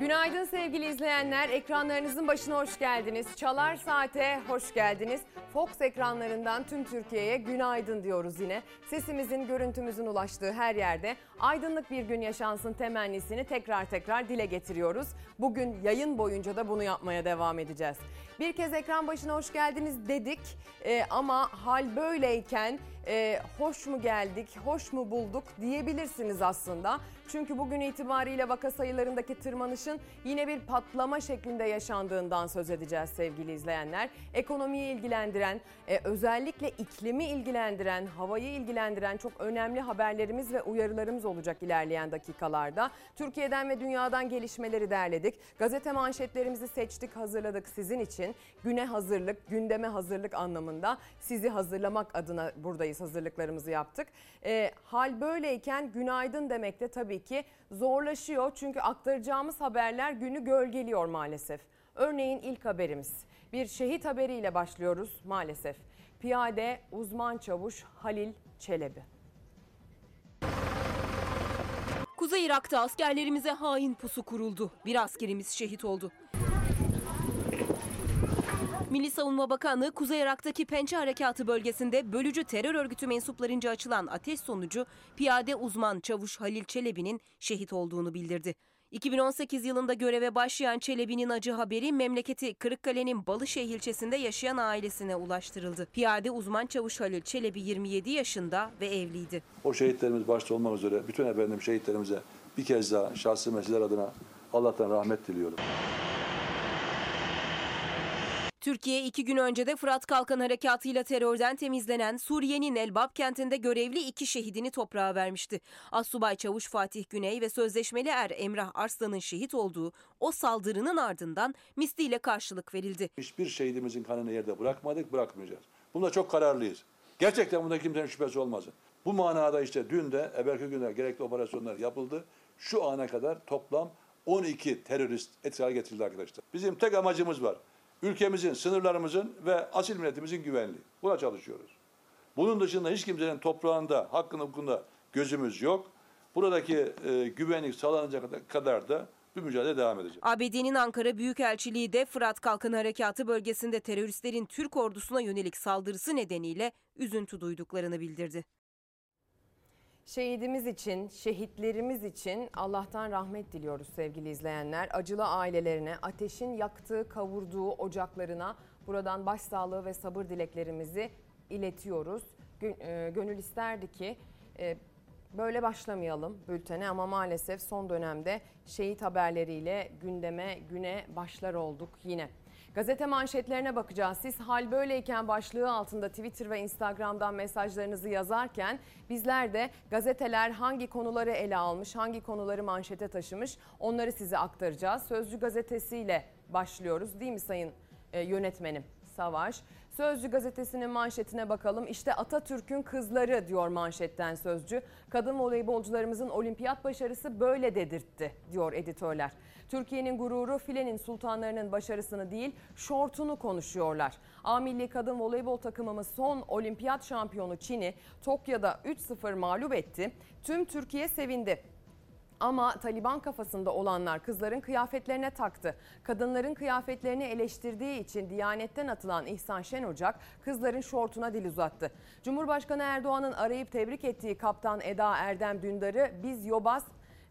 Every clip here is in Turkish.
Günaydın sevgili izleyenler. Ekranlarınızın başına hoş geldiniz. Çalar Saat'e hoş geldiniz. Fox ekranlarından tüm Türkiye'ye günaydın diyoruz yine. Sesimizin, görüntümüzün ulaştığı her yerde aydınlık bir gün yaşansın temennisini tekrar tekrar dile getiriyoruz. Bugün yayın boyunca da bunu yapmaya devam edeceğiz. Bir kez ekran başına hoş geldiniz dedik ee, ama hal böyleyken e, hoş mu geldik, hoş mu bulduk diyebilirsiniz aslında. Çünkü bugün itibariyle vaka sayılarındaki tırmanışın yine bir patlama şeklinde yaşandığından söz edeceğiz sevgili izleyenler. Ekonomiyi ilgilendiren, e, özellikle iklimi ilgilendiren, havayı ilgilendiren çok önemli haberlerimiz ve uyarılarımız olacak ilerleyen dakikalarda. Türkiye'den ve dünyadan gelişmeleri derledik. Gazete manşetlerimizi seçtik, hazırladık sizin için. Güne hazırlık, gündeme hazırlık anlamında sizi hazırlamak adına buradayız, hazırlıklarımızı yaptık. E, hal böyleyken günaydın demek de tabii ki zorlaşıyor. Çünkü aktaracağımız haberler günü gölgeliyor maalesef. Örneğin ilk haberimiz bir şehit haberiyle başlıyoruz maalesef. Piyade uzman çavuş Halil Çelebi. Kuzey Irak'ta askerlerimize hain pusu kuruldu. Bir askerimiz şehit oldu. Milli Savunma Bakanlığı Kuzey Irak'taki Pençe Harekatı bölgesinde bölücü terör örgütü mensuplarınca açılan ateş sonucu piyade uzman çavuş Halil Çelebi'nin şehit olduğunu bildirdi. 2018 yılında göreve başlayan Çelebi'nin acı haberi memleketi Kırıkkale'nin Balışehir ilçesinde yaşayan ailesine ulaştırıldı. Piyade uzman çavuş Halil Çelebi 27 yaşında ve evliydi. O şehitlerimiz başta olmak üzere bütün efendim şehitlerimize bir kez daha şahsi meseleler adına Allah'tan rahmet diliyorum. Türkiye iki gün önce de Fırat Kalkan Harekatı'yla terörden temizlenen Suriye'nin Elbap kentinde görevli iki şehidini toprağa vermişti. Assubay Çavuş Fatih Güney ve sözleşmeli er Emrah Arslan'ın şehit olduğu o saldırının ardından misliyle karşılık verildi. Hiçbir şehidimizin kanını yerde bırakmadık, bırakmayacağız. Bunda çok kararlıyız. Gerçekten bunda kimsenin şüphesi olmasın. Bu manada işte dün de, evvelki günler gerekli operasyonlar yapıldı. Şu ana kadar toplam 12 terörist etkili getirildi arkadaşlar. Bizim tek amacımız var ülkemizin, sınırlarımızın ve asil milletimizin güvenliği. Buna çalışıyoruz. Bunun dışında hiç kimsenin toprağında, hakkın hukukunda gözümüz yok. Buradaki e, güvenlik sağlanacak kadar da bir mücadele devam edecek. ABD'nin Ankara Büyükelçiliği de Fırat Kalkın Harekatı bölgesinde teröristlerin Türk ordusuna yönelik saldırısı nedeniyle üzüntü duyduklarını bildirdi. Şehidimiz için, şehitlerimiz için Allah'tan rahmet diliyoruz sevgili izleyenler. Acılı ailelerine, ateşin yaktığı, kavurduğu ocaklarına buradan başsağlığı ve sabır dileklerimizi iletiyoruz. E, gönül isterdi ki e, böyle başlamayalım bültene ama maalesef son dönemde şehit haberleriyle gündeme güne başlar olduk yine. Gazete manşetlerine bakacağız. Siz hal böyleyken başlığı altında Twitter ve Instagram'dan mesajlarınızı yazarken bizler de gazeteler hangi konuları ele almış, hangi konuları manşete taşımış onları size aktaracağız. Sözcü gazetesiyle başlıyoruz değil mi sayın e, yönetmenim? Savaş. Sözcü gazetesinin manşetine bakalım. İşte Atatürk'ün kızları diyor manşetten Sözcü. Kadın voleybolcularımızın olimpiyat başarısı böyle dedirtti diyor editörler. Türkiye'nin gururu filenin sultanlarının başarısını değil şortunu konuşuyorlar. A milli kadın voleybol takımımız son olimpiyat şampiyonu Çin'i Tokyo'da 3-0 mağlup etti. Tüm Türkiye sevindi. Ama Taliban kafasında olanlar kızların kıyafetlerine taktı. Kadınların kıyafetlerini eleştirdiği için Diyanet'ten atılan İhsan Şen Ocak kızların şortuna dil uzattı. Cumhurbaşkanı Erdoğan'ın arayıp tebrik ettiği kaptan Eda Erdem Dündar'ı biz yobaz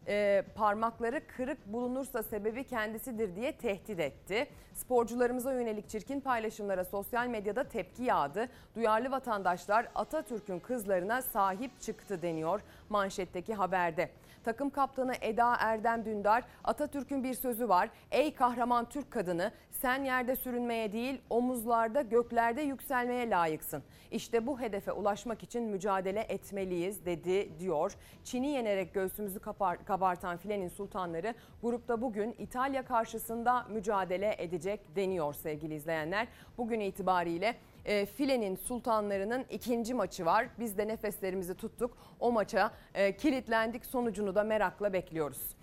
e, parmakları kırık bulunursa sebebi kendisidir diye tehdit etti. Sporcularımıza yönelik çirkin paylaşımlara sosyal medyada tepki yağdı. Duyarlı vatandaşlar Atatürk'ün kızlarına sahip çıktı deniyor manşetteki haberde. Takım kaptanı Eda Erdem Dündar Atatürk'ün bir sözü var. Ey kahraman Türk kadını sen yerde sürünmeye değil omuzlarda göklerde yükselmeye layıksın. İşte bu hedefe ulaşmak için mücadele etmeliyiz dedi diyor. Çin'i yenerek göğsümüzü kabartan filenin sultanları grupta bugün İtalya karşısında mücadele edecek deniyor sevgili izleyenler. Bugün itibariyle e, filenin sultanlarının ikinci maçı var. Biz de nefeslerimizi tuttuk. O maça e, kilitlendik. Sonucunu da merakla bekliyoruz.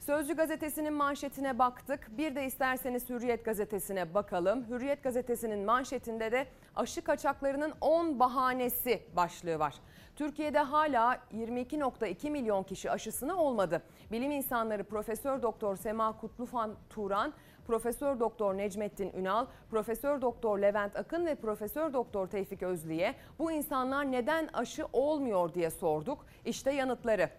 Sözcü gazetesinin manşetine baktık. Bir de isterseniz Hürriyet gazetesine bakalım. Hürriyet gazetesinin manşetinde de aşı kaçaklarının 10 bahanesi başlığı var. Türkiye'de hala 22.2 milyon kişi aşısını olmadı. Bilim insanları Profesör Doktor Sema Kutlufan Turan, Profesör Doktor Necmettin Ünal, Profesör Doktor Levent Akın ve Profesör Doktor Tevfik Özlü'ye bu insanlar neden aşı olmuyor diye sorduk. İşte yanıtları.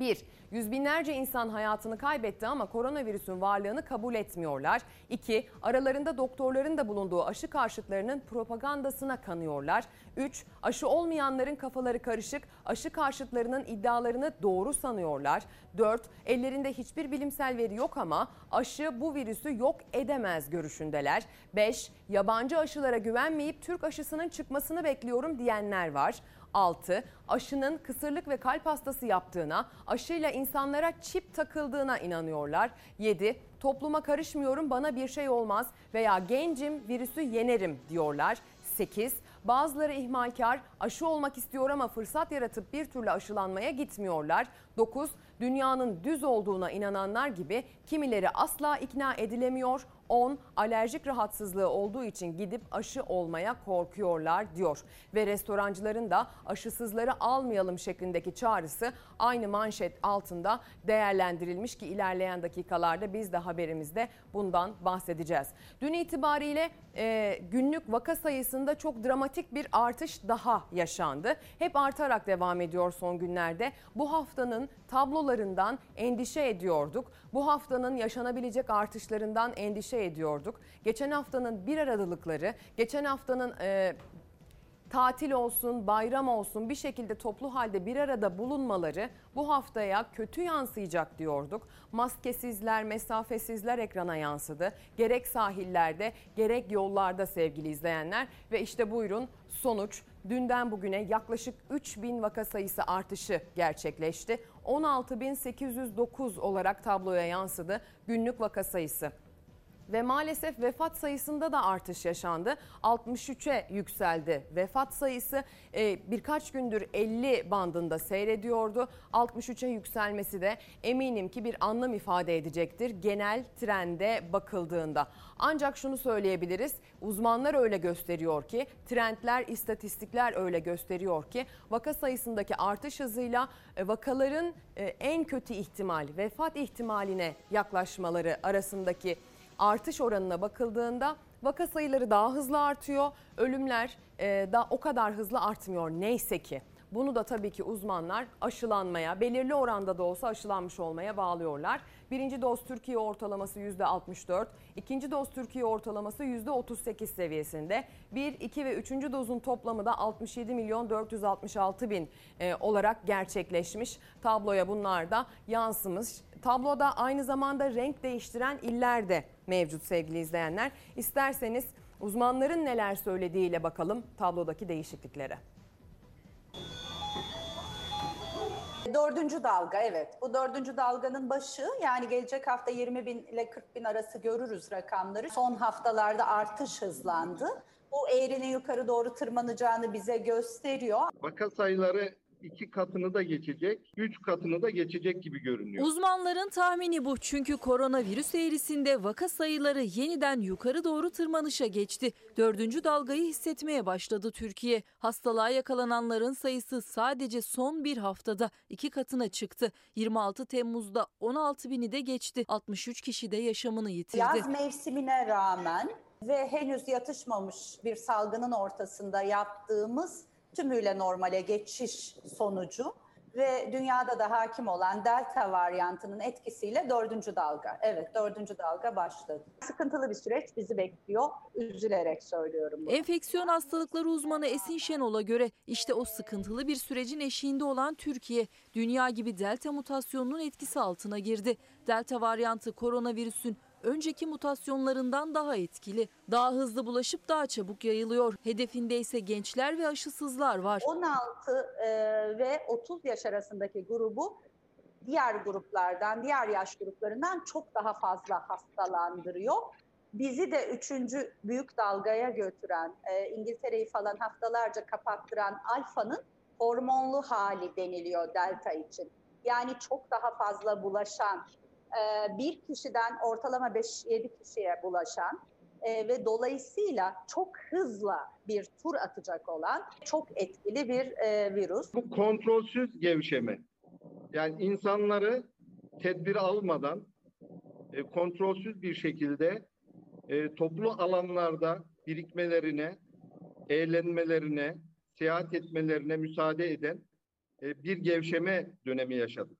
1. Yüz binlerce insan hayatını kaybetti ama koronavirüsün varlığını kabul etmiyorlar. 2. Aralarında doktorların da bulunduğu aşı karşıtlarının propagandasına kanıyorlar. 3. Aşı olmayanların kafaları karışık, aşı karşıtlarının iddialarını doğru sanıyorlar. 4. Ellerinde hiçbir bilimsel veri yok ama aşı bu virüsü yok edemez görüşündeler. 5. Yabancı aşılara güvenmeyip Türk aşısının çıkmasını bekliyorum diyenler var. 6. Aşının kısırlık ve kalp hastası yaptığına, aşıyla insanlara çip takıldığına inanıyorlar. 7. Topluma karışmıyorum bana bir şey olmaz veya gencim virüsü yenerim diyorlar. 8. Bazıları ihmalkar, aşı olmak istiyor ama fırsat yaratıp bir türlü aşılanmaya gitmiyorlar. 9. Dünyanın düz olduğuna inananlar gibi kimileri asla ikna edilemiyor. 10. Alerjik rahatsızlığı olduğu için gidip aşı olmaya korkuyorlar diyor. Ve restorancıların da aşısızları almayalım şeklindeki çağrısı aynı manşet altında değerlendirilmiş ki ilerleyen dakikalarda biz de haberimizde bundan bahsedeceğiz. Dün itibariyle e, günlük vaka sayısında çok dramatik bir artış daha yaşandı. Hep artarak devam ediyor son günlerde. Bu haftanın tablolarından endişe ediyorduk. Bu haftanın yaşanabilecek artışlarından endişe ediyorduk. Geçen haftanın bir aralıkları, geçen haftanın e, tatil olsun, bayram olsun bir şekilde toplu halde bir arada bulunmaları bu haftaya kötü yansıyacak diyorduk. Maskesizler, mesafesizler ekrana yansıdı. Gerek sahillerde, gerek yollarda sevgili izleyenler ve işte buyurun sonuç dünden bugüne yaklaşık 3000 vaka sayısı artışı gerçekleşti. 16.809 olarak tabloya yansıdı günlük vaka sayısı. Ve maalesef vefat sayısında da artış yaşandı. 63'e yükseldi vefat sayısı. Ee, birkaç gündür 50 bandında seyrediyordu. 63'e yükselmesi de eminim ki bir anlam ifade edecektir genel trende bakıldığında. Ancak şunu söyleyebiliriz. Uzmanlar öyle gösteriyor ki, trendler, istatistikler öyle gösteriyor ki vaka sayısındaki artış hızıyla e, vakaların e, en kötü ihtimal, vefat ihtimaline yaklaşmaları arasındaki artış oranına bakıldığında vaka sayıları daha hızlı artıyor. Ölümler e, da o kadar hızlı artmıyor neyse ki. Bunu da tabii ki uzmanlar aşılanmaya, belirli oranda da olsa aşılanmış olmaya bağlıyorlar. Birinci doz Türkiye ortalaması %64, ikinci doz Türkiye ortalaması %38 seviyesinde. Bir, iki ve üçüncü dozun toplamı da 67 milyon 466 bin e, olarak gerçekleşmiş. Tabloya bunlar da yansımış. Tabloda aynı zamanda renk değiştiren iller de mevcut sevgili izleyenler. İsterseniz uzmanların neler söylediğiyle bakalım tablodaki değişikliklere. Dördüncü dalga evet. Bu dördüncü dalganın başı yani gelecek hafta 20 bin ile 40 bin arası görürüz rakamları. Son haftalarda artış hızlandı. Bu eğrinin yukarı doğru tırmanacağını bize gösteriyor. Vaka sayıları iki katını da geçecek, üç katını da geçecek gibi görünüyor. Uzmanların tahmini bu çünkü koronavirüs eğrisinde vaka sayıları yeniden yukarı doğru tırmanışa geçti. Dördüncü dalgayı hissetmeye başladı Türkiye. Hastalığa yakalananların sayısı sadece son bir haftada iki katına çıktı. 26 Temmuz'da 16 bini de geçti. 63 kişi de yaşamını yitirdi. Yaz mevsimine rağmen ve henüz yatışmamış bir salgının ortasında yaptığımız tümüyle normale geçiş sonucu ve dünyada da hakim olan delta varyantının etkisiyle dördüncü dalga. Evet dördüncü dalga başladı. Sıkıntılı bir süreç bizi bekliyor. Üzülerek söylüyorum bunu. Enfeksiyon hastalıkları uzmanı Esin Şenol'a göre işte o sıkıntılı bir sürecin eşiğinde olan Türkiye, dünya gibi delta mutasyonunun etkisi altına girdi. Delta varyantı koronavirüsün önceki mutasyonlarından daha etkili. Daha hızlı bulaşıp daha çabuk yayılıyor. Hedefinde ise gençler ve aşısızlar var. 16 e, ve 30 yaş arasındaki grubu diğer gruplardan, diğer yaş gruplarından çok daha fazla hastalandırıyor. Bizi de üçüncü büyük dalgaya götüren, e, İngiltere'yi falan haftalarca kapattıran alfanın hormonlu hali deniliyor delta için. Yani çok daha fazla bulaşan, e, bir kişiden ortalama 5-7 kişiye bulaşan e, ve dolayısıyla çok hızla bir tur atacak olan çok etkili bir e, virüs. Bu kontrolsüz gevşeme. Yani insanları tedbir almadan kontrolsüz bir şekilde toplu alanlarda birikmelerine, eğlenmelerine, seyahat etmelerine müsaade eden bir gevşeme dönemi yaşadık.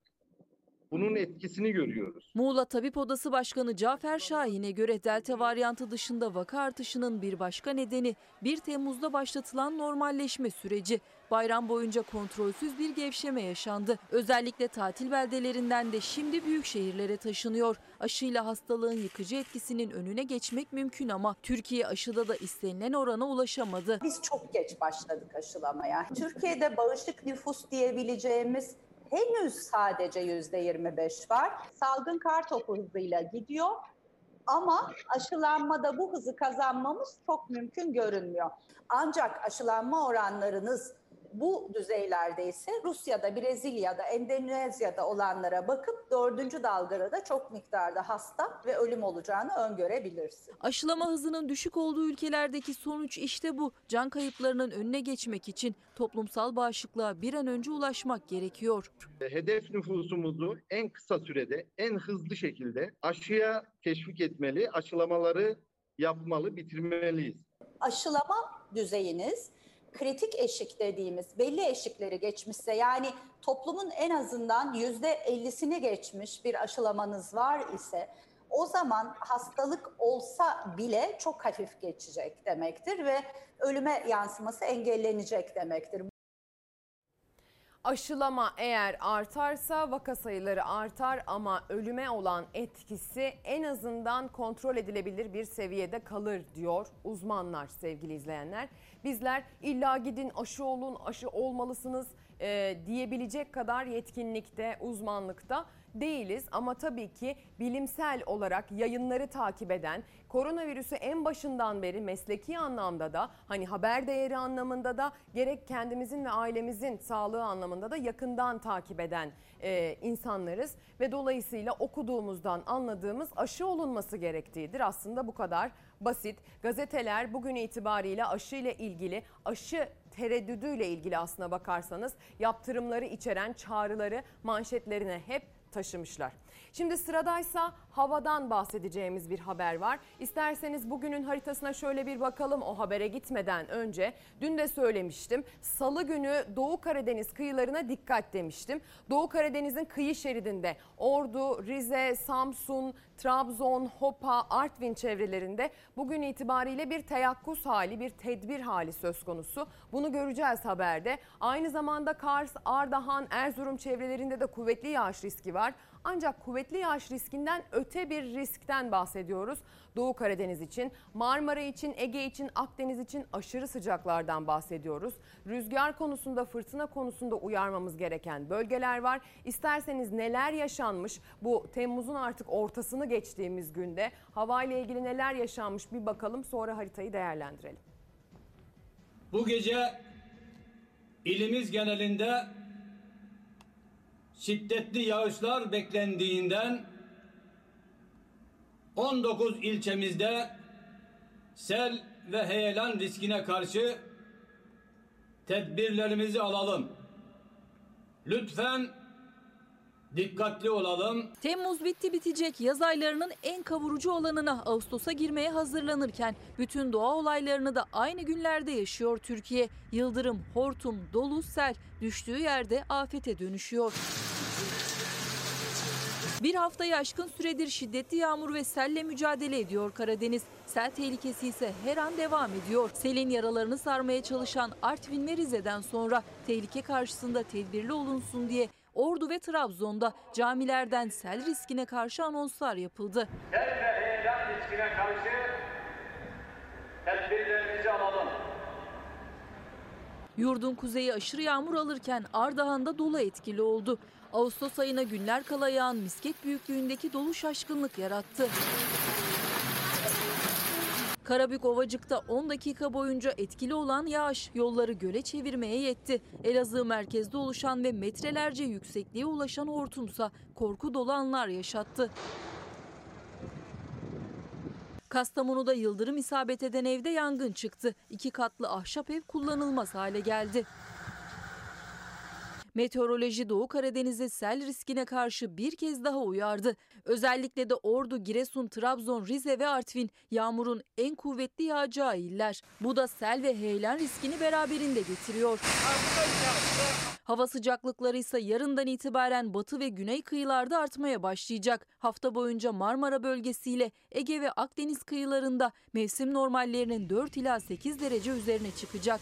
Bunun etkisini görüyoruz. Muğla Tabip Odası Başkanı Cafer Şahin'e göre delta varyantı dışında vaka artışının bir başka nedeni 1 Temmuz'da başlatılan normalleşme süreci. Bayram boyunca kontrolsüz bir gevşeme yaşandı. Özellikle tatil beldelerinden de şimdi büyük şehirlere taşınıyor. Aşıyla hastalığın yıkıcı etkisinin önüne geçmek mümkün ama Türkiye aşıda da istenilen orana ulaşamadı. Biz çok geç başladık aşılamaya. Türkiye'de bağışık nüfus diyebileceğimiz henüz sadece yüzde 25 var. Salgın kar topu hızıyla gidiyor. Ama aşılanmada bu hızı kazanmamız çok mümkün görünmüyor. Ancak aşılanma oranlarınız bu düzeylerde ise Rusya'da, Brezilya'da, Endonezya'da olanlara bakıp dördüncü dalgada da çok miktarda hasta ve ölüm olacağını öngörebilirsin. Aşılama hızının düşük olduğu ülkelerdeki sonuç işte bu. Can kayıplarının önüne geçmek için toplumsal bağışıklığa bir an önce ulaşmak gerekiyor. Hedef nüfusumuzu en kısa sürede, en hızlı şekilde aşıya teşvik etmeli, aşılamaları yapmalı, bitirmeliyiz. aşılama düzeyiniz kritik eşik dediğimiz belli eşikleri geçmişse yani toplumun en azından yüzde ellisini geçmiş bir aşılamanız var ise o zaman hastalık olsa bile çok hafif geçecek demektir ve ölüme yansıması engellenecek demektir. Aşılama eğer artarsa vaka sayıları artar ama ölüme olan etkisi en azından kontrol edilebilir bir seviyede kalır diyor uzmanlar sevgili izleyenler. Bizler illa gidin aşı olun aşı olmalısınız e, diyebilecek kadar yetkinlikte uzmanlıkta değiliz ama tabii ki bilimsel olarak yayınları takip eden koronavirüsü en başından beri mesleki anlamda da hani haber değeri anlamında da gerek kendimizin ve ailemizin sağlığı anlamında da yakından takip eden e, insanlarız ve dolayısıyla okuduğumuzdan anladığımız aşı olunması gerektiğidir. Aslında bu kadar basit. Gazeteler bugün itibariyle aşı ile ilgili aşı tereddüdüyle ilgili aslına bakarsanız yaptırımları içeren çağrıları manşetlerine hep taşımışlar. Şimdi sıradaysa havadan bahsedeceğimiz bir haber var. İsterseniz bugünün haritasına şöyle bir bakalım o habere gitmeden önce. Dün de söylemiştim. Salı günü Doğu Karadeniz kıyılarına dikkat demiştim. Doğu Karadeniz'in kıyı şeridinde Ordu, Rize, Samsun, Trabzon, Hopa, Artvin çevrelerinde bugün itibariyle bir teyakkuz hali, bir tedbir hali söz konusu. Bunu göreceğiz haberde. Aynı zamanda Kars, Ardahan, Erzurum çevrelerinde de kuvvetli yağış riski var. Ancak kuvvetli yağış riskinden öte bir riskten bahsediyoruz. Doğu Karadeniz için, Marmara için, Ege için, Akdeniz için aşırı sıcaklardan bahsediyoruz. Rüzgar konusunda, fırtına konusunda uyarmamız gereken bölgeler var. İsterseniz neler yaşanmış bu Temmuz'un artık ortasını geçtiğimiz günde havayla ilgili neler yaşanmış bir bakalım sonra haritayı değerlendirelim. Bu gece ilimiz genelinde şiddetli yağışlar beklendiğinden 19 ilçemizde sel ve heyelan riskine karşı tedbirlerimizi alalım. Lütfen dikkatli olalım. Temmuz bitti bitecek yaz aylarının en kavurucu olanına Ağustos'a girmeye hazırlanırken bütün doğa olaylarını da aynı günlerde yaşıyor Türkiye. Yıldırım, hortum, dolu, sel düştüğü yerde afete dönüşüyor. Bir haftayı aşkın süredir şiddetli yağmur ve selle mücadele ediyor Karadeniz. Sel tehlikesi ise her an devam ediyor. Selin yaralarını sarmaya çalışan Artvin ve Rize'den sonra tehlike karşısında tedbirli olunsun diye Ordu ve Trabzon'da camilerden sel riskine karşı anonslar yapıldı. Sel ve heyelan riskine karşı tedbirlerimizi alalım. Yurdun kuzeyi aşırı yağmur alırken Ardahan'da dolu etkili oldu. Ağustos ayına günler kala yağan misket büyüklüğündeki dolu şaşkınlık yarattı. Karabük Ovacık'ta 10 dakika boyunca etkili olan yağış yolları göle çevirmeye yetti. Elazığ merkezde oluşan ve metrelerce yüksekliğe ulaşan hortumsa korku dolu anlar yaşattı. Kastamonu'da yıldırım isabet eden evde yangın çıktı. İki katlı ahşap ev kullanılmaz hale geldi. Meteoroloji Doğu Karadeniz'e sel riskine karşı bir kez daha uyardı. Özellikle de Ordu, Giresun, Trabzon, Rize ve Artvin yağmurun en kuvvetli yağacağı iller. Bu da sel ve heyelan riskini beraberinde getiriyor. Hava sıcaklıkları ise yarından itibaren batı ve güney kıyılarda artmaya başlayacak. Hafta boyunca Marmara bölgesiyle Ege ve Akdeniz kıyılarında mevsim normallerinin 4 ila 8 derece üzerine çıkacak.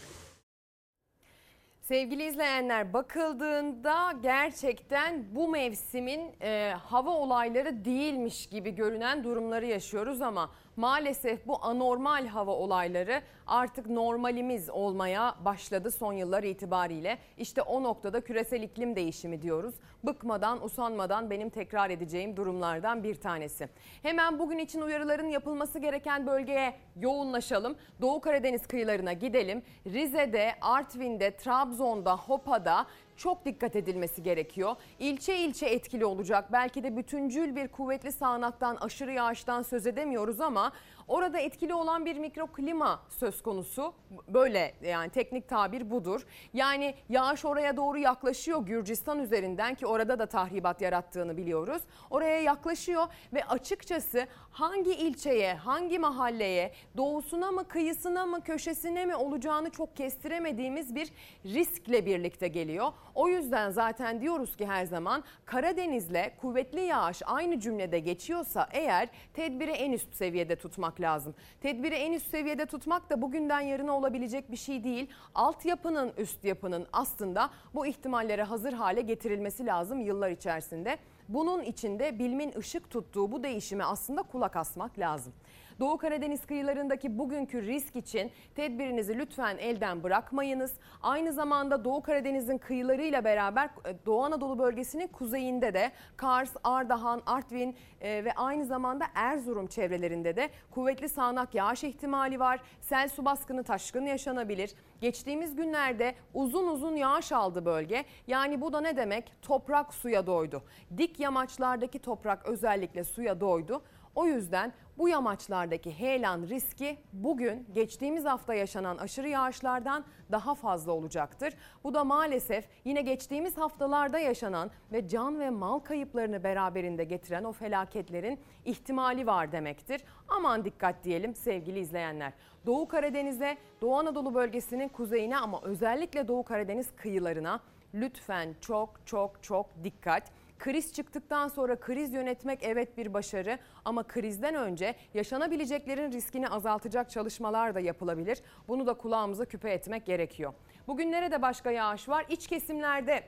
Sevgili izleyenler bakıldığında gerçekten bu mevsimin e, hava olayları değilmiş gibi görünen durumları yaşıyoruz ama maalesef bu anormal hava olayları artık normalimiz olmaya başladı son yıllar itibariyle. İşte o noktada küresel iklim değişimi diyoruz. Bıkmadan, usanmadan benim tekrar edeceğim durumlardan bir tanesi. Hemen bugün için uyarıların yapılması gereken bölgeye yoğunlaşalım. Doğu Karadeniz kıyılarına gidelim. Rize'de, Artvin'de, Trabzon'da, Hopa'da çok dikkat edilmesi gerekiyor. İlçe ilçe etkili olacak. Belki de bütüncül bir kuvvetli sağanaktan, aşırı yağıştan söz edemiyoruz ama orada etkili olan bir mikroklima söz konusu. Böyle yani teknik tabir budur. Yani yağış oraya doğru yaklaşıyor Gürcistan üzerinden ki orada da tahribat yarattığını biliyoruz. Oraya yaklaşıyor ve açıkçası hangi ilçeye, hangi mahalleye, doğusuna mı, kıyısına mı, köşesine mi olacağını çok kestiremediğimiz bir riskle birlikte geliyor. O yüzden zaten diyoruz ki her zaman Karadeniz'le kuvvetli yağış aynı cümlede geçiyorsa eğer tedbiri en üst seviyede tutmak lazım. Tedbiri en üst seviyede tutmak da bugünden yarına olabilecek bir şey değil. Altyapının üst yapının aslında bu ihtimallere hazır hale getirilmesi lazım yıllar içerisinde. Bunun içinde bilimin ışık tuttuğu bu değişime aslında kulak asmak lazım. Doğu Karadeniz kıyılarındaki bugünkü risk için tedbirinizi lütfen elden bırakmayınız. Aynı zamanda Doğu Karadeniz'in kıyılarıyla beraber e, Doğu Anadolu bölgesinin kuzeyinde de Kars, Ardahan, Artvin e, ve aynı zamanda Erzurum çevrelerinde de kuvvetli sağanak yağış ihtimali var. Sel su baskını taşkın yaşanabilir. Geçtiğimiz günlerde uzun uzun yağış aldı bölge. Yani bu da ne demek? Toprak suya doydu. Dik yamaçlardaki toprak özellikle suya doydu. O yüzden bu yamaçlardaki heyelan riski bugün geçtiğimiz hafta yaşanan aşırı yağışlardan daha fazla olacaktır. Bu da maalesef yine geçtiğimiz haftalarda yaşanan ve can ve mal kayıplarını beraberinde getiren o felaketlerin ihtimali var demektir. Aman dikkat diyelim sevgili izleyenler. Doğu Karadeniz'e, Doğu Anadolu bölgesinin kuzeyine ama özellikle Doğu Karadeniz kıyılarına lütfen çok çok çok dikkat. Kriz çıktıktan sonra kriz yönetmek evet bir başarı ama krizden önce yaşanabileceklerin riskini azaltacak çalışmalar da yapılabilir. Bunu da kulağımıza küpe etmek gerekiyor. Bugün nerede başka yağış var? İç kesimlerde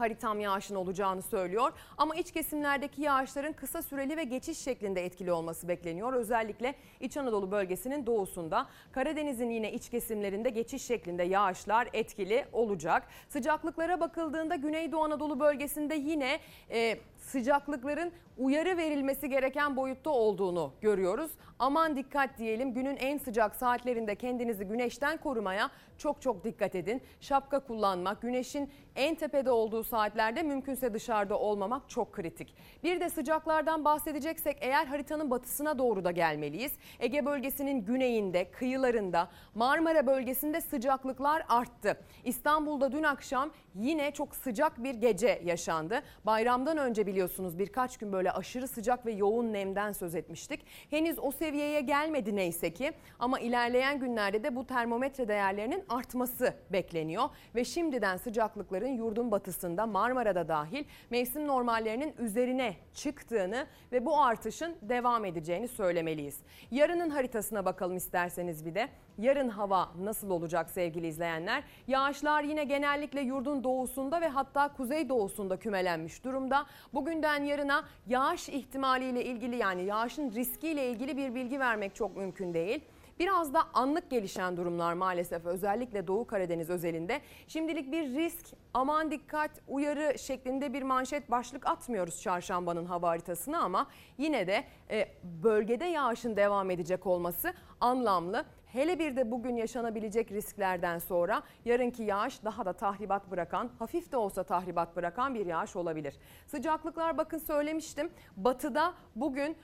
haritam yağışın olacağını söylüyor. Ama iç kesimlerdeki yağışların kısa süreli ve geçiş şeklinde etkili olması bekleniyor. Özellikle İç Anadolu bölgesinin doğusunda. Karadeniz'in yine iç kesimlerinde geçiş şeklinde yağışlar etkili olacak. Sıcaklıklara bakıldığında Güneydoğu Anadolu bölgesinde yine e, sıcaklıkların uyarı verilmesi gereken boyutta olduğunu görüyoruz. Aman dikkat diyelim günün en sıcak saatlerinde kendinizi güneşten korumaya çok çok dikkat edin. Şapka kullanmak, güneşin en tepede olduğu saatlerde mümkünse dışarıda olmamak çok kritik. Bir de sıcaklardan bahsedeceksek eğer haritanın batısına doğru da gelmeliyiz. Ege bölgesinin güneyinde, kıyılarında, Marmara bölgesinde sıcaklıklar arttı. İstanbul'da dün akşam yine çok sıcak bir gece yaşandı. Bayramdan önce biliyorsunuz birkaç gün böyle aşırı sıcak ve yoğun nemden söz etmiştik. Henüz o seviyeye gelmedi neyse ki ama ilerleyen günlerde de bu termometre değerlerinin artması bekleniyor ve şimdiden sıcaklıkların yurdun batısında Marmara'da dahil mevsim normallerinin üzerine çıktığını ve bu artışın devam edeceğini söylemeliyiz. Yarının haritasına bakalım isterseniz bir de. Yarın hava nasıl olacak sevgili izleyenler? Yağışlar yine genellikle yurdun doğusunda ve hatta kuzey doğusunda kümelenmiş durumda. Bugünden yarına yağış ihtimaliyle ilgili yani yağışın riskiyle ilgili bir bilgi vermek çok mümkün değil. Biraz da anlık gelişen durumlar maalesef özellikle Doğu Karadeniz özelinde. Şimdilik bir risk, aman dikkat, uyarı şeklinde bir manşet başlık atmıyoruz çarşambanın hava haritasına ama yine de e, bölgede yağışın devam edecek olması anlamlı. Hele bir de bugün yaşanabilecek risklerden sonra yarınki yağış daha da tahribat bırakan, hafif de olsa tahribat bırakan bir yağış olabilir. Sıcaklıklar bakın söylemiştim. Batıda bugün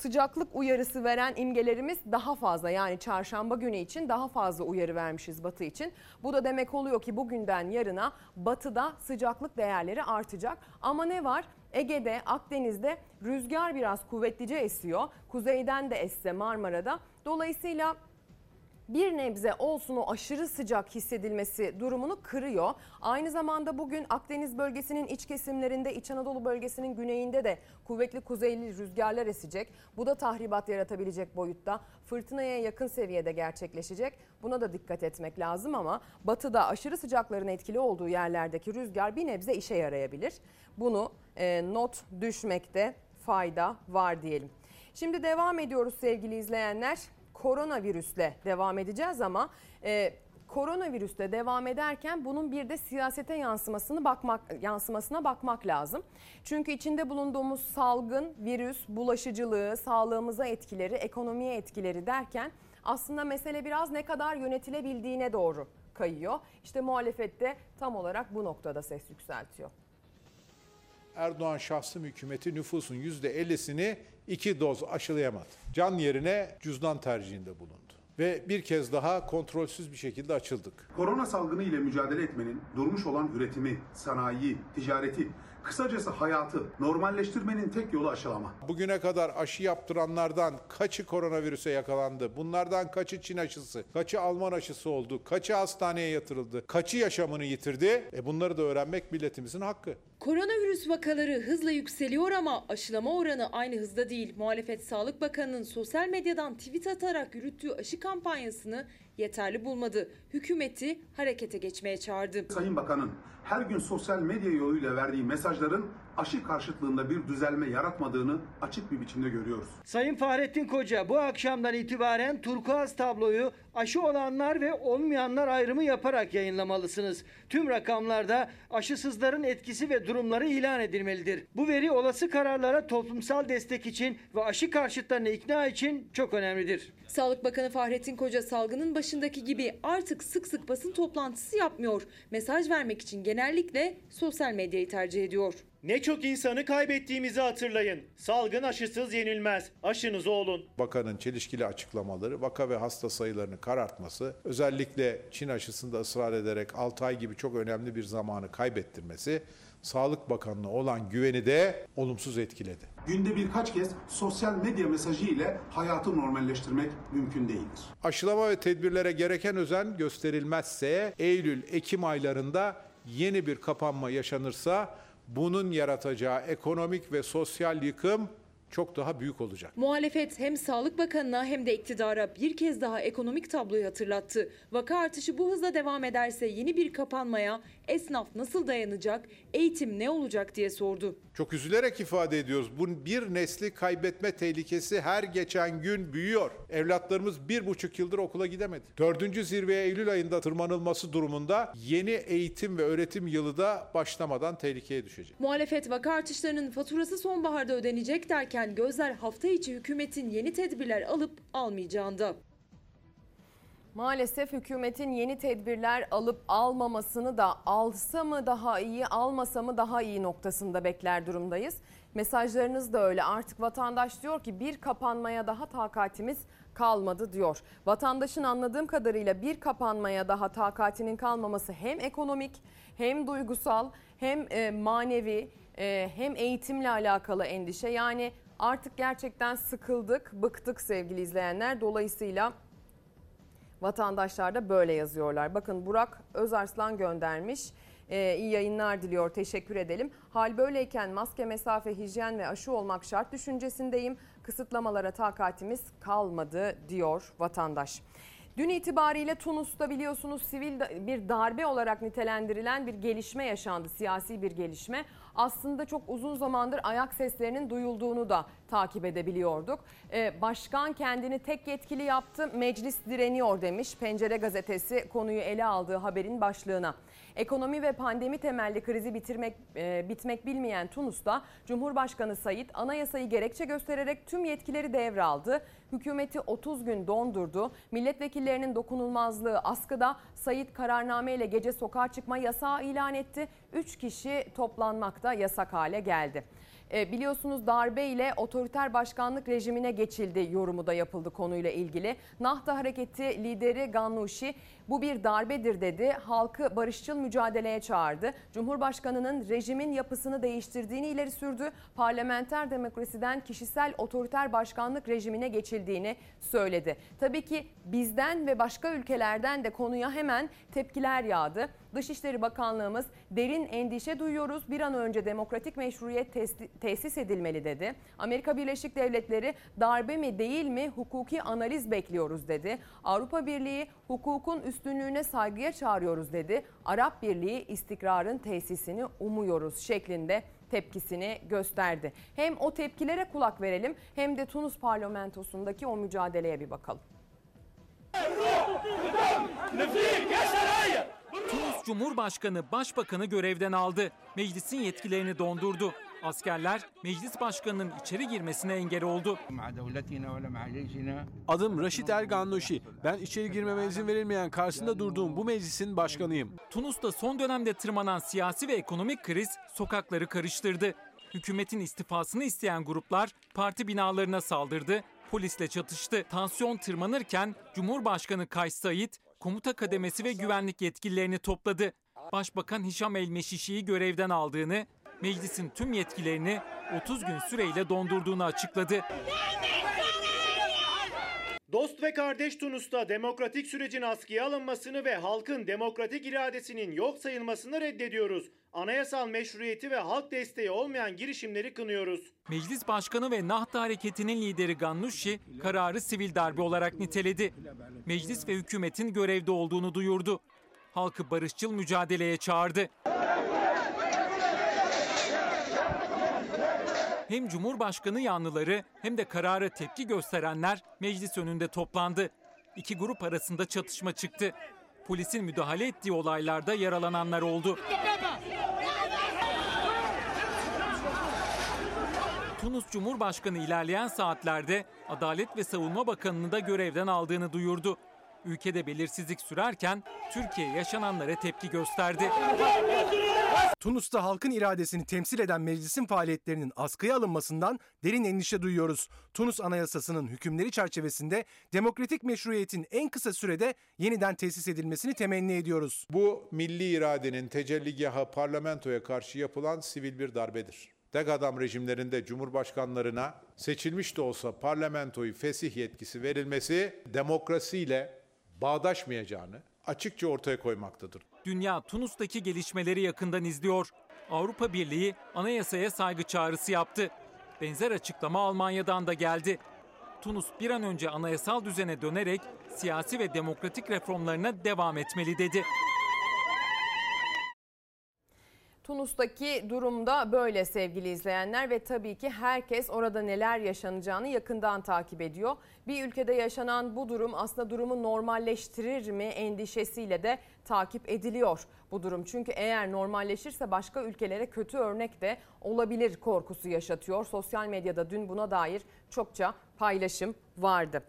sıcaklık uyarısı veren imgelerimiz daha fazla. Yani çarşamba günü için daha fazla uyarı vermişiz batı için. Bu da demek oluyor ki bugünden yarına batıda sıcaklık değerleri artacak. Ama ne var? Ege'de, Akdeniz'de rüzgar biraz kuvvetlice esiyor. Kuzeyden de esse Marmara'da. Dolayısıyla bir nebze olsun o aşırı sıcak hissedilmesi durumunu kırıyor. Aynı zamanda bugün Akdeniz bölgesinin iç kesimlerinde, İç Anadolu bölgesinin güneyinde de kuvvetli kuzeyli rüzgarlar esecek. Bu da tahribat yaratabilecek boyutta. Fırtınaya yakın seviyede gerçekleşecek. Buna da dikkat etmek lazım ama batıda aşırı sıcakların etkili olduğu yerlerdeki rüzgar bir nebze işe yarayabilir. Bunu e, not düşmekte fayda var diyelim. Şimdi devam ediyoruz sevgili izleyenler koronavirüsle devam edeceğiz ama e, koronavirüsle devam ederken bunun bir de siyasete yansımasını bakmak yansımasına bakmak lazım. Çünkü içinde bulunduğumuz salgın, virüs, bulaşıcılığı, sağlığımıza etkileri, ekonomiye etkileri derken aslında mesele biraz ne kadar yönetilebildiğine doğru kayıyor. İşte muhalefette tam olarak bu noktada ses yükseltiyor. Erdoğan şahsım hükümeti nüfusun %50'sini iki doz aşılayamadı. Can yerine cüzdan tercihinde bulundu. Ve bir kez daha kontrolsüz bir şekilde açıldık. Korona salgını ile mücadele etmenin durmuş olan üretimi, sanayi, ticareti, kısacası hayatı normalleştirmenin tek yolu aşılama. Bugüne kadar aşı yaptıranlardan kaçı koronavirüse yakalandı? Bunlardan kaçı Çin aşısı, kaçı Alman aşısı oldu, kaçı hastaneye yatırıldı, kaçı yaşamını yitirdi? E bunları da öğrenmek milletimizin hakkı. Koronavirüs vakaları hızla yükseliyor ama aşılama oranı aynı hızda değil. Muhalefet Sağlık Bakanı'nın sosyal medyadan tweet atarak yürüttüğü aşı kampanyasını yeterli bulmadı. Hükümeti harekete geçmeye çağırdı. Sayın Bakan'ın her gün sosyal medya yoluyla verdiği mesajların aşı karşıtlığında bir düzelme yaratmadığını açık bir biçimde görüyoruz. Sayın Fahrettin Koca bu akşamdan itibaren turkuaz tabloyu aşı olanlar ve olmayanlar ayrımı yaparak yayınlamalısınız. Tüm rakamlarda aşısızların etkisi ve durumları ilan edilmelidir. Bu veri olası kararlara toplumsal destek için ve aşı karşıtlarını ikna için çok önemlidir. Sağlık Bakanı Fahrettin Koca salgının başındaki gibi artık sık sık basın toplantısı yapmıyor. Mesaj vermek için genellikle sosyal medyayı tercih ediyor. Ne çok insanı kaybettiğimizi hatırlayın. Salgın aşısız yenilmez. Aşınız olun. Bakanın çelişkili açıklamaları, vaka ve hasta sayılarını karartması, özellikle Çin aşısında ısrar ederek 6 ay gibi çok önemli bir zamanı kaybettirmesi, Sağlık Bakanı'na olan güveni de olumsuz etkiledi. Günde birkaç kez sosyal medya mesajı ile hayatı normalleştirmek mümkün değildir. Aşılama ve tedbirlere gereken özen gösterilmezse Eylül-Ekim aylarında yeni bir kapanma yaşanırsa bunun yaratacağı ekonomik ve sosyal yıkım çok daha büyük olacak. Muhalefet hem Sağlık Bakanı'na hem de iktidara bir kez daha ekonomik tabloyu hatırlattı. Vaka artışı bu hızla devam ederse yeni bir kapanmaya esnaf nasıl dayanacak, eğitim ne olacak diye sordu. Çok üzülerek ifade ediyoruz. Bu bir nesli kaybetme tehlikesi her geçen gün büyüyor. Evlatlarımız bir buçuk yıldır okula gidemedi. Dördüncü zirveye Eylül ayında tırmanılması durumunda yeni eğitim ve öğretim yılı da başlamadan tehlikeye düşecek. Muhalefet vaka artışlarının faturası sonbaharda ödenecek derken gözler hafta içi hükümetin yeni tedbirler alıp almayacağında. Maalesef hükümetin yeni tedbirler alıp almamasını da alsa mı daha iyi, almasa mı daha iyi noktasında bekler durumdayız. Mesajlarınız da öyle. Artık vatandaş diyor ki bir kapanmaya daha takatimiz kalmadı diyor. Vatandaşın anladığım kadarıyla bir kapanmaya daha takatinin kalmaması hem ekonomik hem duygusal hem e, manevi e, hem eğitimle alakalı endişe. Yani artık gerçekten sıkıldık, bıktık sevgili izleyenler. Dolayısıyla Vatandaşlar da böyle yazıyorlar. Bakın Burak Özarslan göndermiş. Ee, iyi yayınlar diliyor. Teşekkür edelim. Hal böyleyken maske, mesafe, hijyen ve aşı olmak şart düşüncesindeyim. Kısıtlamalara takatimiz kalmadı diyor vatandaş. Dün itibariyle Tunus'ta biliyorsunuz sivil bir darbe olarak nitelendirilen bir gelişme yaşandı. Siyasi bir gelişme. Aslında çok uzun zamandır ayak seslerinin duyulduğunu da takip edebiliyorduk. Ee, başkan kendini tek yetkili yaptı, meclis direniyor demiş Pencere gazetesi konuyu ele aldığı haberin başlığına. Ekonomi ve pandemi temelli krizi bitirmek e, bitmek bilmeyen Tunus'ta Cumhurbaşkanı Said anayasayı gerekçe göstererek tüm yetkileri devraldı. Hükümeti 30 gün dondurdu. Milletvekillerinin dokunulmazlığı askıda. Said kararnameyle gece sokağa çıkma yasağı ilan etti. 3 kişi toplanmakta yasak hale geldi. E, biliyorsunuz darbe ile otoriter başkanlık rejimine geçildi yorumu da yapıldı konuyla ilgili. Nahda Hareketi lideri Gannuşi bu bir darbedir dedi. Halkı barışçıl mücadeleye çağırdı. Cumhurbaşkanının rejimin yapısını değiştirdiğini ileri sürdü. Parlamenter demokrasiden kişisel otoriter başkanlık rejimine geçildiğini söyledi. Tabii ki bizden ve başka ülkelerden de konuya hemen tepkiler yağdı. Dışişleri Bakanlığımız derin endişe duyuyoruz. Bir an önce demokratik meşruiyet tesis edilmeli dedi. Amerika Birleşik Devletleri darbe mi değil mi hukuki analiz bekliyoruz dedi. Avrupa Birliği hukukun üstünlüğüne saygıya çağırıyoruz dedi. Arap Birliği istikrarın tesisini umuyoruz şeklinde tepkisini gösterdi. Hem o tepkilere kulak verelim hem de Tunus parlamentosundaki o mücadeleye bir bakalım. Tunus Cumhurbaşkanı başbakanı görevden aldı. Meclisin yetkilerini dondurdu. Askerler meclis başkanının içeri girmesine engel oldu. Adım Raşit Ergannoşi. Ben içeri girmeme izin verilmeyen karşısında durduğum bu meclisin başkanıyım. Tunus'ta son dönemde tırmanan siyasi ve ekonomik kriz sokakları karıştırdı. Hükümetin istifasını isteyen gruplar parti binalarına saldırdı, polisle çatıştı. Tansiyon tırmanırken Cumhurbaşkanı Kays Said komuta kademesi ve güvenlik yetkililerini topladı. Başbakan Hişam El Meşişi'yi görevden aldığını, meclisin tüm yetkilerini 30 gün süreyle dondurduğunu açıkladı. Dost ve kardeş Tunus'ta demokratik sürecin askıya alınmasını ve halkın demokratik iradesinin yok sayılmasını reddediyoruz. Anayasal meşruiyeti ve halk desteği olmayan girişimleri kınıyoruz. Meclis Başkanı ve Nahda Hareketi'nin lideri Gannuşi kararı sivil darbe olarak niteledi. Meclis ve hükümetin görevde olduğunu duyurdu. Halkı barışçıl mücadeleye çağırdı. Hem Cumhurbaşkanı yanlıları hem de karara tepki gösterenler meclis önünde toplandı. İki grup arasında çatışma çıktı. Polisin müdahale ettiği olaylarda yaralananlar oldu. Tunus Cumhurbaşkanı ilerleyen saatlerde Adalet ve Savunma Bakanı'nı da görevden aldığını duyurdu. Ülkede belirsizlik sürerken Türkiye yaşananlara tepki gösterdi. Tunus'ta halkın iradesini temsil eden meclisin faaliyetlerinin askıya alınmasından derin endişe duyuyoruz. Tunus Anayasası'nın hükümleri çerçevesinde demokratik meşruiyetin en kısa sürede yeniden tesis edilmesini temenni ediyoruz. Bu milli iradenin tecelligahı parlamentoya karşı yapılan sivil bir darbedir. Tek adam rejimlerinde cumhurbaşkanlarına seçilmiş de olsa parlamentoyu fesih yetkisi verilmesi demokrasiyle bağdaşmayacağını açıkça ortaya koymaktadır. Dünya Tunus'taki gelişmeleri yakından izliyor. Avrupa Birliği anayasaya saygı çağrısı yaptı. Benzer açıklama Almanya'dan da geldi. Tunus bir an önce anayasal düzene dönerek siyasi ve demokratik reformlarına devam etmeli dedi. Tunus'taki durumda böyle sevgili izleyenler ve tabii ki herkes orada neler yaşanacağını yakından takip ediyor. Bir ülkede yaşanan bu durum aslında durumu normalleştirir mi endişesiyle de takip ediliyor bu durum. Çünkü eğer normalleşirse başka ülkelere kötü örnek de olabilir korkusu yaşatıyor. Sosyal medyada dün buna dair çokça paylaşım vardı.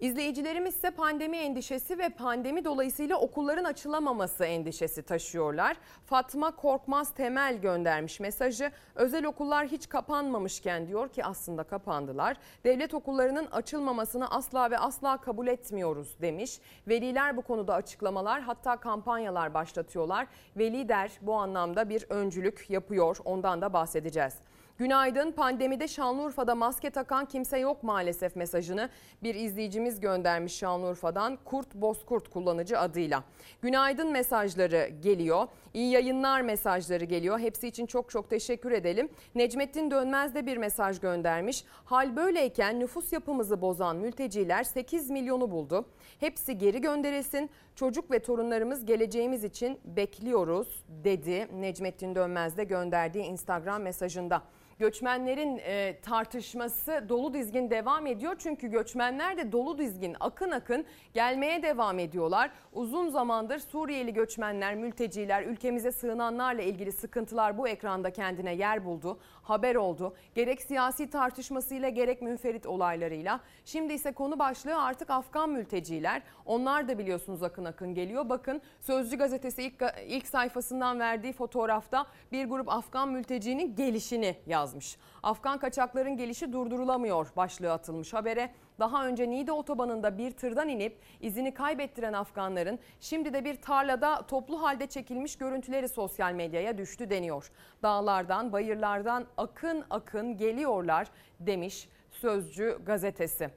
İzleyicilerimiz ise pandemi endişesi ve pandemi dolayısıyla okulların açılamaması endişesi taşıyorlar. Fatma Korkmaz Temel göndermiş mesajı. Özel okullar hiç kapanmamışken diyor ki aslında kapandılar. Devlet okullarının açılmamasını asla ve asla kabul etmiyoruz demiş. Veliler bu konuda açıklamalar hatta kampanyalar başlatıyorlar. Veli der bu anlamda bir öncülük yapıyor. Ondan da bahsedeceğiz. Günaydın pandemide Şanlıurfa'da maske takan kimse yok maalesef mesajını bir izleyicimiz göndermiş Şanlıurfa'dan Kurt Bozkurt kullanıcı adıyla. Günaydın mesajları geliyor. İyi yayınlar mesajları geliyor. Hepsi için çok çok teşekkür edelim. Necmettin Dönmez de bir mesaj göndermiş. Hal böyleyken nüfus yapımızı bozan mülteciler 8 milyonu buldu. Hepsi geri gönderilsin. Çocuk ve torunlarımız geleceğimiz için bekliyoruz dedi Necmettin Dönmez de gönderdiği Instagram mesajında. Göçmenlerin e, tartışması dolu dizgin devam ediyor. Çünkü göçmenler de dolu dizgin akın akın gelmeye devam ediyorlar. Uzun zamandır Suriyeli göçmenler, mülteciler, ülkemize sığınanlarla ilgili sıkıntılar bu ekranda kendine yer buldu. Haber oldu. Gerek siyasi tartışmasıyla gerek münferit olaylarıyla. Şimdi ise konu başlığı artık Afgan mülteciler. Onlar da biliyorsunuz akın akın geliyor. Bakın Sözcü gazetesi ilk, ilk sayfasından verdiği fotoğrafta bir grup Afgan mültecinin gelişini yazmış. Afgan kaçakların gelişi durdurulamıyor başlığı atılmış habere. Daha önce Niğde otobanında bir tırdan inip izini kaybettiren Afganların şimdi de bir tarlada toplu halde çekilmiş görüntüleri sosyal medyaya düştü deniyor. Dağlardan, bayırlardan akın akın geliyorlar demiş Sözcü gazetesi.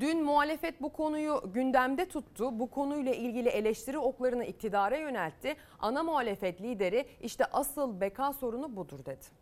Dün muhalefet bu konuyu gündemde tuttu. Bu konuyla ilgili eleştiri oklarını iktidara yöneltti. Ana muhalefet lideri işte asıl beka sorunu budur dedi.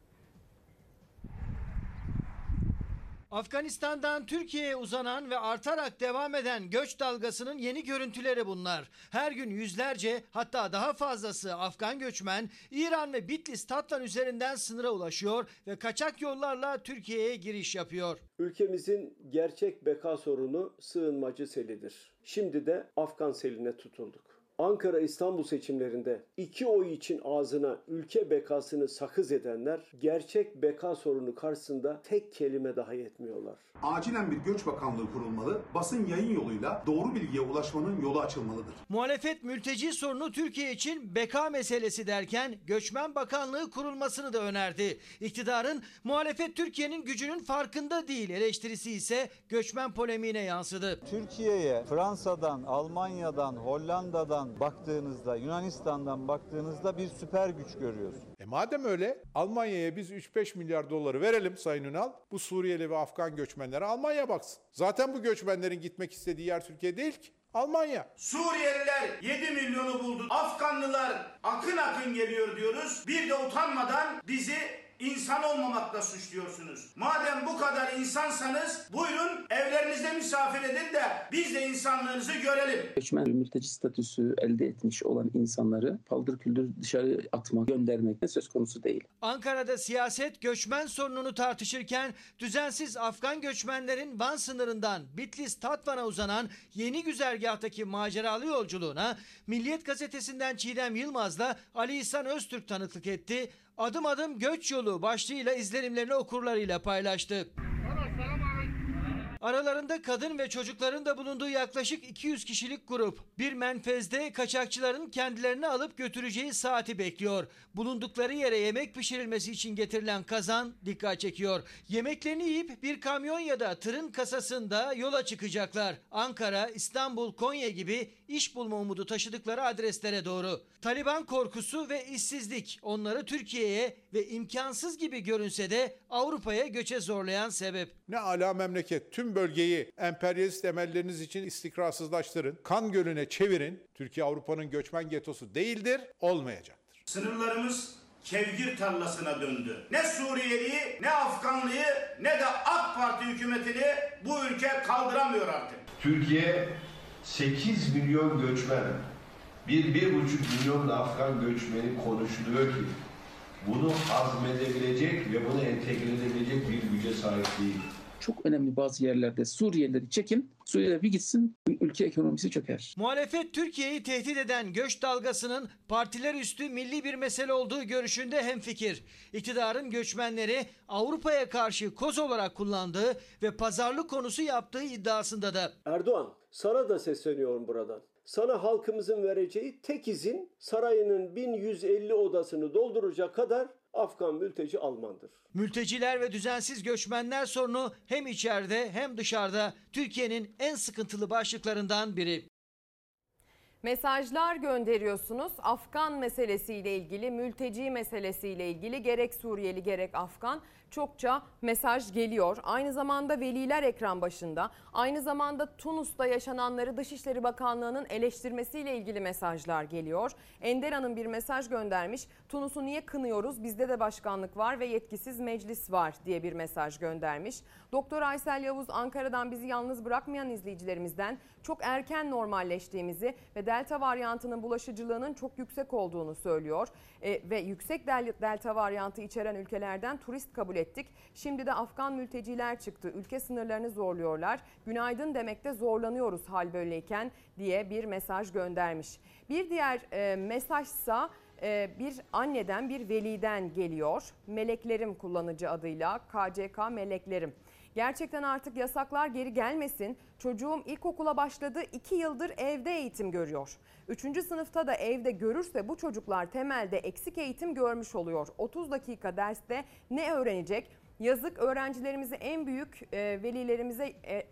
Afganistan'dan Türkiye'ye uzanan ve artarak devam eden göç dalgasının yeni görüntüleri bunlar. Her gün yüzlerce hatta daha fazlası Afgan göçmen İran ve Bitlis Tatvan üzerinden sınıra ulaşıyor ve kaçak yollarla Türkiye'ye giriş yapıyor. Ülkemizin gerçek beka sorunu sığınmacı selidir. Şimdi de Afgan seline tutulduk. Ankara İstanbul seçimlerinde iki oy için ağzına ülke bekasını sakız edenler gerçek beka sorunu karşısında tek kelime daha yetmiyorlar. Acilen bir göç bakanlığı kurulmalı, basın yayın yoluyla doğru bilgiye ulaşmanın yolu açılmalıdır. Muhalefet mülteci sorunu Türkiye için beka meselesi derken Göçmen Bakanlığı kurulmasını da önerdi. İktidarın muhalefet Türkiye'nin gücünün farkında değil eleştirisi ise göçmen polemiğine yansıdı. Türkiye'ye Fransa'dan, Almanya'dan, Hollanda'dan baktığınızda, Yunanistan'dan baktığınızda bir süper güç görüyorsunuz. E madem öyle Almanya'ya biz 3-5 milyar doları verelim Sayın Ünal. Bu Suriyeli ve Afgan göçmenlere Almanya baksın. Zaten bu göçmenlerin gitmek istediği yer Türkiye değil ki. Almanya. Suriyeliler 7 milyonu buldu. Afganlılar akın akın geliyor diyoruz. Bir de utanmadan bizi insan olmamakla suçluyorsunuz. Madem bu kadar insansanız buyurun evlerinizde misafir edin de biz de insanlığınızı görelim. Göçmen mülteci statüsü elde etmiş olan insanları paldır küldür dışarı atmak, göndermek de söz konusu değil. Ankara'da siyaset göçmen sorununu tartışırken düzensiz Afgan göçmenlerin Van sınırından Bitlis Tatvan'a uzanan yeni güzergahtaki maceralı yolculuğuna Milliyet gazetesinden Çiğdem Yılmaz'la Ali İhsan Öztürk tanıklık etti. Adım adım göç yolu başlığıyla izlenimlerini okurlarıyla paylaştı. Aralarında kadın ve çocukların da bulunduğu yaklaşık 200 kişilik grup bir menfezde kaçakçıların kendilerini alıp götüreceği saati bekliyor. Bulundukları yere yemek pişirilmesi için getirilen kazan dikkat çekiyor. Yemeklerini yiyip bir kamyon ya da tırın kasasında yola çıkacaklar. Ankara, İstanbul, Konya gibi iş bulma umudu taşıdıkları adreslere doğru. Taliban korkusu ve işsizlik onları Türkiye'ye ve imkansız gibi görünse de Avrupa'ya göçe zorlayan sebep. Ne ala memleket tüm bölgeyi emperyalist emelleriniz için istikrarsızlaştırın. Kan gölüne çevirin. Türkiye Avrupa'nın göçmen getosu değildir, olmayacaktır. Sınırlarımız kevgir tarlasına döndü. Ne Suriyeliyi, ne Afganlıyı, ne de AK Parti hükümetini bu ülke kaldıramıyor artık. Türkiye 8 milyon göçmen, bir, bir buçuk milyon da Afgan göçmeni konuşuluyor ki bunu hazmedebilecek ve bunu entegre edebilecek bir güce sahip değil. Çok önemli bazı yerlerde Suriyelileri çekin, Suriye'de bir gitsin ülke ekonomisi çöker. Muhalefet Türkiye'yi tehdit eden göç dalgasının partiler üstü milli bir mesele olduğu görüşünde hemfikir. İktidarın göçmenleri Avrupa'ya karşı koz olarak kullandığı ve pazarlık konusu yaptığı iddiasında da. Erdoğan sana da sesleniyorum buradan. Sana halkımızın vereceği tek izin sarayının 1150 odasını dolduracak kadar Afgan mülteci Almandır. Mülteciler ve düzensiz göçmenler sorunu hem içeride hem dışarıda Türkiye'nin en sıkıntılı başlıklarından biri. Mesajlar gönderiyorsunuz. Afgan meselesiyle ilgili, mülteci meselesiyle ilgili gerek Suriyeli gerek Afgan çokça mesaj geliyor. Aynı zamanda veliler ekran başında. Aynı zamanda Tunus'ta yaşananları Dışişleri Bakanlığı'nın eleştirmesiyle ilgili mesajlar geliyor. Ender Hanım bir mesaj göndermiş. Tunus'u niye kınıyoruz? Bizde de başkanlık var ve yetkisiz meclis var diye bir mesaj göndermiş. Doktor Aysel Yavuz Ankara'dan bizi yalnız bırakmayan izleyicilerimizden çok erken normalleştiğimizi ve delta varyantının bulaşıcılığının çok yüksek olduğunu söylüyor. E, ve yüksek del- delta varyantı içeren ülkelerden turist kabul ettik. Şimdi de Afgan mülteciler çıktı. Ülke sınırlarını zorluyorlar. Günaydın demekte zorlanıyoruz hal böyleyken diye bir mesaj göndermiş. Bir diğer e, mesajsa e, bir anneden bir veliden geliyor. Meleklerim kullanıcı adıyla KCK Meleklerim. Gerçekten artık yasaklar geri gelmesin. Çocuğum ilkokula başladı. 2 yıldır evde eğitim görüyor. 3. sınıfta da evde görürse bu çocuklar temelde eksik eğitim görmüş oluyor. 30 dakika derste ne öğrenecek? Yazık öğrencilerimize en büyük e, velilerimize e,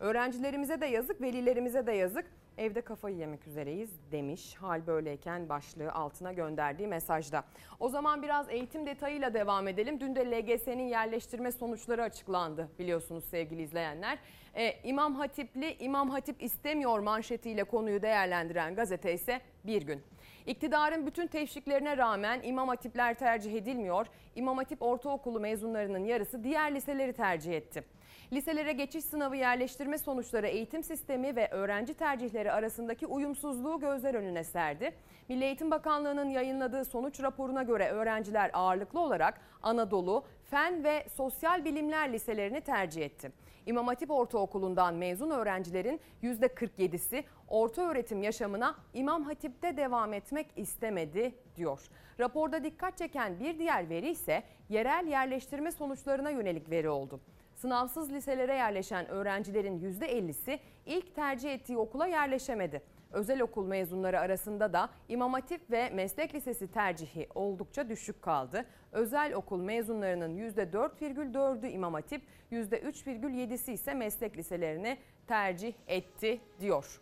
öğrencilerimize de yazık, velilerimize de yazık. Evde kafayı yemek üzereyiz demiş. Hal böyleyken başlığı altına gönderdiği mesajda. O zaman biraz eğitim detayıyla devam edelim. Dün de LGS'nin yerleştirme sonuçları açıklandı biliyorsunuz sevgili izleyenler. Ee, İmam Hatipli İmam Hatip istemiyor manşetiyle konuyu değerlendiren gazete ise Bir Gün. İktidarın bütün teşviklerine rağmen İmam Hatipler tercih edilmiyor. İmam Hatip Ortaokulu mezunlarının yarısı diğer liseleri tercih etti. Liselere geçiş sınavı yerleştirme sonuçları eğitim sistemi ve öğrenci tercihleri arasındaki uyumsuzluğu gözler önüne serdi. Milli Eğitim Bakanlığı'nın yayınladığı sonuç raporuna göre öğrenciler ağırlıklı olarak Anadolu, Fen ve Sosyal Bilimler liselerini tercih etti. İmam Hatip Ortaokulu'ndan mezun öğrencilerin %47'si orta öğretim yaşamına İmam Hatip'te devam etmek istemedi diyor. Raporda dikkat çeken bir diğer veri ise yerel yerleştirme sonuçlarına yönelik veri oldu. Sınavsız liselere yerleşen öğrencilerin %50'si ilk tercih ettiği okula yerleşemedi. Özel okul mezunları arasında da İmam Hatip ve Meslek Lisesi tercihi oldukça düşük kaldı. Özel okul mezunlarının %4,4'ü İmam Hatip, %3,7'si ise meslek liselerini tercih etti diyor.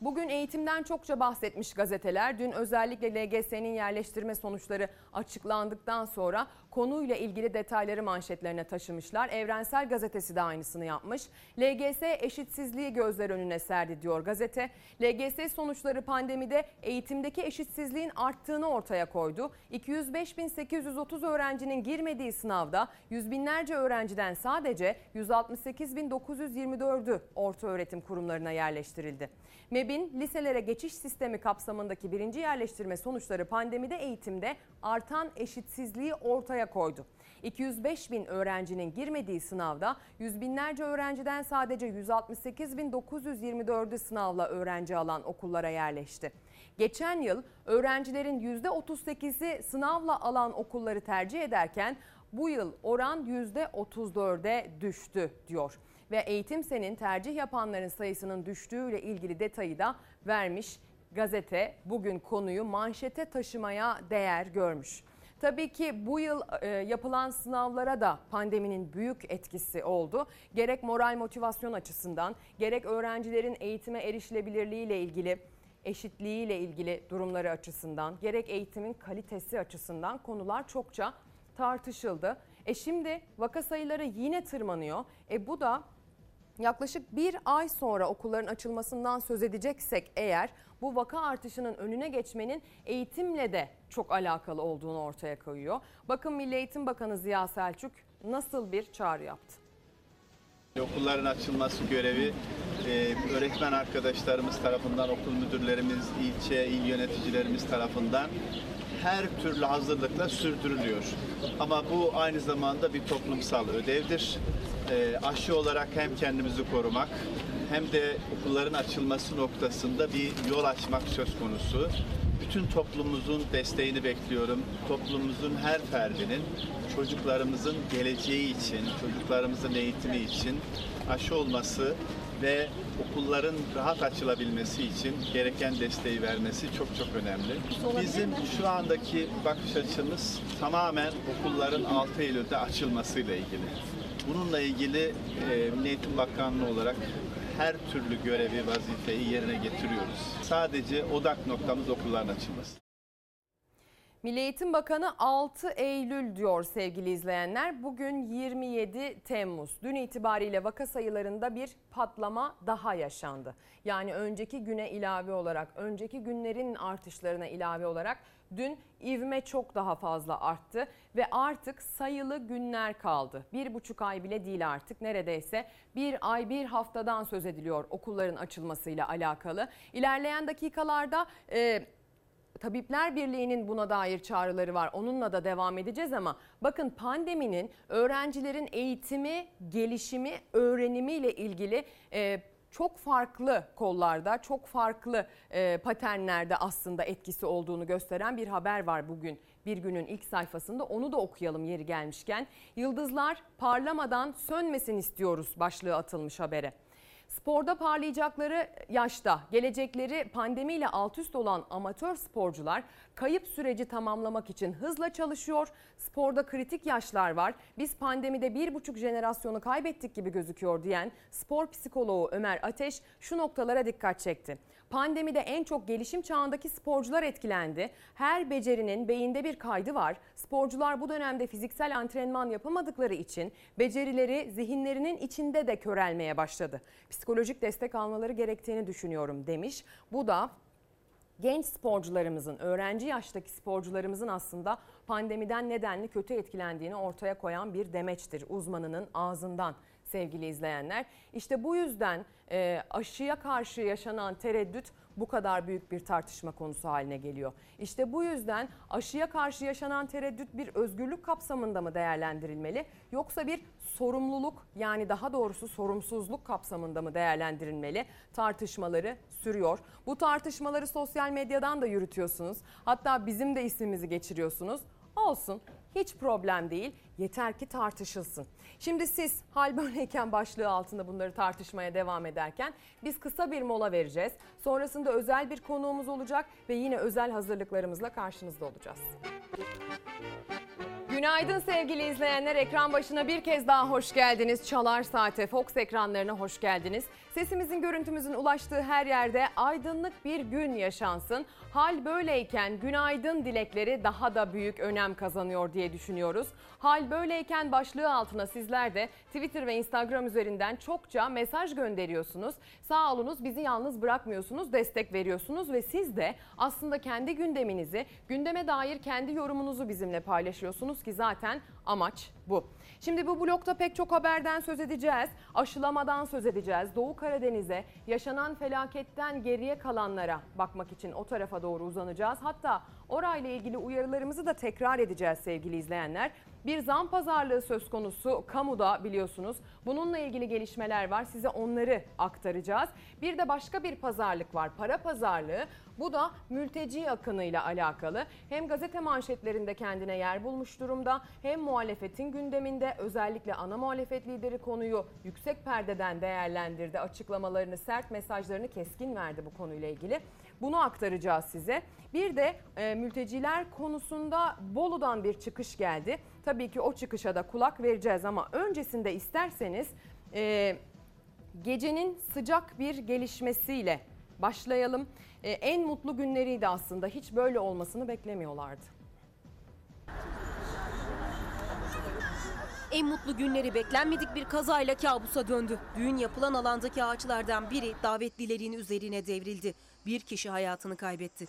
Bugün eğitimden çokça bahsetmiş gazeteler. Dün özellikle LGS'nin yerleştirme sonuçları açıklandıktan sonra konuyla ilgili detayları manşetlerine taşımışlar. Evrensel Gazetesi de aynısını yapmış. LGS eşitsizliği gözler önüne serdi diyor gazete. LGS sonuçları pandemide eğitimdeki eşitsizliğin arttığını ortaya koydu. 205.830 öğrencinin girmediği sınavda yüz binlerce öğrenciden sadece 168.924'ü orta öğretim kurumlarına yerleştirildi. MEB'in liselere geçiş sistemi kapsamındaki birinci yerleştirme sonuçları pandemide eğitimde artan eşitsizliği ortaya koydu. 205 bin öğrencinin girmediği sınavda yüz binlerce öğrenciden sadece 168.924'ü sınavla öğrenci alan okullara yerleşti. Geçen yıl öğrencilerin %38'i sınavla alan okulları tercih ederken bu yıl oran %34'e düştü diyor ve Eğitim Sen'in tercih yapanların sayısının düştüğüyle ilgili detayı da vermiş. Gazete bugün konuyu manşete taşımaya değer görmüş. Tabii ki bu yıl e, yapılan sınavlara da pandeminin büyük etkisi oldu. Gerek moral motivasyon açısından, gerek öğrencilerin eğitime erişilebilirliği ile ilgili, eşitliği ile ilgili durumları açısından, gerek eğitimin kalitesi açısından konular çokça tartışıldı. E şimdi vaka sayıları yine tırmanıyor. E bu da yaklaşık bir ay sonra okulların açılmasından söz edeceksek eğer bu vaka artışının önüne geçmenin eğitimle de çok alakalı olduğunu ortaya koyuyor. Bakın Milli Eğitim Bakanı Ziya Selçuk nasıl bir çağrı yaptı? Okulların açılması görevi e, öğretmen arkadaşlarımız tarafından, okul müdürlerimiz, ilçe, il yöneticilerimiz tarafından her türlü hazırlıkla sürdürülüyor. Ama bu aynı zamanda bir toplumsal ödevdir. E, aşı olarak hem kendimizi korumak hem de okulların açılması noktasında bir yol açmak söz konusu. Bütün toplumumuzun desteğini bekliyorum. Toplumumuzun her ferdinin çocuklarımızın geleceği için, çocuklarımızın eğitimi için aşı olması ve okulların rahat açılabilmesi için gereken desteği vermesi çok çok önemli. Bizim şu andaki bakış açımız tamamen okulların 6 Eylül'de açılmasıyla ilgili. Bununla ilgili e, Milli Eğitim Bakanlığı olarak her türlü görevi, vazifeyi yerine getiriyoruz. Sadece odak noktamız okulların açılması. Milli Eğitim Bakanı 6 Eylül diyor sevgili izleyenler. Bugün 27 Temmuz. Dün itibariyle vaka sayılarında bir patlama daha yaşandı. Yani önceki güne ilave olarak, önceki günlerin artışlarına ilave olarak dün ivme çok daha fazla arttı ve artık sayılı günler kaldı. Bir buçuk ay bile değil artık neredeyse bir ay bir haftadan söz ediliyor okulların açılmasıyla alakalı. İlerleyen dakikalarda... E, Tabipler Birliği'nin buna dair çağrıları var. Onunla da devam edeceğiz ama bakın pandeminin öğrencilerin eğitimi, gelişimi, öğrenimiyle ilgili e, çok farklı kollarda, çok farklı e, paternlerde aslında etkisi olduğunu gösteren bir haber var bugün. Bir günün ilk sayfasında onu da okuyalım yeri gelmişken. Yıldızlar parlamadan sönmesin istiyoruz başlığı atılmış habere. Sporda parlayacakları yaşta, gelecekleri pandemiyle alt üst olan amatör sporcular kayıp süreci tamamlamak için hızla çalışıyor. Sporda kritik yaşlar var. Biz pandemide bir buçuk jenerasyonu kaybettik gibi gözüküyor diyen spor psikoloğu Ömer Ateş şu noktalara dikkat çekti. Pandemide en çok gelişim çağındaki sporcular etkilendi. Her becerinin beyinde bir kaydı var. Sporcular bu dönemde fiziksel antrenman yapamadıkları için becerileri zihinlerinin içinde de körelmeye başladı. Psikolojik destek almaları gerektiğini düşünüyorum demiş. Bu da genç sporcularımızın, öğrenci yaştaki sporcularımızın aslında pandemiden nedenli kötü etkilendiğini ortaya koyan bir demeçtir uzmanının ağzından sevgili izleyenler. İşte bu yüzden e, aşıya karşı yaşanan tereddüt bu kadar büyük bir tartışma konusu haline geliyor. İşte bu yüzden aşıya karşı yaşanan tereddüt bir özgürlük kapsamında mı değerlendirilmeli yoksa bir sorumluluk yani daha doğrusu sorumsuzluk kapsamında mı değerlendirilmeli tartışmaları sürüyor. Bu tartışmaları sosyal medyadan da yürütüyorsunuz. Hatta bizim de ismimizi geçiriyorsunuz. Olsun hiç problem değil. Yeter ki tartışılsın. Şimdi siz hal böyleyken başlığı altında bunları tartışmaya devam ederken biz kısa bir mola vereceğiz. Sonrasında özel bir konuğumuz olacak ve yine özel hazırlıklarımızla karşınızda olacağız. Günaydın sevgili izleyenler. Ekran başına bir kez daha hoş geldiniz. Çalar Saate Fox ekranlarına hoş geldiniz. Sesimizin, görüntümüzün ulaştığı her yerde aydınlık bir gün yaşansın. Hal böyleyken günaydın dilekleri daha da büyük önem kazanıyor diye düşünüyoruz. Hal böyleyken başlığı altına sizler de Twitter ve Instagram üzerinden çokça mesaj gönderiyorsunuz. Sağ olunuz bizi yalnız bırakmıyorsunuz, destek veriyorsunuz ve siz de aslında kendi gündeminizi, gündeme dair kendi yorumunuzu bizimle paylaşıyorsunuz ki zaten amaç bu. Şimdi bu blokta pek çok haberden söz edeceğiz. Aşılamadan söz edeceğiz. Doğu Karadeniz'e yaşanan felaketten geriye kalanlara bakmak için o tarafa doğru uzanacağız. Hatta orayla ilgili uyarılarımızı da tekrar edeceğiz sevgili izleyenler. Bir zam pazarlığı söz konusu kamuda biliyorsunuz. Bununla ilgili gelişmeler var. Size onları aktaracağız. Bir de başka bir pazarlık var. Para pazarlığı. Bu da mülteci akınıyla alakalı. Hem gazete manşetlerinde kendine yer bulmuş durumda hem muhalefetin gündeminde özellikle ana muhalefet lideri konuyu yüksek perdeden değerlendirdi. Açıklamalarını, sert mesajlarını keskin verdi bu konuyla ilgili. Bunu aktaracağız size. Bir de e, mülteciler konusunda Bolu'dan bir çıkış geldi. Tabii ki o çıkışa da kulak vereceğiz ama öncesinde isterseniz e, gecenin sıcak bir gelişmesiyle başlayalım. E, en mutlu günleriydi aslında. Hiç böyle olmasını beklemiyorlardı. En mutlu günleri beklenmedik bir kazayla kabusa döndü. Düğün yapılan alandaki ağaçlardan biri davetlilerin üzerine devrildi. Bir kişi hayatını kaybetti.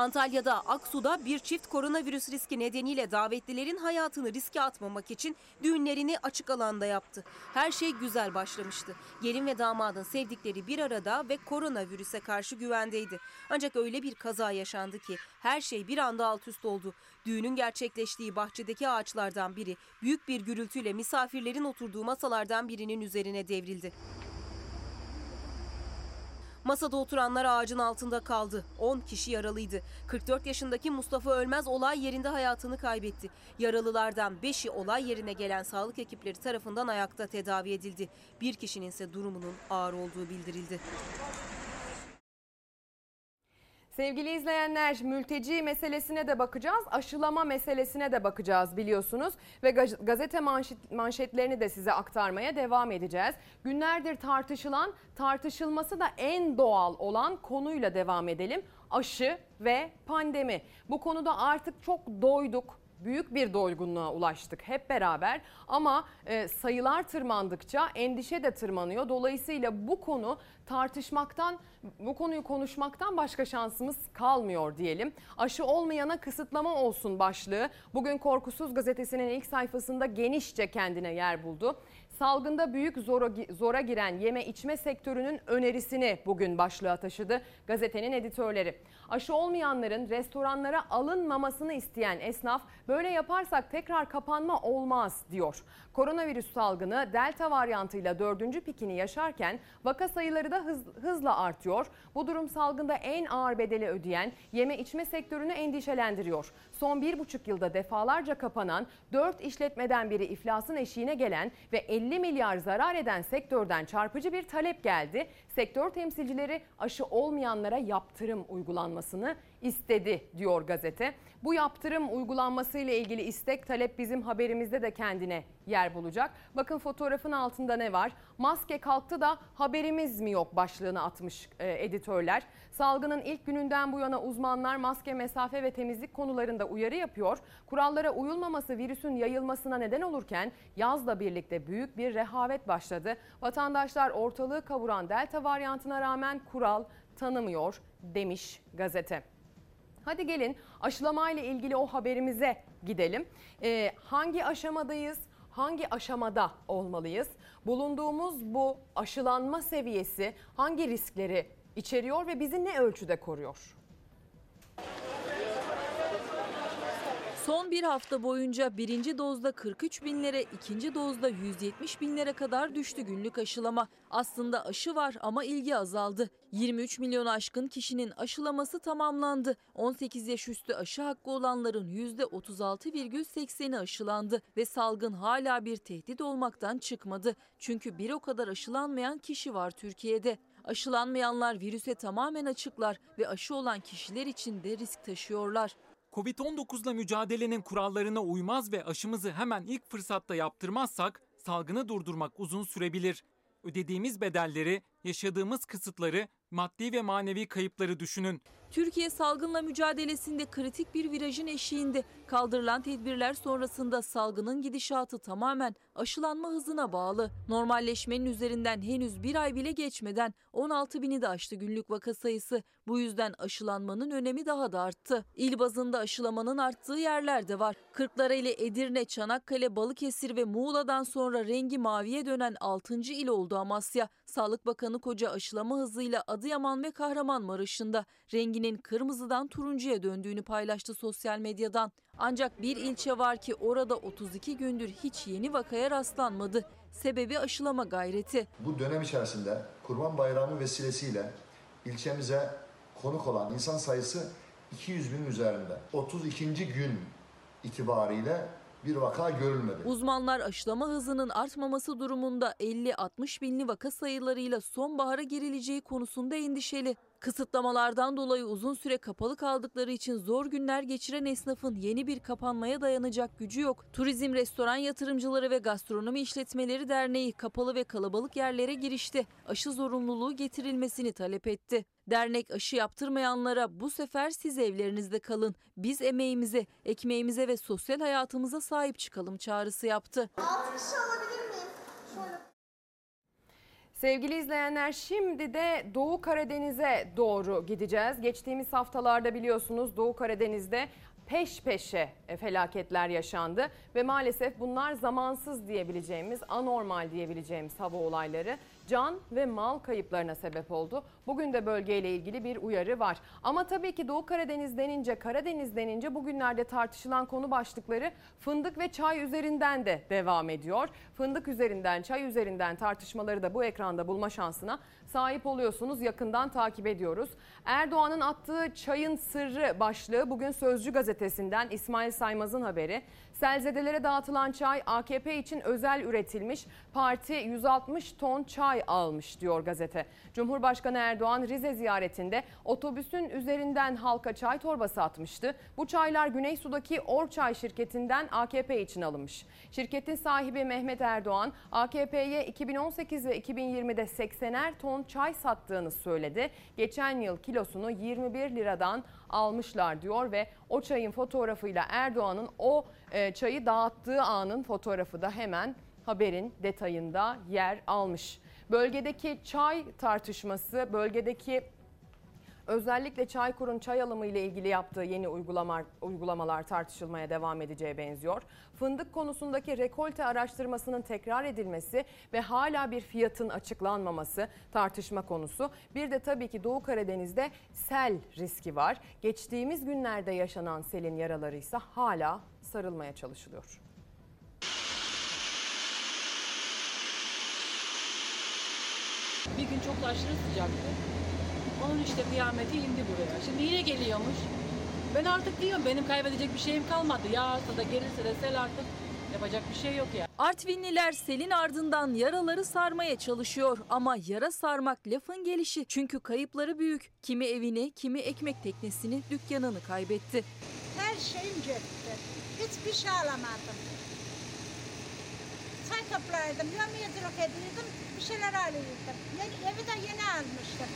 Antalya'da Aksu'da bir çift koronavirüs riski nedeniyle davetlilerin hayatını riske atmamak için düğünlerini açık alanda yaptı. Her şey güzel başlamıştı. Gelin ve damadın sevdikleri bir arada ve koronavirüse karşı güvendeydi. Ancak öyle bir kaza yaşandı ki her şey bir anda alt üst oldu. Düğünün gerçekleştiği bahçedeki ağaçlardan biri büyük bir gürültüyle misafirlerin oturduğu masalardan birinin üzerine devrildi. Masada oturanlar ağacın altında kaldı. 10 kişi yaralıydı. 44 yaşındaki Mustafa Ölmez olay yerinde hayatını kaybetti. Yaralılardan 5'i olay yerine gelen sağlık ekipleri tarafından ayakta tedavi edildi. Bir kişinin ise durumunun ağır olduğu bildirildi. Sevgili izleyenler mülteci meselesine de bakacağız, aşılama meselesine de bakacağız biliyorsunuz ve gazete manşet, manşetlerini de size aktarmaya devam edeceğiz. Günlerdir tartışılan, tartışılması da en doğal olan konuyla devam edelim. aşı ve pandemi. Bu konuda artık çok doyduk büyük bir doygunluğa ulaştık hep beraber ama e, sayılar tırmandıkça endişe de tırmanıyor. Dolayısıyla bu konu tartışmaktan, bu konuyu konuşmaktan başka şansımız kalmıyor diyelim. Aşı olmayana kısıtlama olsun başlığı bugün Korkusuz gazetesinin ilk sayfasında genişçe kendine yer buldu salgında büyük zora, zora giren yeme içme sektörünün önerisini bugün başlığa taşıdı gazetenin editörleri. Aşı olmayanların restoranlara alınmamasını isteyen esnaf böyle yaparsak tekrar kapanma olmaz diyor. Koronavirüs salgını delta varyantıyla dördüncü pikini yaşarken vaka sayıları da hız, hızla artıyor. Bu durum salgında en ağır bedeli ödeyen yeme içme sektörünü endişelendiriyor. Son bir buçuk yılda defalarca kapanan 4 işletmeden biri iflasın eşiğine gelen ve 50 milyar zarar eden sektörden çarpıcı bir talep geldi. Sektör temsilcileri aşı olmayanlara yaptırım uygulanmasını istedi diyor gazete. Bu yaptırım uygulanması ile ilgili istek talep bizim haberimizde de kendine yer bulacak. Bakın fotoğrafın altında ne var? Maske kalktı da haberimiz mi yok başlığını atmış e, editörler. Salgının ilk gününden bu yana uzmanlar maske, mesafe ve temizlik konularında uyarı yapıyor. Kurallara uyulmaması virüsün yayılmasına neden olurken yazla birlikte büyük bir rehavet başladı. Vatandaşlar ortalığı kavuran delta varyantına rağmen kural tanımıyor demiş gazete. Hadi gelin aşılama ile ilgili o haberimize gidelim. Ee, hangi aşamadayız? Hangi aşamada olmalıyız? Bulunduğumuz bu aşılanma seviyesi hangi riskleri içeriyor ve bizi ne ölçüde koruyor? Son bir hafta boyunca birinci dozda 43 binlere, ikinci dozda 170 binlere kadar düştü günlük aşılama. Aslında aşı var ama ilgi azaldı. 23 milyon aşkın kişinin aşılaması tamamlandı. 18 yaş üstü aşı hakkı olanların %36,80'i aşılandı ve salgın hala bir tehdit olmaktan çıkmadı. Çünkü bir o kadar aşılanmayan kişi var Türkiye'de. Aşılanmayanlar virüse tamamen açıklar ve aşı olan kişiler için de risk taşıyorlar. Covid-19'la mücadelenin kurallarına uymaz ve aşımızı hemen ilk fırsatta yaptırmazsak salgını durdurmak uzun sürebilir. Ödediğimiz bedelleri, yaşadığımız kısıtları, maddi ve manevi kayıpları düşünün. Türkiye salgınla mücadelesinde kritik bir virajın eşiğinde. Kaldırılan tedbirler sonrasında salgının gidişatı tamamen aşılanma hızına bağlı. Normalleşmenin üzerinden henüz bir ay bile geçmeden 16 bini de aştı günlük vaka sayısı. Bu yüzden aşılanmanın önemi daha da arttı. İl bazında aşılamanın arttığı yerler de var. Kırklareli, Edirne, Çanakkale, Balıkesir ve Muğla'dan sonra rengi maviye dönen 6. il oldu Amasya. Sağlık Bakanı Koca aşılama hızıyla Adıyaman ve Kahramanmaraş'ında renginin kırmızıdan turuncuya döndüğünü paylaştı sosyal medyadan. Ancak bir ilçe var ki orada 32 gündür hiç yeni vakaya rastlanmadı. Sebebi aşılama gayreti. Bu dönem içerisinde Kurban Bayramı vesilesiyle ilçemize konuk olan insan sayısı 200 bin üzerinde. 32. gün itibariyle bir vaka görülmedi. Uzmanlar aşılama hızının artmaması durumunda 50-60 binli vaka sayılarıyla sonbahara girileceği konusunda endişeli. Kısıtlamalardan dolayı uzun süre kapalı kaldıkları için zor günler geçiren esnafın yeni bir kapanmaya dayanacak gücü yok. Turizm, restoran yatırımcıları ve gastronomi işletmeleri derneği kapalı ve kalabalık yerlere girişti. Aşı zorunluluğu getirilmesini talep etti. Dernek aşı yaptırmayanlara bu sefer siz evlerinizde kalın. Biz emeğimize, ekmeğimize ve sosyal hayatımıza sahip çıkalım çağrısı yaptı. Sevgili izleyenler şimdi de Doğu Karadeniz'e doğru gideceğiz. Geçtiğimiz haftalarda biliyorsunuz Doğu Karadeniz'de peş peşe felaketler yaşandı ve maalesef bunlar zamansız diyebileceğimiz, anormal diyebileceğimiz hava olayları can ve mal kayıplarına sebep oldu. Bugün de bölgeyle ilgili bir uyarı var. Ama tabii ki Doğu Karadeniz denince, Karadeniz denince bugünlerde tartışılan konu başlıkları fındık ve çay üzerinden de devam ediyor. Fındık üzerinden, çay üzerinden tartışmaları da bu ekranda bulma şansına sahip oluyorsunuz. Yakından takip ediyoruz. Erdoğan'ın attığı çayın sırrı başlığı bugün Sözcü gazetesinden İsmail Saymaz'ın haberi. Selzedelere dağıtılan çay AKP için özel üretilmiş. Parti 160 ton çay almış diyor gazete. Cumhurbaşkanı Erdoğan Rize ziyaretinde otobüsün üzerinden halka çay torbası atmıştı. Bu çaylar Güneysu'daki Orçay şirketinden AKP için alınmış. Şirketin sahibi Mehmet Erdoğan AKP'ye 2018 ve 2020'de 80'er ton çay sattığını söyledi. Geçen yıl kilosunu 21 liradan almışlar diyor ve o çayın fotoğrafıyla Erdoğan'ın o e, çayı dağıttığı anın fotoğrafı da hemen haberin detayında yer almış. Bölgedeki çay tartışması, bölgedeki özellikle Çaykur'un çay alımı ile ilgili yaptığı yeni uygulamalar, uygulamalar tartışılmaya devam edeceğe benziyor. Fındık konusundaki rekolte araştırmasının tekrar edilmesi ve hala bir fiyatın açıklanmaması tartışma konusu. Bir de tabii ki Doğu Karadeniz'de sel riski var. Geçtiğimiz günlerde yaşanan selin yaraları ise hala sarılmaya çalışılıyor. Bir gün çok aşırı sıcaktı. Onun işte kıyameti indi buraya. Şimdi yine geliyormuş. Ben artık diyorum benim kaybedecek bir şeyim kalmadı. Yağarsa da gelirse de sel artık yapacak bir şey yok ya. Artvinliler selin ardından yaraları sarmaya çalışıyor ama yara sarmak lafın gelişi çünkü kayıpları büyük. Kimi evini, kimi ekmek teknesini, dükkanını kaybetti. Her şeyim gitti. Hiçbir şey alamadım. Çay toplardım, yemiyorduk ediyordum, bir şeyler alıyordum. Evi de yeni almıştım.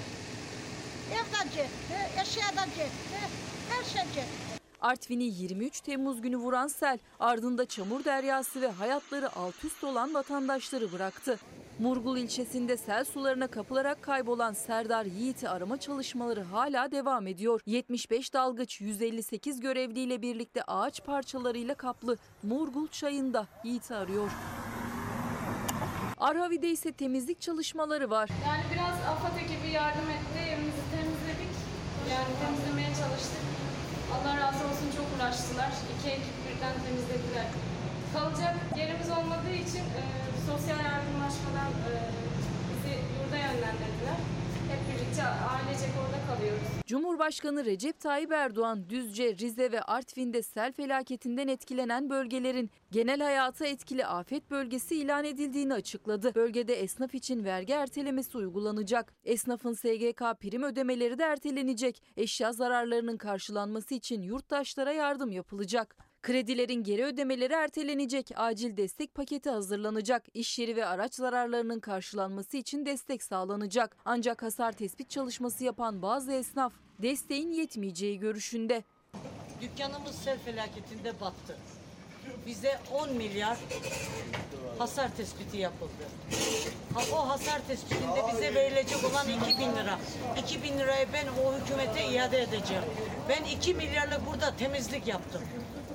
Ev de gitti, eşya da gitti, her şey gitti. Artvin'i 23 Temmuz günü vuran sel ardında çamur deryası ve hayatları alt üst olan vatandaşları bıraktı. Murgul ilçesinde sel sularına kapılarak kaybolan Serdar Yiğit'i arama çalışmaları hala devam ediyor. 75 dalgıç 158 görevliyle birlikte ağaç parçalarıyla kaplı Murgul çayında Yiğit'i arıyor. Arhavi'de ise temizlik çalışmaları var. Yani biraz AFAD ekibi yardım etti. Evimizi temizledik. Yani temizlemeye çalıştık. Allah razı olsun çok uğraştılar. İki ekip birden temizlediler. Kalacak yerimiz olmadığı için e, sosyal yardımlaşmadan e, bizi yurda yönlendirdiler. Hep birlikte ailecek orada kalıyoruz. Cumhurbaşkanı Recep Tayyip Erdoğan Düzce, Rize ve Artvin'de sel felaketinden etkilenen bölgelerin genel hayata etkili afet bölgesi ilan edildiğini açıkladı. Bölgede esnaf için vergi ertelemesi uygulanacak. Esnafın SGK prim ödemeleri de ertelenecek. Eşya zararlarının karşılanması için yurttaşlara yardım yapılacak. Kredilerin geri ödemeleri ertelenecek. Acil destek paketi hazırlanacak. İş yeri ve araç zararlarının karşılanması için destek sağlanacak. Ancak hasar tespit çalışması yapan bazı esnaf desteğin yetmeyeceği görüşünde. Dükkanımız sel felaketinde battı. Bize 10 milyar hasar tespiti yapıldı. O hasar tespitinde bize verilecek olan 2 bin lira. 2 bin lirayı ben o hükümete iade edeceğim. Ben 2 milyarla burada temizlik yaptım.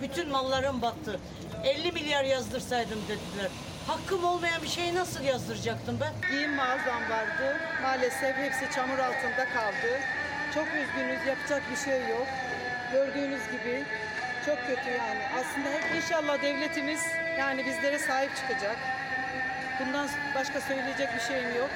Bütün mallarım battı. 50 milyar yazdırsaydım dediler. Hakkım olmayan bir şeyi nasıl yazdıracaktım ben? Giyim mağazam vardı. Maalesef hepsi çamur altında kaldı. Çok üzgünüz, yapacak bir şey yok. Gördüğünüz gibi çok kötü yani. Aslında hep inşallah devletimiz yani bizlere sahip çıkacak. Bundan başka söyleyecek bir şeyim yok.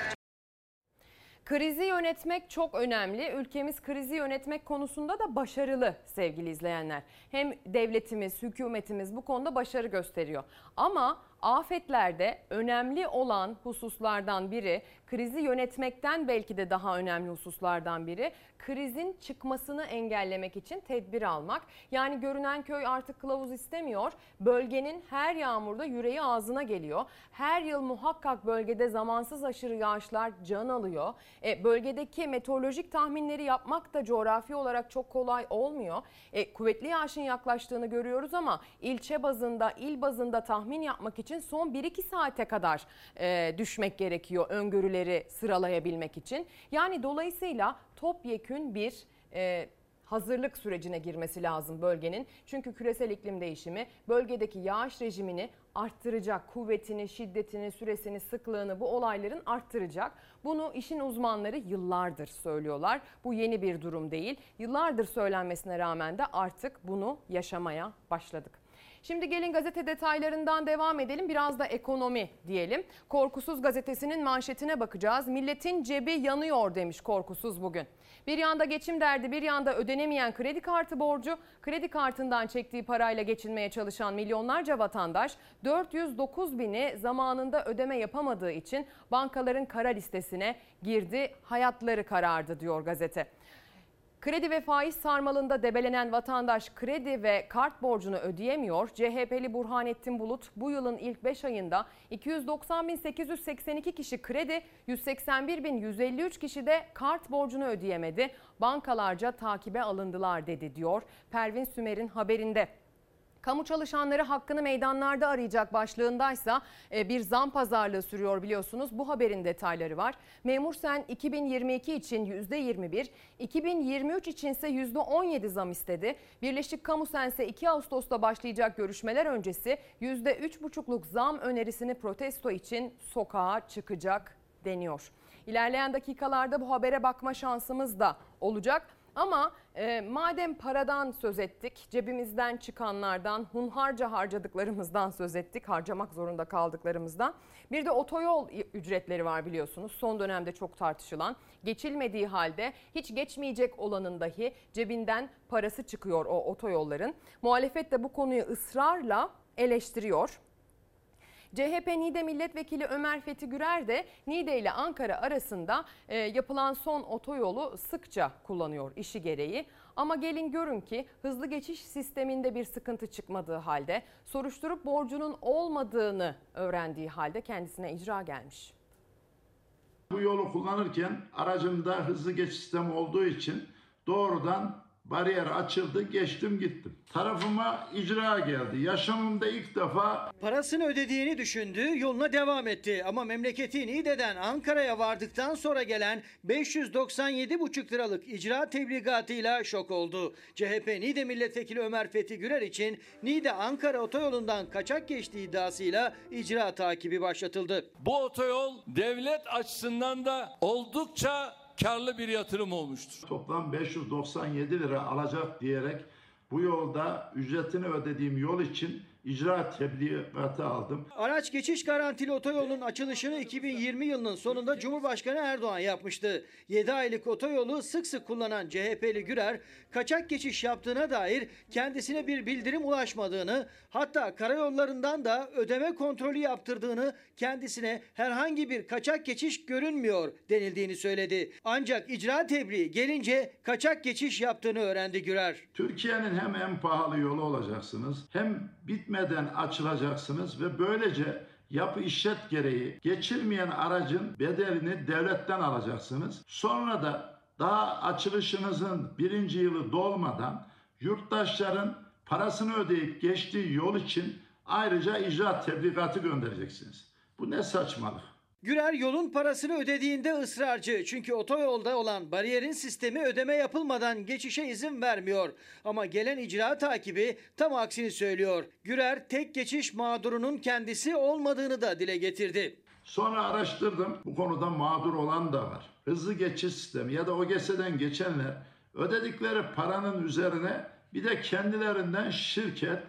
Krizi yönetmek çok önemli. Ülkemiz krizi yönetmek konusunda da başarılı sevgili izleyenler. Hem devletimiz, hükümetimiz bu konuda başarı gösteriyor. Ama afetlerde önemli olan hususlardan biri, krizi yönetmekten belki de daha önemli hususlardan biri, krizin çıkmasını engellemek için tedbir almak. Yani görünen köy artık kılavuz istemiyor. Bölgenin her yağmurda yüreği ağzına geliyor. Her yıl muhakkak bölgede zamansız aşırı yağışlar can alıyor. E, bölgedeki meteorolojik tahminleri yapmak da coğrafi olarak çok kolay olmuyor. E, kuvvetli yağışın yaklaştığını görüyoruz ama ilçe bazında, il bazında tahmin yapmak için son 1-2 saate kadar e, düşmek gerekiyor öngörüleri sıralayabilmek için. Yani dolayısıyla topyekün bir e, hazırlık sürecine girmesi lazım bölgenin. Çünkü küresel iklim değişimi bölgedeki yağış rejimini arttıracak. Kuvvetini, şiddetini, süresini, sıklığını bu olayların arttıracak. Bunu işin uzmanları yıllardır söylüyorlar. Bu yeni bir durum değil. Yıllardır söylenmesine rağmen de artık bunu yaşamaya başladık. Şimdi gelin gazete detaylarından devam edelim. Biraz da ekonomi diyelim. Korkusuz gazetesinin manşetine bakacağız. Milletin cebi yanıyor demiş Korkusuz bugün. Bir yanda geçim derdi, bir yanda ödenemeyen kredi kartı borcu, kredi kartından çektiği parayla geçinmeye çalışan milyonlarca vatandaş 409 bini zamanında ödeme yapamadığı için bankaların kara listesine girdi. Hayatları karardı diyor gazete. Kredi ve faiz sarmalında debelenen vatandaş kredi ve kart borcunu ödeyemiyor. CHP'li Burhanettin Bulut bu yılın ilk 5 ayında 290.882 kişi kredi, 181.153 kişi de kart borcunu ödeyemedi. Bankalarca takibe alındılar dedi diyor Pervin Sümer'in haberinde. Kamu çalışanları hakkını meydanlarda arayacak başlığındaysa e, bir zam pazarlığı sürüyor biliyorsunuz. Bu haberin detayları var. Memur Sen 2022 için %21, 2023 içinse %17 zam istedi. Birleşik Kamu Sen ise 2 Ağustos'ta başlayacak görüşmeler öncesi %3,5'luk zam önerisini protesto için sokağa çıkacak deniyor. İlerleyen dakikalarda bu habere bakma şansımız da olacak. Ama e, madem paradan söz ettik, cebimizden çıkanlardan, hunharca harcadıklarımızdan söz ettik, harcamak zorunda kaldıklarımızdan. Bir de otoyol ücretleri var biliyorsunuz. Son dönemde çok tartışılan, geçilmediği halde hiç geçmeyecek olanın dahi cebinden parası çıkıyor o otoyolların. Muhalefet de bu konuyu ısrarla eleştiriyor. CHP Niğde Milletvekili Ömer Fethi Gürer de Niğde ile Ankara arasında e, yapılan son otoyolu sıkça kullanıyor işi gereği. Ama gelin görün ki hızlı geçiş sisteminde bir sıkıntı çıkmadığı halde soruşturup borcunun olmadığını öğrendiği halde kendisine icra gelmiş. Bu yolu kullanırken aracımda hızlı geçiş sistemi olduğu için doğrudan bariyer açıldı, geçtim gittim. Tarafıma icra geldi. Yaşamımda ilk defa Parasını ödediğini düşündü, yoluna devam etti. Ama memleketi Niğde'den Ankara'ya vardıktan sonra gelen 597,5 liralık icra tebligatıyla şok oldu. CHP Niğde Milletvekili Ömer Fethi Gürer için Niğde Ankara otoyolundan kaçak geçtiği iddiasıyla icra takibi başlatıldı. Bu otoyol devlet açısından da oldukça karlı bir yatırım olmuştur. toplam 597 lira alacak diyerek bu yolda ücretini ödediğim yol için icra tebligatı aldım. Araç geçiş garantili otoyolun açılışını 2020 yılının sonunda Cumhurbaşkanı Erdoğan yapmıştı. 7 aylık otoyolu sık sık kullanan CHP'li Gürer, kaçak geçiş yaptığına dair kendisine bir bildirim ulaşmadığını, hatta karayollarından da ödeme kontrolü yaptırdığını, kendisine herhangi bir kaçak geçiş görünmüyor denildiğini söyledi. Ancak icra tebliği gelince kaçak geçiş yaptığını öğrendi Gürer. Türkiye'nin hem en pahalı yolu olacaksınız hem bitmeden açılacaksınız ve böylece yapı işlet gereği geçilmeyen aracın bedelini devletten alacaksınız. Sonra da daha açılışınızın birinci yılı dolmadan yurttaşların parasını ödeyip geçtiği yol için ayrıca icra tebligatı göndereceksiniz. Bu ne saçmalık. Gürer yolun parasını ödediğinde ısrarcı. Çünkü otoyolda olan bariyerin sistemi ödeme yapılmadan geçişe izin vermiyor. Ama gelen icra takibi tam aksini söylüyor. Gürer tek geçiş mağdurunun kendisi olmadığını da dile getirdi. Sonra araştırdım. Bu konuda mağdur olan da var. Hızlı geçiş sistemi ya da OGS'den geçenler ödedikleri paranın üzerine bir de kendilerinden şirket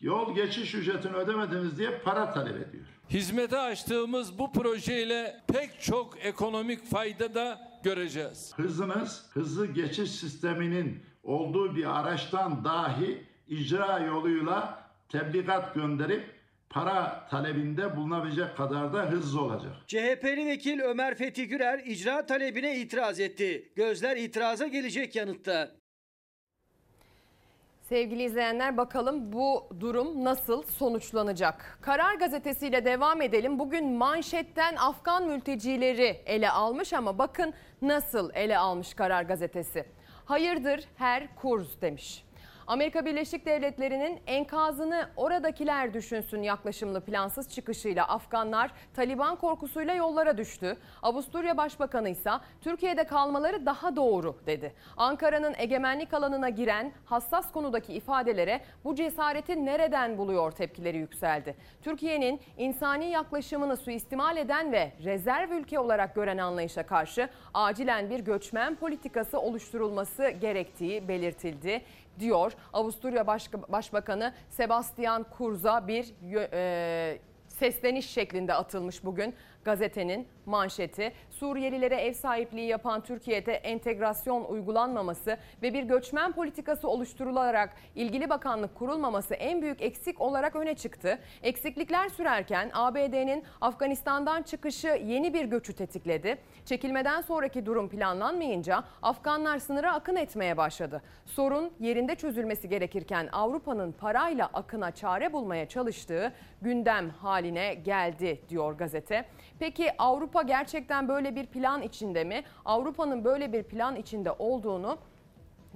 yol geçiş ücretini ödemediniz diye para talep ediyor. Hizmete açtığımız bu projeyle pek çok ekonomik fayda da göreceğiz. Hızınız hızlı geçiş sisteminin olduğu bir araçtan dahi icra yoluyla tebligat gönderip para talebinde bulunabilecek kadar da hızlı olacak. CHP'li vekil Ömer Fethi Gürer icra talebine itiraz etti. Gözler itiraza gelecek yanıtta. Sevgili izleyenler bakalım bu durum nasıl sonuçlanacak? Karar gazetesiyle devam edelim. Bugün manşetten Afgan mültecileri ele almış ama bakın nasıl ele almış Karar gazetesi. Hayırdır her kurz demiş. Amerika Birleşik Devletleri'nin enkazını oradakiler düşünsün yaklaşımlı plansız çıkışıyla Afganlar Taliban korkusuyla yollara düştü. Avusturya Başbakanı ise Türkiye'de kalmaları daha doğru dedi. Ankara'nın egemenlik alanına giren hassas konudaki ifadelere bu cesareti nereden buluyor tepkileri yükseldi. Türkiye'nin insani yaklaşımını suistimal eden ve rezerv ülke olarak gören anlayışa karşı acilen bir göçmen politikası oluşturulması gerektiği belirtildi diyor. Avusturya Başbakanı Sebastian Kurza bir e, sesleniş şeklinde atılmış bugün gazetenin manşeti. Suriyelilere ev sahipliği yapan Türkiye'de entegrasyon uygulanmaması ve bir göçmen politikası oluşturularak ilgili bakanlık kurulmaması en büyük eksik olarak öne çıktı. Eksiklikler sürerken ABD'nin Afganistan'dan çıkışı yeni bir göçü tetikledi. Çekilmeden sonraki durum planlanmayınca Afganlar sınıra akın etmeye başladı. Sorun yerinde çözülmesi gerekirken Avrupa'nın parayla akına çare bulmaya çalıştığı gündem haline geldi diyor gazete. Peki Avrupa gerçekten böyle bir plan içinde mi? Avrupa'nın böyle bir plan içinde olduğunu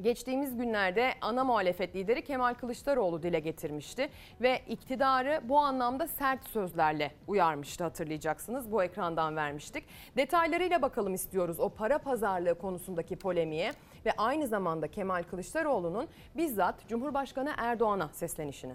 Geçtiğimiz günlerde ana muhalefet lideri Kemal Kılıçdaroğlu dile getirmişti ve iktidarı bu anlamda sert sözlerle uyarmıştı hatırlayacaksınız. Bu ekrandan vermiştik. Detaylarıyla bakalım istiyoruz o para pazarlığı konusundaki polemiğe ve aynı zamanda Kemal Kılıçdaroğlu'nun bizzat Cumhurbaşkanı Erdoğan'a seslenişini.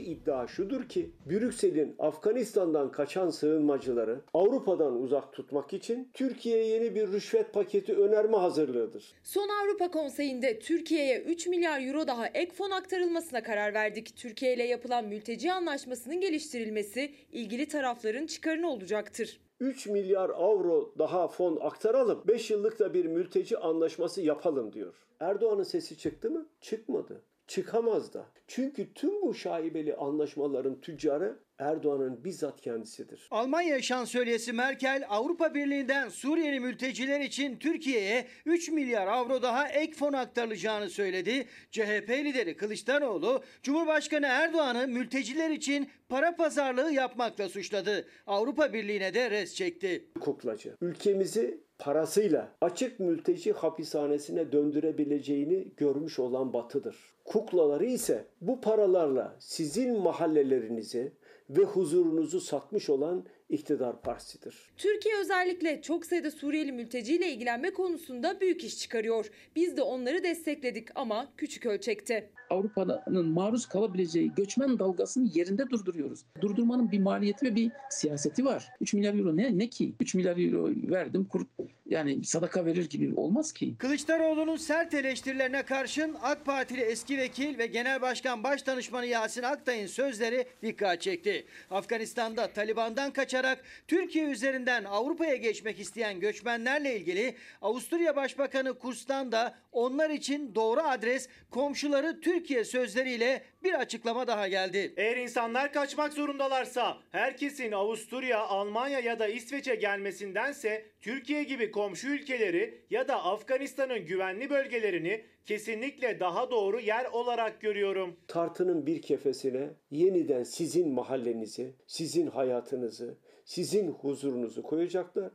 İddia şudur ki Brüksel'in Afganistan'dan kaçan sığınmacıları Avrupa'dan uzak tutmak için Türkiye'ye yeni bir rüşvet paketi önerme hazırlığıdır. Son Avrupa Konseyi'nde Türkiye'ye 3 milyar euro daha ek fon aktarılmasına karar verdik. Türkiye ile yapılan mülteci anlaşmasının geliştirilmesi ilgili tarafların çıkarını olacaktır. 3 milyar avro daha fon aktaralım. 5 yıllık da bir mülteci anlaşması yapalım diyor. Erdoğan'ın sesi çıktı mı? Çıkmadı. Çıkamaz da. Çünkü tüm bu şaibeli anlaşmaların tüccarı Erdoğan'ın bizzat kendisidir. Almanya şansölyesi Merkel Avrupa Birliği'nden Suriyeli mülteciler için Türkiye'ye 3 milyar avro daha ek fon aktarılacağını söyledi. CHP lideri Kılıçdaroğlu Cumhurbaşkanı Erdoğan'ı mülteciler için para pazarlığı yapmakla suçladı. Avrupa Birliği'ne de res çekti. Kuklacı. Ülkemizi parasıyla açık mülteci hapishanesine döndürebileceğini görmüş olan batıdır. Kuklaları ise bu paralarla sizin mahallelerinizi ve huzurunuzu satmış olan iktidar partisidir. Türkiye özellikle çok sayıda Suriyeli mülteciyle ilgilenme konusunda büyük iş çıkarıyor. Biz de onları destekledik ama küçük ölçekte. Avrupa'nın maruz kalabileceği göçmen dalgasını yerinde durduruyoruz. Durdurmanın bir maliyeti ve bir siyaseti var. 3 milyar euro ne, ne ki? 3 milyar euro verdim kur, yani sadaka verir gibi olmaz ki. Kılıçdaroğlu'nun sert eleştirilerine karşın AK Partili eski vekil ve Genel Başkan Başdanışmanı Yasin Aktay'ın sözleri dikkat çekti. Afganistan'da Taliban'dan kaçarak Türkiye üzerinden Avrupa'ya geçmek isteyen göçmenlerle ilgili Avusturya Başbakanı Kurs'tan da onlar için doğru adres komşuları Türkiye sözleriyle bir açıklama daha geldi. Eğer insanlar kaçmak zorundalarsa herkesin Avusturya, Almanya ya da İsveç'e gelmesindense Türkiye gibi komşu ülkeleri ya da Afganistan'ın güvenli bölgelerini kesinlikle daha doğru yer olarak görüyorum. Tartının bir kefesine yeniden sizin mahallenizi, sizin hayatınızı, sizin huzurunuzu koyacaklar.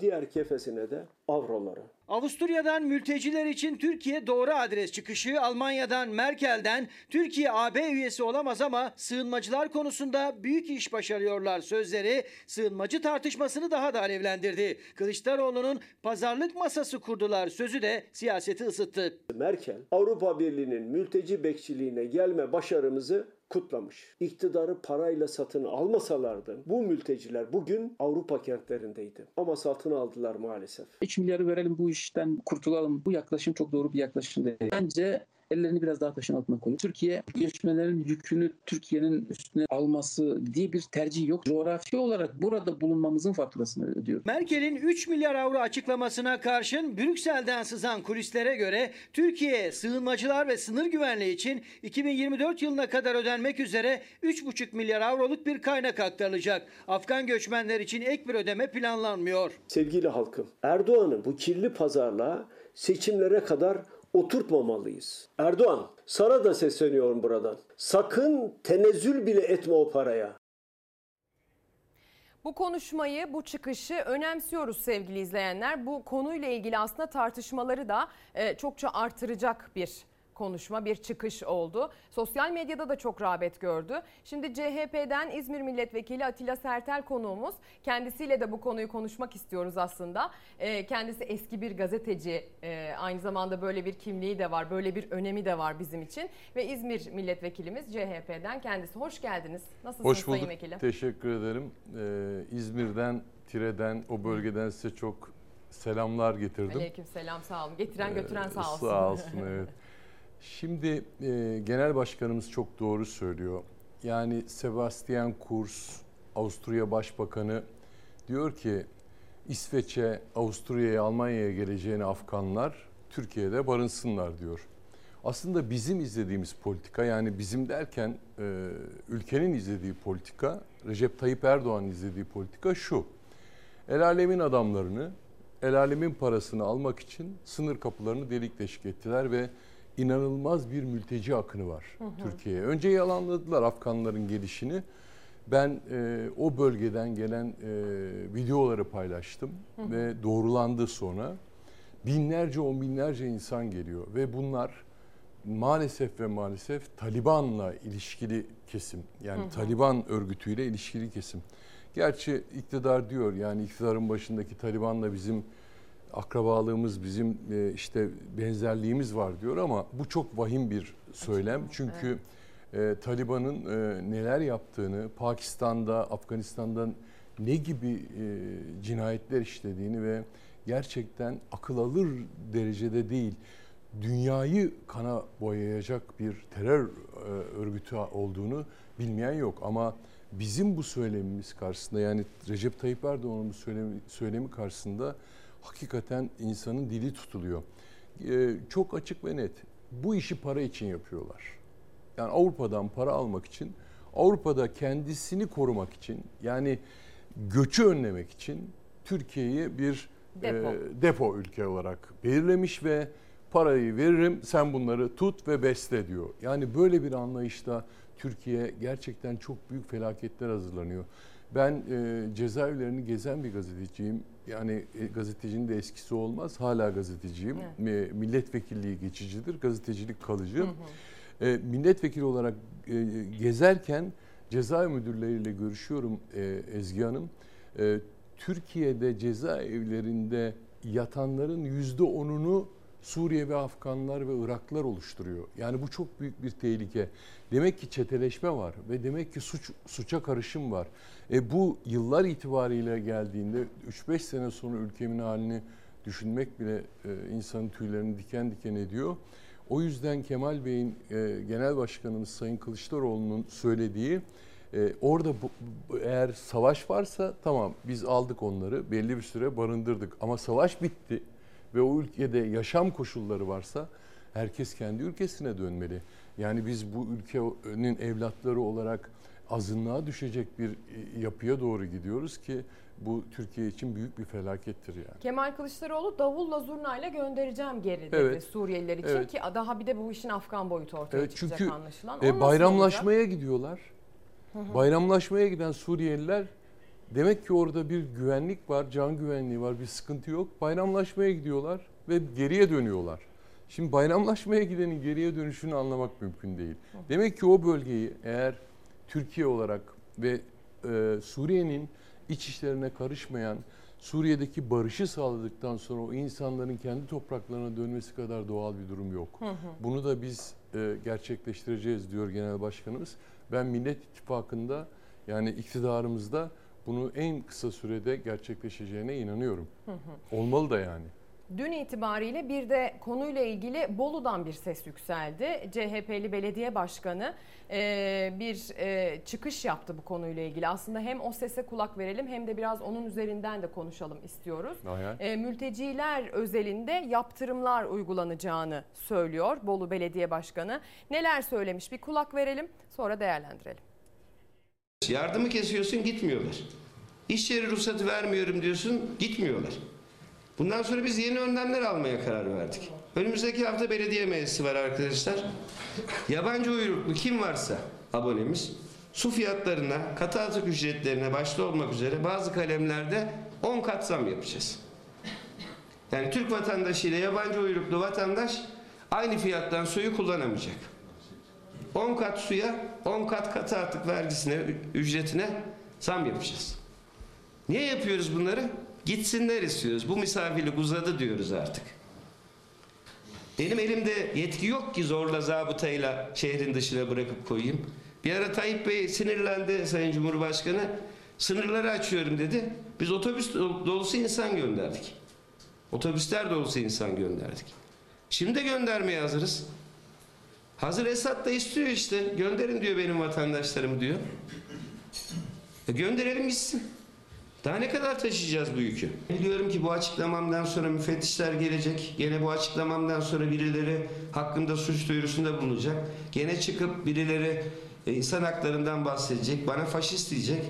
Diğer kefesine de avroları. Avusturya'dan mülteciler için Türkiye doğru adres çıkışı, Almanya'dan Merkel'den Türkiye AB üyesi olamaz ama sığınmacılar konusunda büyük iş başarıyorlar sözleri sığınmacı tartışmasını daha da alevlendirdi. Kılıçdaroğlu'nun pazarlık masası kurdular sözü de siyaseti ısıttı. Merkel Avrupa Birliği'nin mülteci bekçiliğine gelme başarımızı kutlamış. İktidarı parayla satın almasalardı bu mülteciler bugün Avrupa kentlerindeydi. Ama satın aldılar maalesef. 3 milyarı verelim bu işten kurtulalım. Bu yaklaşım çok doğru bir yaklaşım değil. Bence ellerini biraz daha taşın altına koyuyor. Türkiye göçmenlerin yükünü Türkiye'nin üstüne alması diye bir tercih yok. Coğrafi olarak burada bulunmamızın faturasını ödüyor. Merkel'in 3 milyar avro açıklamasına karşın Brüksel'den sızan kulislere göre Türkiye'ye sığınmacılar ve sınır güvenliği için 2024 yılına kadar ödenmek üzere 3,5 milyar avroluk bir kaynak aktarılacak. Afgan göçmenler için ek bir ödeme planlanmıyor. Sevgili halkım, Erdoğan'ın bu kirli pazarlığa seçimlere kadar oturtmamalıyız. Erdoğan, sana da sesleniyorum buradan. Sakın tenezzül bile etme o paraya. Bu konuşmayı, bu çıkışı önemsiyoruz sevgili izleyenler. Bu konuyla ilgili aslında tartışmaları da e, çokça artıracak bir konuşma, bir çıkış oldu. Sosyal medyada da çok rağbet gördü. Şimdi CHP'den İzmir Milletvekili Atilla Sertel konuğumuz. Kendisiyle de bu konuyu konuşmak istiyoruz aslında. Ee, kendisi eski bir gazeteci. Ee, aynı zamanda böyle bir kimliği de var, böyle bir önemi de var bizim için. Ve İzmir Milletvekilimiz CHP'den kendisi. Hoş geldiniz. Nasılsınız Hoş bulduk. Sayın Vekilim? Teşekkür ederim. Ee, İzmir'den, Tire'den, o bölgeden size çok selamlar getirdim. Aleyküm selam sağ olun. Getiren götüren Ee, sağ olsun. Sağ olsun evet. Şimdi e, genel başkanımız çok doğru söylüyor. Yani Sebastian Kurz, Avusturya Başbakanı diyor ki İsveç'e, Avusturya'ya, Almanya'ya geleceğine Afganlar Türkiye'de barınsınlar diyor. Aslında bizim izlediğimiz politika yani bizim derken e, ülkenin izlediği politika, Recep Tayyip Erdoğan'ın izlediği politika şu. El alemin adamlarını, el alemin parasını almak için sınır kapılarını delik deşik ettiler ve inanılmaz bir mülteci akını var. Türkiye'ye. Önce yalanladılar Afganların gelişini. Ben e, o bölgeden gelen e, videoları paylaştım Hı hı. ve doğrulandı sonra. Binlerce on binlerce insan geliyor ve bunlar maalesef ve maalesef Taliban'la ilişkili kesim. Yani Hı hı. Taliban örgütüyle ilişkili kesim. Gerçi iktidar diyor yani iktidarın başındaki Taliban'la bizim akrabalığımız, bizim e, işte benzerliğimiz var diyor ama bu çok vahim bir söylem. Çünkü e, Taliban'ın e, neler yaptığını, Pakistan'da, Afganistan'da ne gibi e, cinayetler işlediğini ve gerçekten akıl alır derecede değil, dünyayı kana boyayacak bir terör örgütü olduğunu bilmeyen yok. Ama bizim bu söylemimiz karşısında yani Recep Tayyip Erdoğan'ın bu söylemi, söylemi karşısında hakikaten insanın dili tutuluyor. E, çok açık ve net. Bu işi para için yapıyorlar. Yani Avrupa'dan para almak için, Avrupa'da kendisini korumak için, yani göçü önlemek için Türkiye'yi bir Depo. e, depo ülke olarak belirlemiş ve parayı veririm sen bunları tut ve besle diyor. Yani böyle bir anlayışla Türkiye gerçekten çok büyük felaketler hazırlanıyor. Ben e, cezaevlerini gezen bir gazeteciyim. Yani e, gazetecinin de eskisi olmaz. Hala gazeteciyim. E, milletvekilliği geçicidir. Gazetecilik kalıcı. E, milletvekili olarak e, gezerken cezaevi müdürleriyle görüşüyorum e, Ezgi Hanım. E, Türkiye'de cezaevlerinde yatanların yüzde onunu Suriye ve Afganlar ve Iraklılar oluşturuyor. Yani bu çok büyük bir tehlike. Demek ki çeteleşme var ve demek ki suç suça karışım var. E bu yıllar itibariyle geldiğinde 3-5 sene sonra ülkemin halini düşünmek bile e, insanın tüylerini diken diken ediyor. O yüzden Kemal Bey'in e, Genel Başkanımız Sayın Kılıçdaroğlu'nun söylediği e, orada bu, eğer savaş varsa tamam biz aldık onları belli bir süre barındırdık ama savaş bitti ve o ülkede yaşam koşulları varsa herkes kendi ülkesine dönmeli. Yani biz bu ülkenin evlatları olarak azınlığa düşecek bir e, yapıya doğru gidiyoruz ki bu Türkiye için büyük bir felakettir yani. Kemal Kılıçdaroğlu davulla zurnayla göndereceğim geri dedi Evet. Suriyeliler için Evet. ki daha bir de bu işin Afgan boyutu ortaya Evet çıkacak çünkü anlaşılan. O e, bayramlaşmaya gidiyorlar. Hı hı. Bayramlaşmaya giden Suriyeliler demek ki orada bir güvenlik var, can güvenliği var, bir sıkıntı yok. Bayramlaşmaya gidiyorlar ve geriye dönüyorlar. Şimdi bayramlaşmaya gidenin geriye dönüşünü anlamak mümkün değil. Demek ki o bölgeyi eğer Türkiye olarak ve e, Suriye'nin iç işlerine karışmayan, Suriye'deki barışı sağladıktan sonra o insanların kendi topraklarına dönmesi kadar doğal bir durum yok. Hı hı. Bunu da biz e, gerçekleştireceğiz diyor Genel Başkanımız. Ben Millet İttifakı'nda yani iktidarımızda bunu en kısa sürede gerçekleşeceğine inanıyorum. Hı hı. Olmalı da yani. Dün itibariyle bir de konuyla ilgili Bolu'dan bir ses yükseldi. CHP'li belediye başkanı e, bir e, çıkış yaptı bu konuyla ilgili. Aslında hem o sese kulak verelim hem de biraz onun üzerinden de konuşalım istiyoruz. E, mülteciler özelinde yaptırımlar uygulanacağını söylüyor Bolu Belediye Başkanı. Neler söylemiş bir kulak verelim sonra değerlendirelim. Yardımı kesiyorsun gitmiyorlar. İş yeri ruhsatı vermiyorum diyorsun gitmiyorlar. Bundan sonra biz yeni önlemler almaya karar verdik. Önümüzdeki hafta belediye meclisi var arkadaşlar. Yabancı uyruklu kim varsa abonemiz su fiyatlarına, katı atık ücretlerine başta olmak üzere bazı kalemlerde 10 kat zam yapacağız. Yani Türk vatandaşı ile yabancı uyruklu vatandaş aynı fiyattan suyu kullanamayacak. 10 kat suya, 10 kat katı atık vergisine, ücretine zam yapacağız. Niye yapıyoruz bunları? Gitsinler istiyoruz. Bu misafirlik uzadı diyoruz artık. Benim elimde yetki yok ki zorla zabıtayla şehrin dışına bırakıp koyayım. Bir ara Tayyip Bey sinirlendi Sayın Cumhurbaşkanı. Sınırları açıyorum dedi. Biz otobüs dol- dolusu insan gönderdik. Otobüsler dolusu insan gönderdik. Şimdi de göndermeye hazırız. Hazır Esad da istiyor işte. Gönderin diyor benim vatandaşlarımı diyor. E gönderelim gitsin. Daha ne kadar taşıyacağız bu yükü? Biliyorum ki bu açıklamamdan sonra müfettişler gelecek. Gene bu açıklamamdan sonra birileri hakkında suç duyurusunda bulunacak. Gene çıkıp birileri e, insan haklarından bahsedecek. Bana faşist diyecek.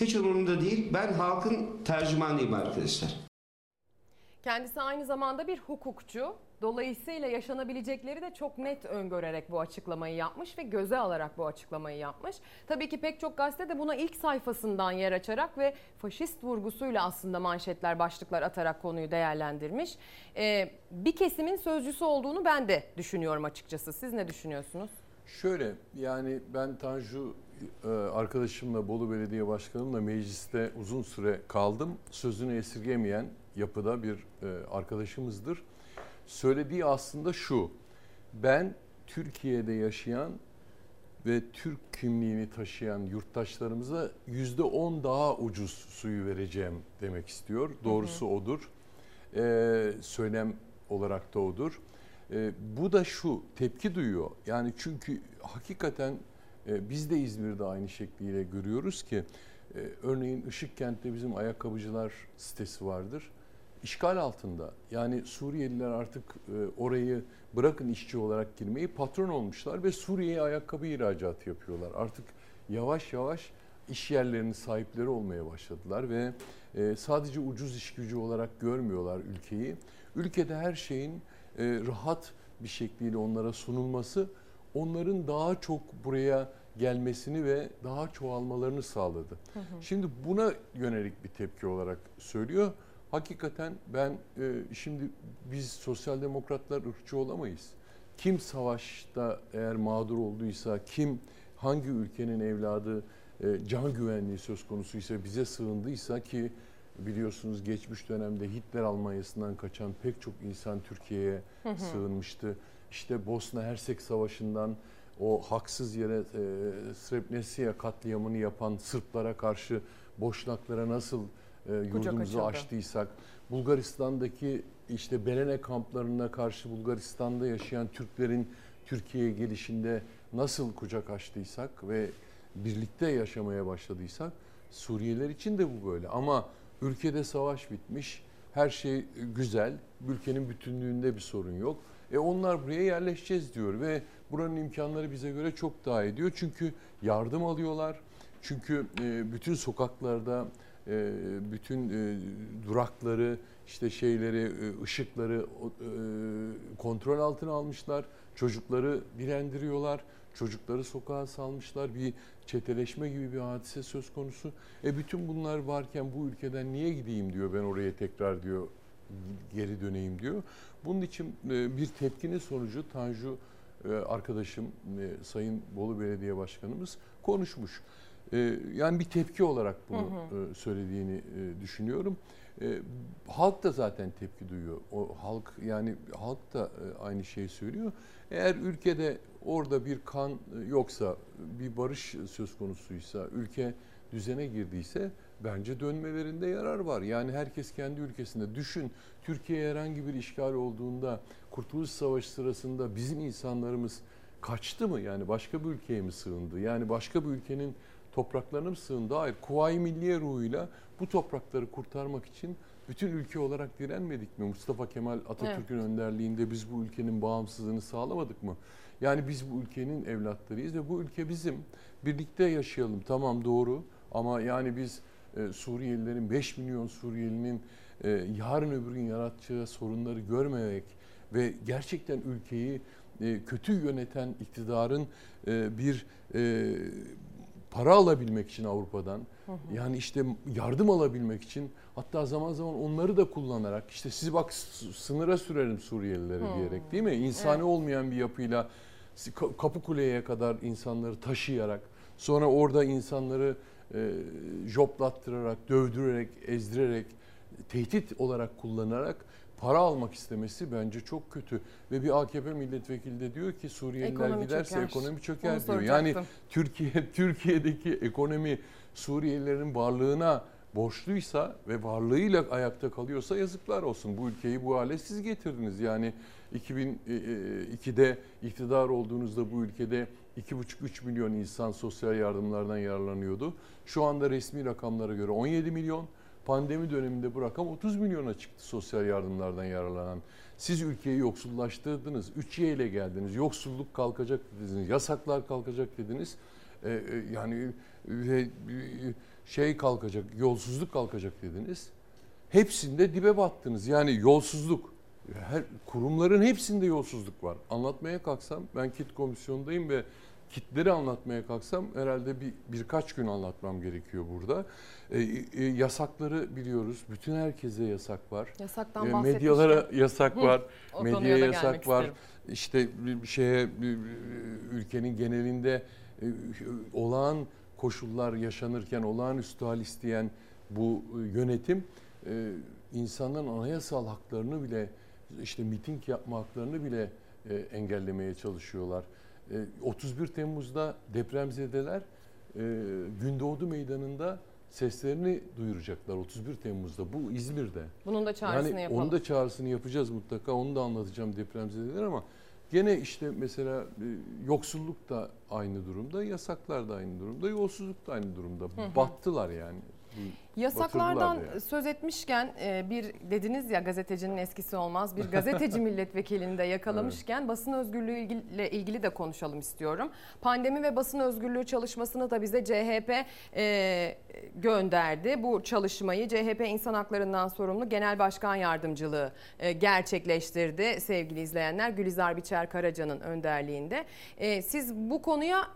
Hiç umurumda değil. Ben halkın tercümanıyım arkadaşlar. Kendisi aynı zamanda bir hukukçu. Dolayısıyla yaşanabilecekleri de çok net öngörerek bu açıklamayı yapmış ve göze alarak bu açıklamayı yapmış. Tabii ki pek çok gazete de buna ilk sayfasından yer açarak ve faşist vurgusuyla aslında manşetler, başlıklar atarak konuyu değerlendirmiş. Ee, bir kesimin sözcüsü olduğunu ben de düşünüyorum açıkçası. Siz ne düşünüyorsunuz? Şöyle yani ben Tanju e, arkadaşımla Bolu Belediye Başkanımla mecliste uzun süre kaldım. Sözünü esirgemeyen yapıda bir e, arkadaşımızdır. Söylediği aslında şu. Ben Türkiye'de yaşayan ve Türk kimliğini taşıyan yurttaşlarımıza yüzde on daha ucuz suyu vereceğim demek istiyor. Doğrusu odur. Ee, söylem olarak da odur. Ee, bu da şu tepki duyuyor. Yani çünkü hakikaten e, biz de İzmir'de aynı şekliyle görüyoruz ki e, örneğin Işıkkent'te bizim ayakkabıcılar sitesi vardır. İşgal altında. Yani Suriyeliler artık e, orayı bırakın işçi olarak girmeyi patron olmuşlar ve Suriye'ye ayakkabı ihracatı yapıyorlar. Artık yavaş yavaş iş yerlerinin sahipleri olmaya başladılar ve e, sadece ucuz iş gücü olarak görmüyorlar ülkeyi. Ülkede her şeyin e, rahat bir şekliyle onlara sunulması onların daha çok buraya gelmesini ve daha çoğalmalarını sağladı. Hı hı. Şimdi buna yönelik bir tepki olarak söylüyor. Hakikaten ben e, şimdi biz sosyal demokratlar ırkçı olamayız. Kim savaşta eğer mağdur olduysa, kim hangi ülkenin evladı e, can güvenliği söz konusuysa bize sığındıysa ki biliyorsunuz geçmiş dönemde Hitler Almanya'sından kaçan pek çok insan Türkiye'ye sığınmıştı. İşte Bosna Hersek Savaşı'ndan o haksız yere e, Srebrenica katliamını yapan Sırplara karşı Boşnaklara nasıl e, yurdumuzu açtıysak, Bulgaristan'daki işte Belene kamplarına karşı Bulgaristan'da yaşayan Türklerin Türkiye'ye gelişinde nasıl kucak açtıysak ve birlikte yaşamaya başladıysak Suriyeliler için de bu böyle. Ama ülkede savaş bitmiş, her şey güzel, ülkenin bütünlüğünde bir sorun yok. E onlar buraya yerleşeceğiz diyor ve buranın imkanları bize göre çok daha iyi diyor. Çünkü yardım alıyorlar. Çünkü e, bütün sokaklarda bütün e, durakları, işte şeyleri, e, ışıkları e, kontrol altına almışlar. Çocukları dilendiriyorlar. Çocukları sokağa salmışlar. Bir çeteleşme gibi bir hadise söz konusu. E bütün bunlar varken bu ülkeden niye gideyim diyor ben oraya tekrar diyor geri döneyim diyor. Bunun için e, bir tepkinin sonucu Tanju e, arkadaşım e, Sayın Bolu Belediye Başkanımız konuşmuş. E, yani bir tepki olarak bunu Hı hı. e, söylediğini e, düşünüyorum. E, halk da zaten tepki duyuyor. O halk yani halk da e, aynı şeyi söylüyor. Eğer ülkede orada bir kan yoksa, bir barış söz konusuysa, ülke düzene girdiyse bence dönmelerinde yarar var. Yani herkes kendi ülkesinde. Düşün Türkiye herhangi bir işgal olduğunda Kurtuluş Savaşı sırasında bizim insanlarımız kaçtı mı? Yani başka bir ülkeye mi sığındı? Yani başka bir ülkenin topraklarına sığındı? Hayır. Kuvayi Milliye ruhuyla bu toprakları kurtarmak için bütün ülke olarak direnmedik mi? Mustafa Kemal Atatürk'ün önderliğinde biz bu ülkenin bağımsızlığını sağlamadık mı? Yani biz bu ülkenin evlatlarıyız ve bu ülke bizim. Birlikte yaşayalım tamam doğru ama yani biz e, Suriyelilerin 5 milyon Suriyelinin e, yarın öbür gün yaratacağı sorunları görmemek ve gerçekten ülkeyi e, kötü yöneten iktidarın e, bir e, para alabilmek için Avrupa'dan yani işte yardım alabilmek için hatta zaman zaman onları da kullanarak işte sizi bak sınıra sürerim Suriyelileri Hı. diyerek değil mi? İnsani Evet. olmayan bir yapıyla Ka- Kapıkule'ye kadar insanları taşıyarak sonra orada insanları e, joplattırarak, dövdürerek, ezdirerek, tehdit olarak kullanarak para almak istemesi bence çok kötü. Ve bir AKP milletvekili de diyor ki Suriyeliler Ekonomi giderse çöker. ekonomi Onu çöker diyor. soracaktım. Yani Türkiye Türkiye'deki ekonomi Suriyelilerin varlığına borçluysa ve varlığıyla ayakta kalıyorsa yazıklar olsun. Bu ülkeyi bu hale siz getirdiniz. Yani 2002'de iktidar olduğunuzda bu ülkede 2,5-3 milyon insan sosyal yardımlardan yararlanıyordu. Şu anda resmi rakamlara göre 17 milyon. Pandemi döneminde bu rakam 30 milyona çıktı sosyal yardımlardan yararlanan. Siz ülkeyi yoksullaştırdınız. 3Y ile geldiniz. Yoksulluk kalkacak dediniz. Yasaklar kalkacak dediniz. Ee, yani e, şey kalkacak, yolsuzluk kalkacak dediniz. Hepsinde dibe battınız. Yani yolsuzluk. Her kurumların hepsinde yolsuzluk var. Anlatmaya kalksam ben kit komisyondayım ve kitleri anlatmaya kalksam herhalde bir birkaç gün anlatmam gerekiyor burada. E, e, yasakları biliyoruz. Bütün herkese yasak var. Yasaktan e, medyalara yasak var. o medyaya yasak var. isterim. İşte bir şeye ülkenin genelinde e, olağan koşullar yaşanırken olağanüstü hal isteyen bu e, yönetim e, insanların anayasal haklarını bile işte miting yapma haklarını bile e, engellemeye çalışıyorlar. E, 31 Temmuz'da depremzedeler e, Gündoğdu Meydanı'nda seslerini duyuracaklar 31 Temmuz'da. Bu İzmir'de. Bunun da çağrısını yani yapalım. Onu da çağrısını yapacağız mutlaka. Onu da anlatacağım depremzedeler ama gene işte mesela e, yoksulluk da aynı durumda, yasaklar da aynı durumda, yolsuzluk da aynı durumda. hı. Battılar yani. Yasaklardan yani. söz etmişken e, bir dediniz ya gazetecinin eskisi olmaz. Bir gazeteci milletvekilini de yakalamışken basın özgürlüğü ile ilgili de konuşalım istiyorum. Pandemi ve basın özgürlüğü çalışmasını da bize CHP e, gönderdi. Bu çalışmayı CHP İnsan Haklarından sorumlu Genel Başkan Yardımcılığı e, gerçekleştirdi sevgili izleyenler. Gülizar Biçer Karaca'nın önderliğinde. E, siz bu konuya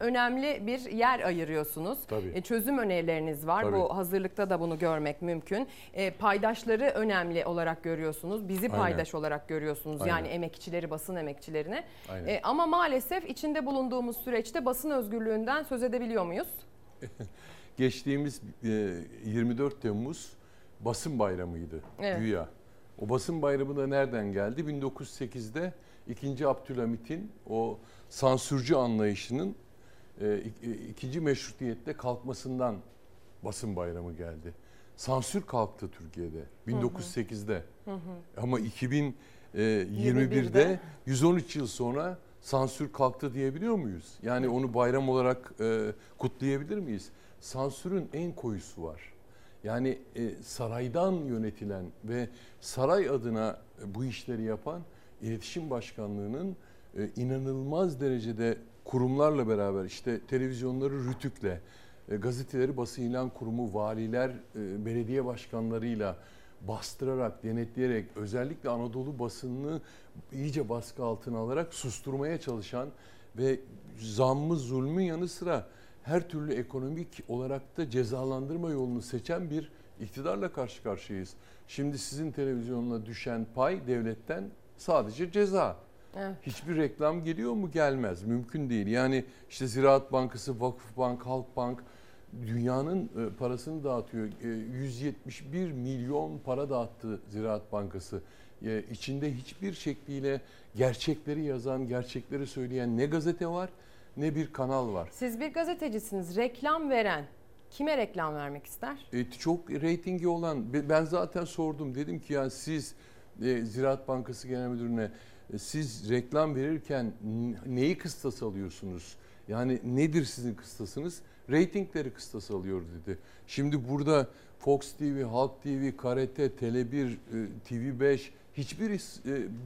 önemli bir yer ayırıyorsunuz. Tabii. E, çözüm önerileriniz var. Tabii. Bu hazırlıkta da bunu görmek mümkün. E, paydaşları önemli olarak görüyorsunuz. Bizi Aynen. paydaş olarak görüyorsunuz. Aynen. Yani emekçileri, basın emekçilerini. Aynen. E, ama maalesef içinde bulunduğumuz süreçte basın özgürlüğünden söz edebiliyor muyuz? Geçtiğimiz e, 24 Temmuz basın bayramıydı Evet. güya. O basın bayramı da nereden geldi? 1908'de 2. Abdülhamit'in o sansürcü anlayışının e, ik- e, ikinci meşrutiyette kalkmasından basın bayramı geldi. Sansür kalktı Türkiye'de 1908'de. Hı hı. Ama 2021'de 21'de 113 yıl sonra sansür kalktı diyebiliyor muyuz? Yani onu bayram olarak e, kutlayabilir miyiz? Sansürün en koyusu var. Yani e, saraydan yönetilen ve saray adına e, bu işleri yapan iletişim başkanlığının e, inanılmaz derecede kurumlarla beraber işte televizyonları rütükle, e, gazeteleri basın ilan kurumu, valiler, e, belediye başkanlarıyla bastırarak, denetleyerek özellikle Anadolu basınını iyice baskı altına alarak susturmaya çalışan ve zammı zulmün yanı sıra her türlü ekonomik olarak da cezalandırma yolunu seçen bir iktidarla karşı karşıyayız. Şimdi sizin televizyonuna düşen pay devletten sadece ceza. Evet. Hiçbir reklam geliyor mu? Gelmez. Mümkün değil. Yani işte Ziraat Bankası, Vakıfbank, Halkbank dünyanın e, parasını dağıtıyor. E, 171 milyon para dağıttı Ziraat Bankası. E, içinde hiçbir şekliyle gerçekleri yazan, gerçekleri söyleyen ne gazete var ne bir kanal var. Siz bir gazetecisiniz. Reklam veren kime reklam vermek ister? E, çok reytingi olan be- ben zaten sordum dedim ki yani siz e, Ziraat Bankası Genel Müdürü'ne e, siz reklam verirken neyi kıstas alıyorsunuz? Yani nedir sizin kıstasınız? Reytingleri kıstas alıyor dedi. Şimdi burada Fox TV, Halk TV, KRT, Tele1, e, TV5 hiçbir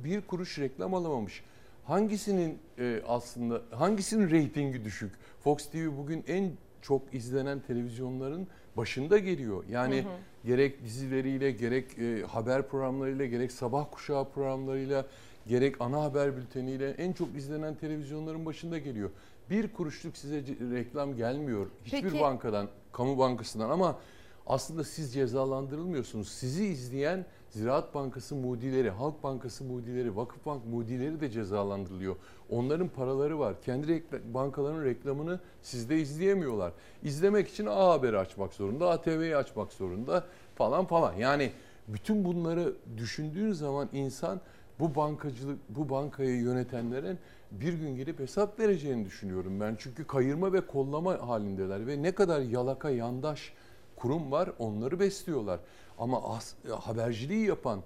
bir kuruş reklam alamamış. Hangisinin e, aslında hangisinin reytingi düşük? Fox TV bugün en çok izlenen televizyonların başında geliyor. Yani Hı hı. gerek dizileriyle, gerek e, haber programlarıyla, gerek sabah kuşağı programlarıyla, gerek ana haber bülteniyle en çok izlenen televizyonların başında geliyor. Bir kuruşluk size reklam gelmiyor hiçbir Peki- bankadan, kamu bankasından ama aslında siz cezalandırılmıyorsunuz. Sizi izleyen Ziraat Bankası mudileri, Halk Bankası mudileri, Vakıfbank mudileri de cezalandırılıyor. Onların paraları var. Kendi rekla- bankaların reklamını sizde izleyemiyorlar. İzlemek için A Haber'i açmak zorunda, ATV'yi açmak zorunda falan falan. Yani bütün bunları düşündüğün zaman insan bu bankacılık, bu bankayı yönetenlerin bir gün gelip hesap vereceğini düşünüyorum ben. Çünkü kayırma ve kollama halindeler ve ne kadar yalaka yandaş kurum var onları besliyorlar. Ama as, haberciliği yapan,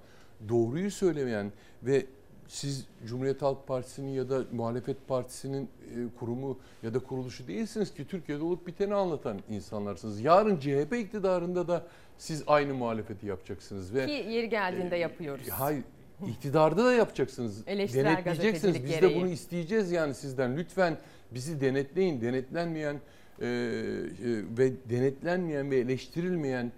doğruyu söylemeyen ve siz Cumhuriyet Halk Partisi'nin ya da muhalefet partisinin e, kurumu ya da kuruluşu değilsiniz ki Türkiye'de olup biteni anlatan insanlarsınız. Yarın CHP iktidarında da siz aynı muhalefeti yapacaksınız ve Ki yeri geldiğinde yapıyoruz. Hayır, iktidarda da yapacaksınız. Eleştirel Denetleyeceksiniz. Biz gereği. de bunu isteyeceğiz yani sizden. Lütfen bizi denetleyin. Denetlenmeyen e, e, ve denetlenmeyen ve eleştirilmeyen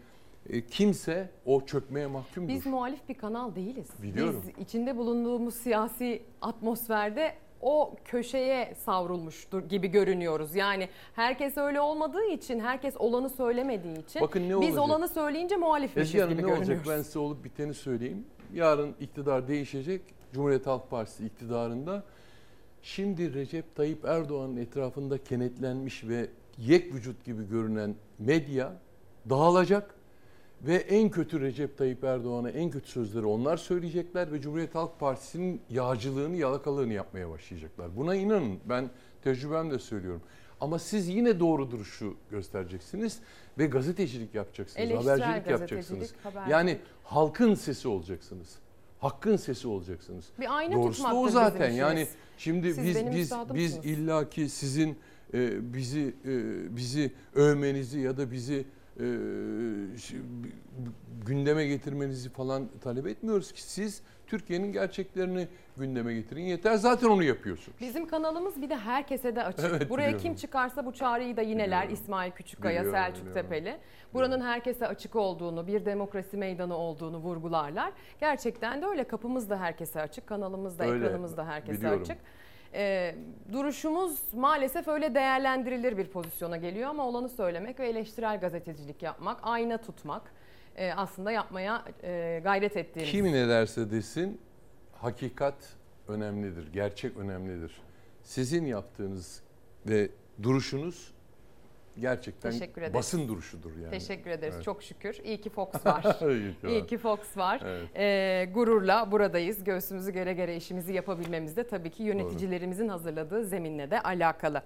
e, kimse o çökmeye mahkumdur. Biz muhalif bir kanal değiliz. Biliyorum. Biz içinde bulunduğumuz siyasi atmosferde o köşeye savrulmuştur gibi görünüyoruz. Yani herkes öyle olmadığı için, herkes olanı söylemediği için Bakın ne biz olacak? olanı söyleyince muhalifmişiz Ezgi Hanım gibi ne görünüyoruz. olacak ben size olup biteni söyleyeyim. Yarın iktidar değişecek. Cumhuriyet Halk Partisi iktidarında. Şimdi Recep Tayyip Erdoğan'ın etrafında kenetlenmiş ve yek vücut gibi görünen medya dağılacak. Ve en kötü Recep Tayyip Erdoğan'a en kötü sözleri onlar söyleyecekler ve Cumhuriyet Halk Partisi'nin yağcılığını, yalakalığını yapmaya başlayacaklar. Buna inanın ben tecrübemle söylüyorum. Ama siz yine doğru duruşu göstereceksiniz ve gazetecilik yapacaksınız, Eleştirel habercilik gazetecilik, yapacaksınız. habercilik. Yani halkın sesi olacaksınız. Hakkın sesi olacaksınız. Bir ayna Doğrusu da tutmaktır o zaten. Yani şimdi Siz biz biz biz illaki sizin e, bizi e, bizi övmenizi ya da bizi e, gündeme getirmenizi falan talep etmiyoruz ki siz Türkiye'nin gerçeklerini gündeme getirin. Yeter zaten onu yapıyorsun. Bizim kanalımız bir de herkese de açık. Evet, Buraya biliyorum. kim çıkarsa bu çağrıyı da yineler. Biliyorum. İsmail Küçükkaya, Biliyorum, Selçuk biliyorum. Tepeli. Buranın herkese açık olduğunu, bir demokrasi meydanı olduğunu vurgularlar. Gerçekten de öyle. Kapımız da herkese açık, kanalımız da, Öyle, ekranımız da herkese biliyorum. açık. Ee, duruşumuz maalesef öyle değerlendirilir bir pozisyona geliyor ama olanı söylemek ve eleştirel gazetecilik yapmak, ayna tutmak e, aslında yapmaya e, gayret ettiğimiz. Kim ne derse desin hakikat önemlidir, gerçek önemlidir. Sizin yaptığınız ve duruşunuz gerçekten Teşekkür ederiz. basın duruşudur yani. Teşekkür ederiz. Evet. Çok şükür. İyi ki Fox var. İyi ki var. İyi ki Fox var. Evet. Ee, gururla buradayız. Göğsümüzü gere gere işimizi yapabilmemiz de tabii ki yöneticilerimizin hazırladığı zeminle de alakalı.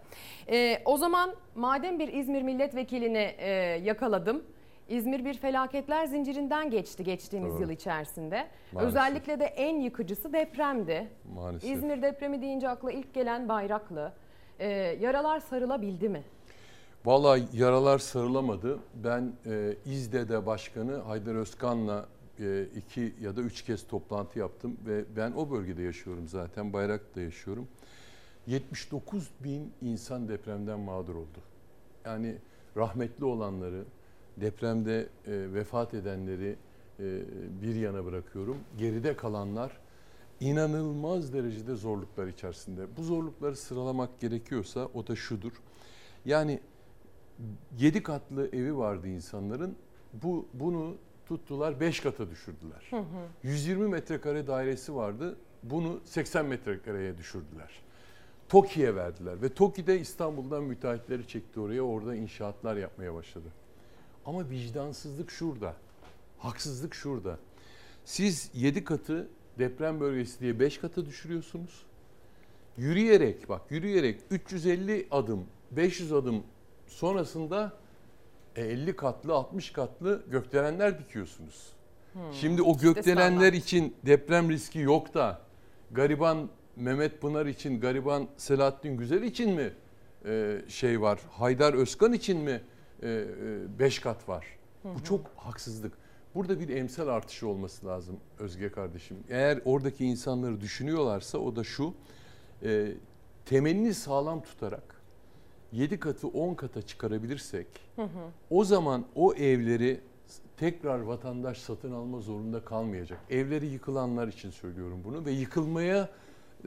Ee, o zaman madem bir İzmir milletvekilini e, yakaladım. İzmir bir felaketler zincirinden geçti geçtiğimiz Doğru. yıl içerisinde. Maalesef. Özellikle de en yıkıcısı depremdi. Maalesef. İzmir depremi deyince akla ilk gelen Bayraklı. Ee, yaralar sarılabildi mi? Vallahi yaralar sarılamadı. Ben e, İzde'de başkanı Haydar Özkan'la e, iki ya da üç kez toplantı yaptım ve ben o bölgede yaşıyorum zaten. Bayrak'ta yaşıyorum. 79 bin insan depremden mağdur oldu. Yani rahmetli olanları, depremde e, vefat edenleri e, bir yana bırakıyorum. Geride kalanlar inanılmaz derecede zorluklar içerisinde. Bu zorlukları sıralamak gerekiyorsa o da şudur. Yani 7 katlı evi vardı insanların. Bu bunu tuttular 5 kata düşürdüler. Hı hı. 120 metrekare dairesi vardı. Bunu 80 metrekareye düşürdüler. TOKİ'ye verdiler ve TOKİ'de İstanbul'dan müteahhitleri çekti oraya. Orada inşaatlar yapmaya başladı. Ama vicdansızlık şurada. Haksızlık şurada. Siz 7 katı deprem bölgesi diye 5 kata düşürüyorsunuz. Yürüyerek bak yürüyerek 350 adım 500 adım sonrasında e, 50 katlı 60 katlı gökdelenler dikiyorsunuz. Hmm. Şimdi o gökdelenler için deprem riski yok da gariban Mehmet Pınar için, gariban Selahattin Güzel için mi e, şey var? Haydar Özkan için mi 5 kat var? Hı hı. Bu çok haksızlık. Burada bir emsal artışı olması lazım Özge kardeşim. Eğer oradaki insanları düşünüyorlarsa o da şu. E, temelini sağlam tutarak 7 katı 10 kata çıkarabilirsek Hı hı. o zaman o evleri tekrar vatandaş satın alma zorunda kalmayacak. Evleri yıkılanlar için söylüyorum bunu ve yıkılmaya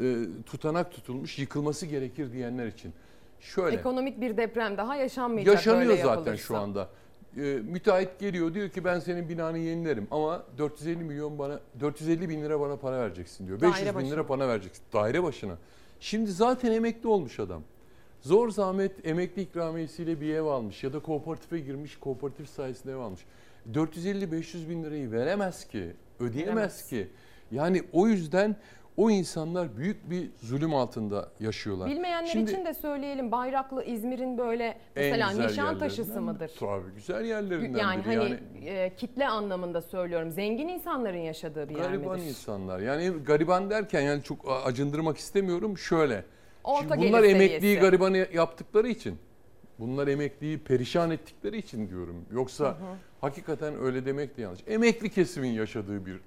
e, tutanak tutulmuş, yıkılması gerekir diyenler için. Şöyle Ekonomik bir deprem daha yaşanmayacak yaşanıyor zaten yapılırsa. şu anda. E, müteahhit geliyor diyor ki ben senin binanı yenilerim ama 450 milyon bana 450 bin lira bana para vereceksin diyor. Daire 500 bin başına. lira bana vereceksin daire başına. Şimdi zaten emekli olmuş adam. Zor zahmet emekli ikramiyesiyle bir ev almış ya da kooperatife girmiş kooperatif sayesinde ev almış. 450-500 bin lirayı veremez ki, ödeyemez Veremez. ki. Yani o yüzden O insanlar büyük bir zulüm altında yaşıyorlar. Bilmeyenler Şimdi, için de söyleyelim Bayraklı İzmir'in böyle mesela Nişantaşı'sı yerlerinden- mıdır? Tabii güzel yerlerinden Yani biri. hani yani e, kitle anlamında söylüyorum. Zengin insanların yaşadığı bir yer gariban midir? insanlar. Yani gariban derken yani çok acındırmak istemiyorum. Şöyle. Orta Şimdi bunlar emekliyi seviyesi. garibanı yaptıkları için. Bunlar emekliyi perişan ettikleri için diyorum. Yoksa Hı hı. hakikaten öyle demek de yanlış. Emekli kesimin yaşadığı bir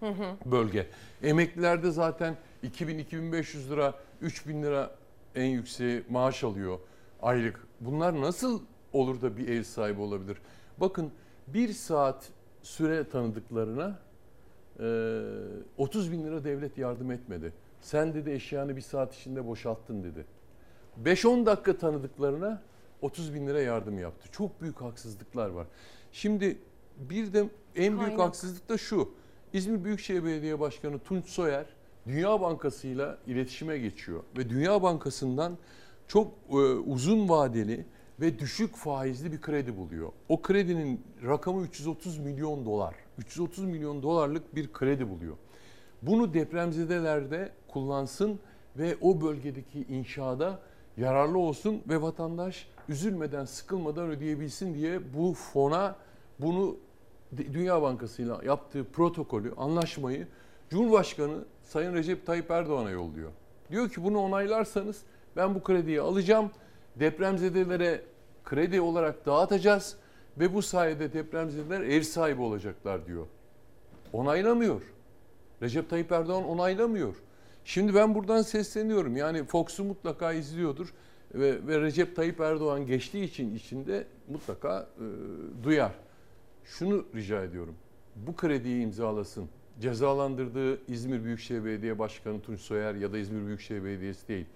Hı hı. bölge. Emeklilerde zaten 2000-2500 lira, 3000 lira en yükseği maaş alıyor aylık. Bunlar nasıl olur da bir ev sahibi olabilir? Bakın bir saat süre tanıdıklarına e, 30 bin lira devlet yardım etmedi. Sen dedi eşyanı bir saat içinde boşalttın dedi. 5-10 dakika tanıdıklarına 30 bin lira yardım yaptı. Çok büyük haksızlıklar var. Şimdi bir de en büyük Kaynak. haksızlık da şu. İzmir Büyükşehir Belediye Başkanı Tunç Soyer Dünya Bankası'yla iletişime geçiyor ve Dünya Bankası'ndan çok e, uzun vadeli ve düşük faizli bir kredi buluyor. O kredinin rakamı 330 milyon dolar. 330 milyon dolarlık bir kredi buluyor. Bunu depremzedelerde kullansın ve o bölgedeki inşaada yararlı olsun ve vatandaş üzülmeden, sıkılmadan ödeyebilsin diye bu fona bunu Dünya Bankası ile yaptığı protokolü, anlaşmayı Cumhurbaşkanı Sayın Recep Tayyip Erdoğan'a yolluyor. Diyor ki bunu onaylarsanız ben bu krediyi alacağım. Depremzedelere kredi olarak dağıtacağız ve bu sayede depremzedeler ev sahibi olacaklar diyor. Onaylamıyor. Recep Tayyip Erdoğan onaylamıyor. Şimdi ben buradan sesleniyorum. Yani Fox'u mutlaka izliyordur ve, ve Recep Tayyip Erdoğan geçtiği için içinde mutlaka e, duyar. Şunu rica ediyorum. Bu krediyi imzalasın. Cezalandırdığı İzmir Büyükşehir Belediye Başkanı Tunç Soyer ya da İzmir Büyükşehir Belediyesi değil.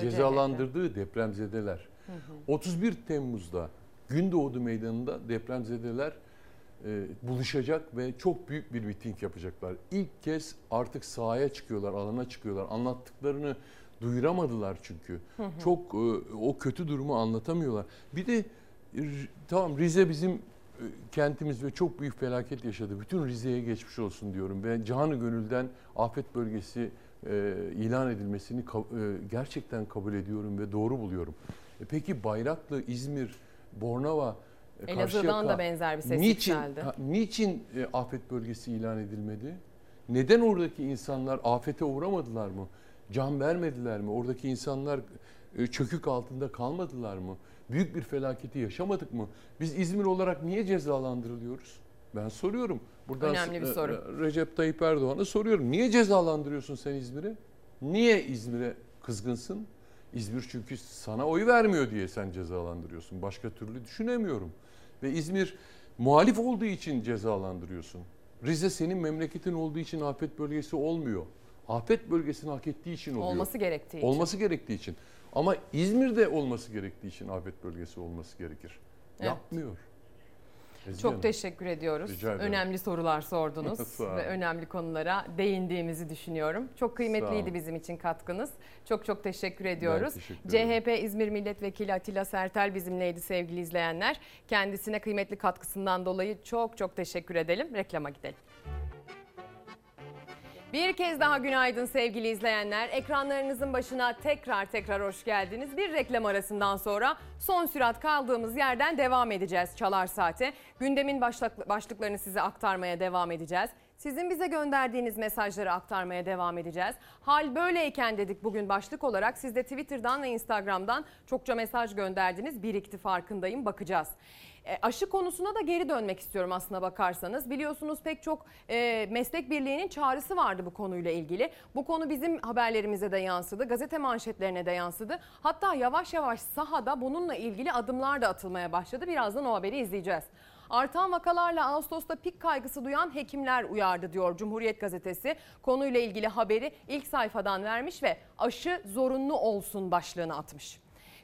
Cezalandırdığı depremzedeler. Hı hı. 31 Temmuz'da Gündoğdu Meydanı'nda depremzedeler e, buluşacak ve çok büyük bir miting yapacaklar. İlk kez artık sahaya çıkıyorlar, alana çıkıyorlar. Anlattıklarını duyuramadılar çünkü. Hı hı. Çok e, o kötü durumu anlatamıyorlar. Bir de e, tamam Rize bizim kentimiz ve çok büyük felaket yaşadı. Bütün Rize'ye geçmiş olsun diyorum ve canı gönülden afet bölgesi e, ilan edilmesini ka- e, gerçekten kabul ediyorum ve doğru buluyorum. E, peki Bayraklı, İzmir, Bornova, e, Elazığ'dan da benzer bir ses niçin, yükseldi. ha, niçin e, afet bölgesi ilan edilmedi? Neden oradaki insanlar afete uğramadılar mı? Can vermediler mi? Oradaki insanlar e, çökük altında kalmadılar mı? Büyük bir felaketi yaşamadık mı? Biz İzmir olarak niye cezalandırılıyoruz? Ben soruyorum. Buradan Önemli bir e, soru. e, Recep Tayyip Erdoğan'a soruyorum. Niye cezalandırıyorsun sen İzmir'i? Niye İzmir'e kızgınsın? İzmir çünkü sana oy vermiyor diye sen cezalandırıyorsun. Başka türlü düşünemiyorum. Ve İzmir muhalif olduğu için cezalandırıyorsun. Rize senin memleketin olduğu için afet bölgesi olmuyor. Afet bölgesini hak ettiği için oluyor. Olması gerektiği için. Olması gerektiği için. Ama İzmir'de olması gerektiği için afet bölgesi olması gerekir. Evet. Yapmıyor. Ezgi Çok Hanım. teşekkür ediyoruz. Önemli sorular sordunuz ve önemli konulara değindiğimizi düşünüyorum. Çok kıymetliydi bizim için katkınız. Çok çok teşekkür ediyoruz. teşekkür. CHP İzmir Milletvekili Atilla Sertel bizimleydi sevgili izleyenler. Kendisine kıymetli katkısından dolayı çok çok teşekkür edelim. Reklama gidelim. Bir kez daha günaydın sevgili izleyenler. Ekranlarınızın başına tekrar tekrar hoş geldiniz. Bir reklam arasından sonra son sürat kaldığımız yerden devam edeceğiz Çalar Saat'e. Gündemin başlık- başlıklarını size aktarmaya devam edeceğiz. Sizin bize gönderdiğiniz mesajları aktarmaya devam edeceğiz. Hal böyleyken dedik bugün başlık olarak. Siz de Twitter'dan ve Instagram'dan çokça mesaj gönderdiniz. Birikti farkındayım bakacağız. E, aşı konusuna da geri dönmek istiyorum aslına bakarsanız. Biliyorsunuz pek çok e, meslek birliğinin çağrısı vardı bu konuyla ilgili. Bu konu bizim haberlerimize de yansıdı, gazete manşetlerine de yansıdı. Hatta yavaş yavaş sahada bununla ilgili adımlar da atılmaya başladı. Birazdan o haberi izleyeceğiz. Artan vakalarla Ağustos'ta pik kaygısı duyan hekimler uyardı diyor Cumhuriyet Gazetesi. Konuyla ilgili haberi ilk sayfadan vermiş ve aşı zorunlu olsun başlığını atmış.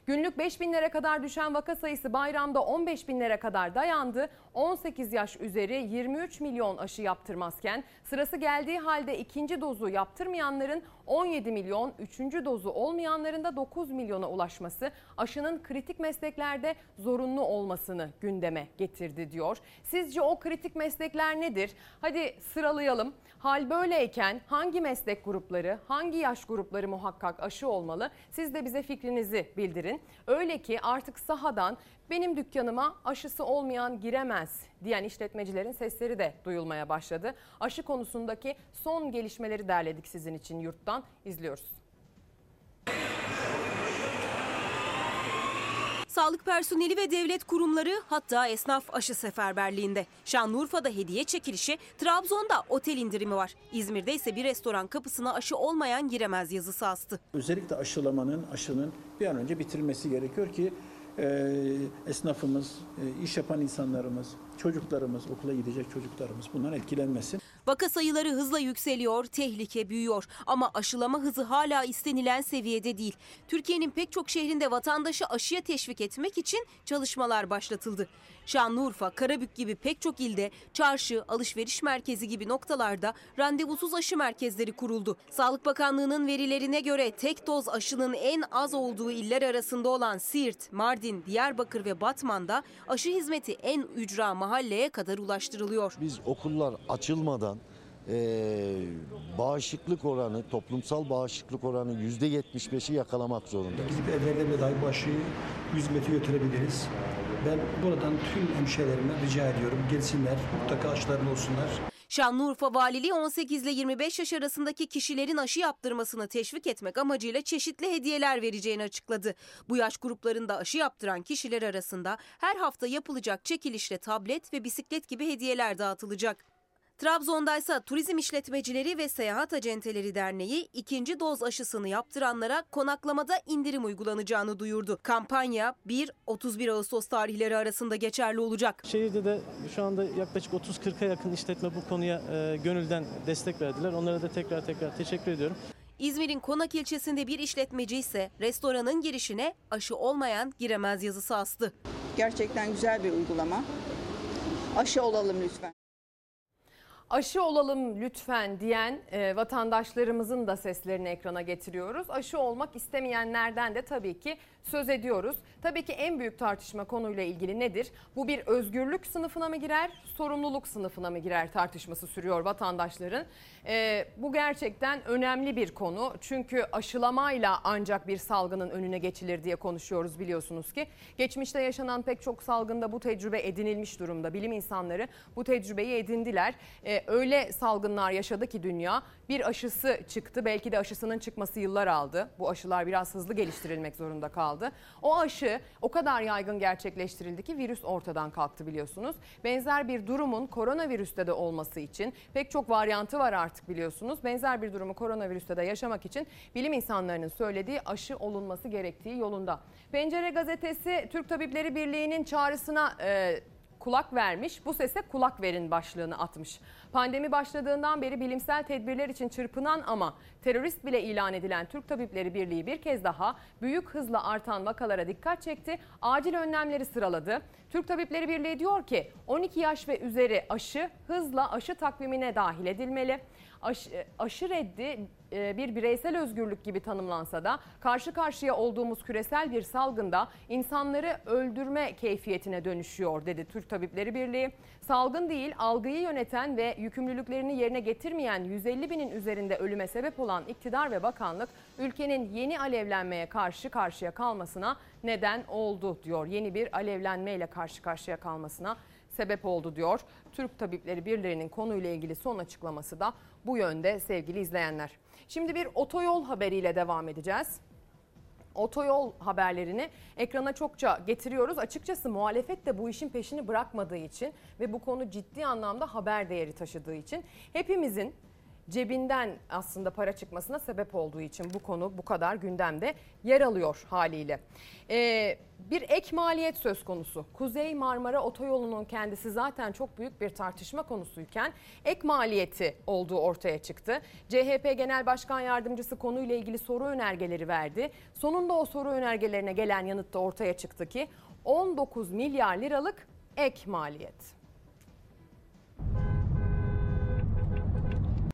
Günlük 5 binlere kadar düşen vaka sayısı bayramda 15 binlere kadar dayandı. 18 yaş üzeri 23 milyon aşı yaptırmazken sırası geldiği halde ikinci dozu yaptırmayanların 17 milyon, üçüncü dozu olmayanların da 9 milyona ulaşması aşının kritik mesleklerde zorunlu olmasını gündeme getirdi diyor. Sizce o kritik meslekler nedir? Hadi sıralayalım. Hal böyleyken hangi meslek grupları, hangi yaş grupları muhakkak aşı olmalı? Siz de bize fikrinizi bildirin. Öyle ki artık sahadan benim dükkanıma aşısı olmayan giremez diyen işletmecilerin sesleri de duyulmaya başladı. Aşı konusundaki son gelişmeleri derledik sizin için yurttan izliyoruz. Sağlık personeli ve devlet kurumları hatta esnaf aşı seferberliğinde. Şanlıurfa'da hediye çekilişi, Trabzon'da otel indirimi var. İzmir'de ise bir restoran kapısına aşı olmayan giremez yazısı astı. Özellikle aşılamanın, aşının bir an önce bitirilmesi gerekiyor ki e, esnafımız, e, iş yapan insanlarımız, çocuklarımız, okula gidecek çocuklarımız bundan etkilenmesin. Vaka sayıları hızla yükseliyor, tehlike büyüyor ama aşılama hızı hala istenilen seviyede değil. Türkiye'nin pek çok şehrinde vatandaşı aşıya teşvik etmek için çalışmalar başlatıldı. Şanlıurfa, Karabük gibi pek çok ilde çarşı, alışveriş merkezi gibi noktalarda randevusuz aşı merkezleri kuruldu. Sağlık Bakanlığı'nın verilerine göre tek doz aşının en az olduğu iller arasında olan Siirt, Mardin, Diyarbakır ve Batman'da aşı hizmeti en ücra mahalleye kadar ulaştırılıyor. Biz okullar açılmadan eee bağışıklık oranı, toplumsal bağışıklık oranı %75'i yakalamak zorundayız. Biz evlerde bile dahi bu aşıyı 100 metre götürebiliriz. Ben buradan tüm hemşehrilerime rica ediyorum gelsinler, mutlaka aşılarını olsunlar. Şanlıurfa Valiliği 18 ile 25 yaş arasındaki kişilerin aşı yaptırmasını teşvik etmek amacıyla çeşitli hediyeler vereceğini açıkladı. Bu yaş gruplarında aşı yaptıran kişiler arasında her hafta yapılacak çekilişle tablet ve bisiklet gibi hediyeler dağıtılacak. Trabzon'da ise Turizm İşletmecileri ve Seyahat Acenteleri Derneği ikinci doz aşısını yaptıranlara konaklamada indirim uygulanacağını duyurdu. Kampanya 1-31 Ağustos tarihleri arasında geçerli olacak. Şehirde de şu anda yaklaşık 30-40'a yakın işletme bu konuya e, gönülden destek verdiler. Onlara da tekrar tekrar teşekkür ediyorum. İzmir'in Konak ilçesinde bir işletmeci ise restoranın girişine aşı olmayan giremez yazısı astı. Gerçekten güzel bir uygulama. Aşı olalım lütfen. Aşı olalım lütfen diyen e, vatandaşlarımızın da seslerini ekrana getiriyoruz. Aşı olmak istemeyenlerden de tabii ki söz ediyoruz. Tabii ki en büyük tartışma konuyla ilgili nedir? Bu bir özgürlük sınıfına mı girer, sorumluluk sınıfına mı girer tartışması sürüyor vatandaşların. E, bu gerçekten önemli bir konu. Çünkü aşılamayla ancak bir salgının önüne geçilir diye konuşuyoruz biliyorsunuz ki. Geçmişte yaşanan pek çok salgında bu tecrübe edinilmiş durumda. Bilim insanları bu tecrübeyi edindiler. E, öyle salgınlar yaşadı ki dünya bir aşısı çıktı. Belki de aşısının çıkması yıllar aldı. Bu aşılar biraz hızlı geliştirilmek zorunda kaldı. O aşı o kadar yaygın gerçekleştirildi ki virüs ortadan kalktı biliyorsunuz. Benzer bir durumun koronavirüste de olması için pek çok varyantı var artık biliyorsunuz. Benzer bir durumu koronavirüste de yaşamak için bilim insanlarının söylediği aşı olunması gerektiği yolunda. Pencere gazetesi Türk Tabipleri Birliği'nin çağrısına e, kulak vermiş. Bu sese kulak verin başlığını atmış. Pandemi başladığından beri bilimsel tedbirler için çırpınan ama terörist bile ilan edilen Türk Tabipleri Birliği bir kez daha büyük hızla artan vakalara dikkat çekti. Acil önlemleri sıraladı. Türk Tabipleri Birliği diyor ki 12 yaş ve üzeri aşı hızla aşı takvimine dahil edilmeli. Aşı, aşı reddi e, bir bireysel özgürlük gibi tanımlansa da karşı karşıya olduğumuz küresel bir salgında insanları öldürme keyfiyetine dönüşüyor dedi Türk Tabipleri Birliği. Salgın değil algıyı yöneten ve yükümlülüklerini yerine getirmeyen 150 binin üzerinde ölüme sebep olan iktidar ve bakanlık ülkenin yeni alevlenmeye karşı karşıya kalmasına neden oldu diyor. Yeni bir alevlenmeyle karşı karşıya kalmasına sebep oldu diyor. Türk Tabipleri Birliği'nin konuyla ilgili son açıklaması da bu yönde sevgili izleyenler. Şimdi bir otoyol haberiyle devam edeceğiz. Otoyol haberlerini ekrana çokça getiriyoruz. Açıkçası muhalefet de bu işin peşini bırakmadığı için ve bu konu ciddi anlamda haber değeri taşıdığı için hepimizin cebinden aslında para çıkmasına sebep olduğu için bu konu bu kadar gündemde yer alıyor haliyle. Ee, bir ek maliyet söz konusu. Kuzey Marmara Otoyolu'nun kendisi zaten çok büyük bir tartışma konusuyken ek maliyeti olduğu ortaya çıktı. CHP Genel Başkan Yardımcısı konuyla ilgili soru önergeleri verdi. Sonunda o soru önergelerine gelen yanıtta ortaya çıktı ki 19 milyar liralık ek maliyet.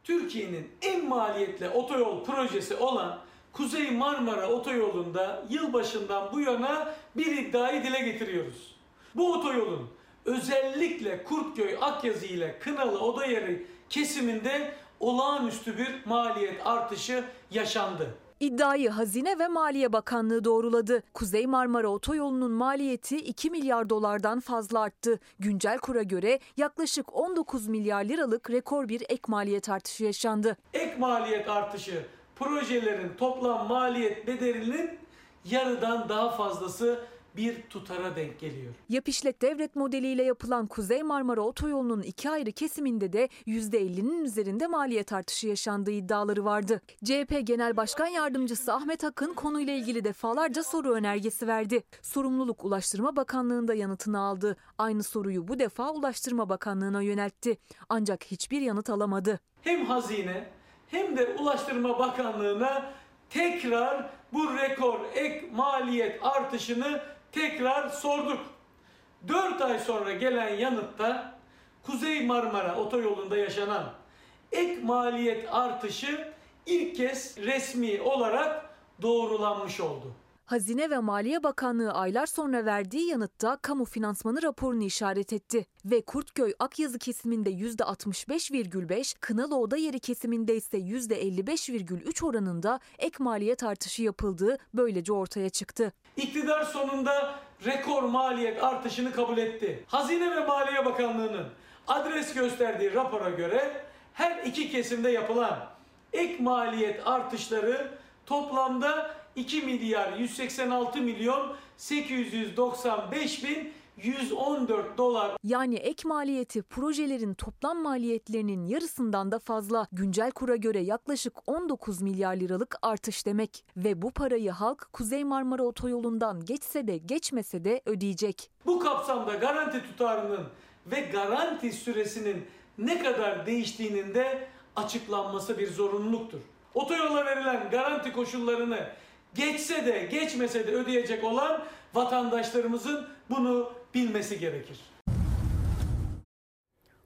Türkiye'nin en maliyetli otoyol projesi olan Kuzey Marmara Otoyolu'nda yılbaşından bu yana bir iddiayı dile getiriyoruz. Bu otoyolun özellikle Kurtköy Akyazı ile Kınalı Odayeri kesiminde olağanüstü bir maliyet artışı yaşandı. İddiayı Hazine ve Maliye Bakanlığı doğruladı. Kuzey Marmara Otoyolu'nun maliyeti 2 milyar dolardan fazla arttı. Güncel kura göre yaklaşık 19 milyar liralık rekor bir ek maliyet artışı yaşandı. Ek maliyet artışı projelerin toplam maliyet bedelinin yarıdan daha fazlası bir tutara denk geliyor. Yap işlet devret modeliyle yapılan Kuzey Marmara Otoyolu'nun iki ayrı kesiminde de %50'nin üzerinde maliyet artışı yaşandığı iddiaları vardı. CHP Genel Başkan Yardımcısı Ahmet Akın konuyla ilgili defalarca soru önergesi verdi. Sorumluluk Ulaştırma Bakanlığı'nda yanıtını aldı. Aynı soruyu bu defa Ulaştırma Bakanlığı'na yöneltti. Ancak hiçbir yanıt alamadı. Hem hazine hem de Ulaştırma Bakanlığı'na tekrar bu rekor ek maliyet artışını tekrar sorduk. 4 ay sonra gelen yanıtta Kuzey Marmara Otoyolu'nda yaşanan ek maliyet artışı ilk kez resmi olarak doğrulanmış oldu. Hazine ve Maliye Bakanlığı aylar sonra verdiği yanıtta kamu finansmanı raporunu işaret etti ve Kurtköy Akyazı kesiminde %65,5, Kınalı Oda Yeri kesiminde ise %55,3 oranında ek maliyet artışı yapıldığı böylece ortaya çıktı. İktidar sonunda rekor maliyet artışını kabul etti. Hazine ve Maliye Bakanlığı'nın adres gösterdiği rapora göre her iki kesimde yapılan ek maliyet artışları toplamda 2 milyar 186 milyon 895 bin 114 dolar. Yani ek maliyeti projelerin toplam maliyetlerinin yarısından da fazla. Güncel kura göre yaklaşık 19 milyar liralık artış demek. Ve bu parayı halk Kuzey Marmara Otoyolu'ndan geçse de geçmese de ödeyecek. Bu kapsamda garanti tutarının ve garanti süresinin ne kadar değiştiğinin de açıklanması bir zorunluluktur. Otoyola verilen garanti koşullarını geçse de geçmese de ödeyecek olan vatandaşlarımızın bunu bilmesi gerekir.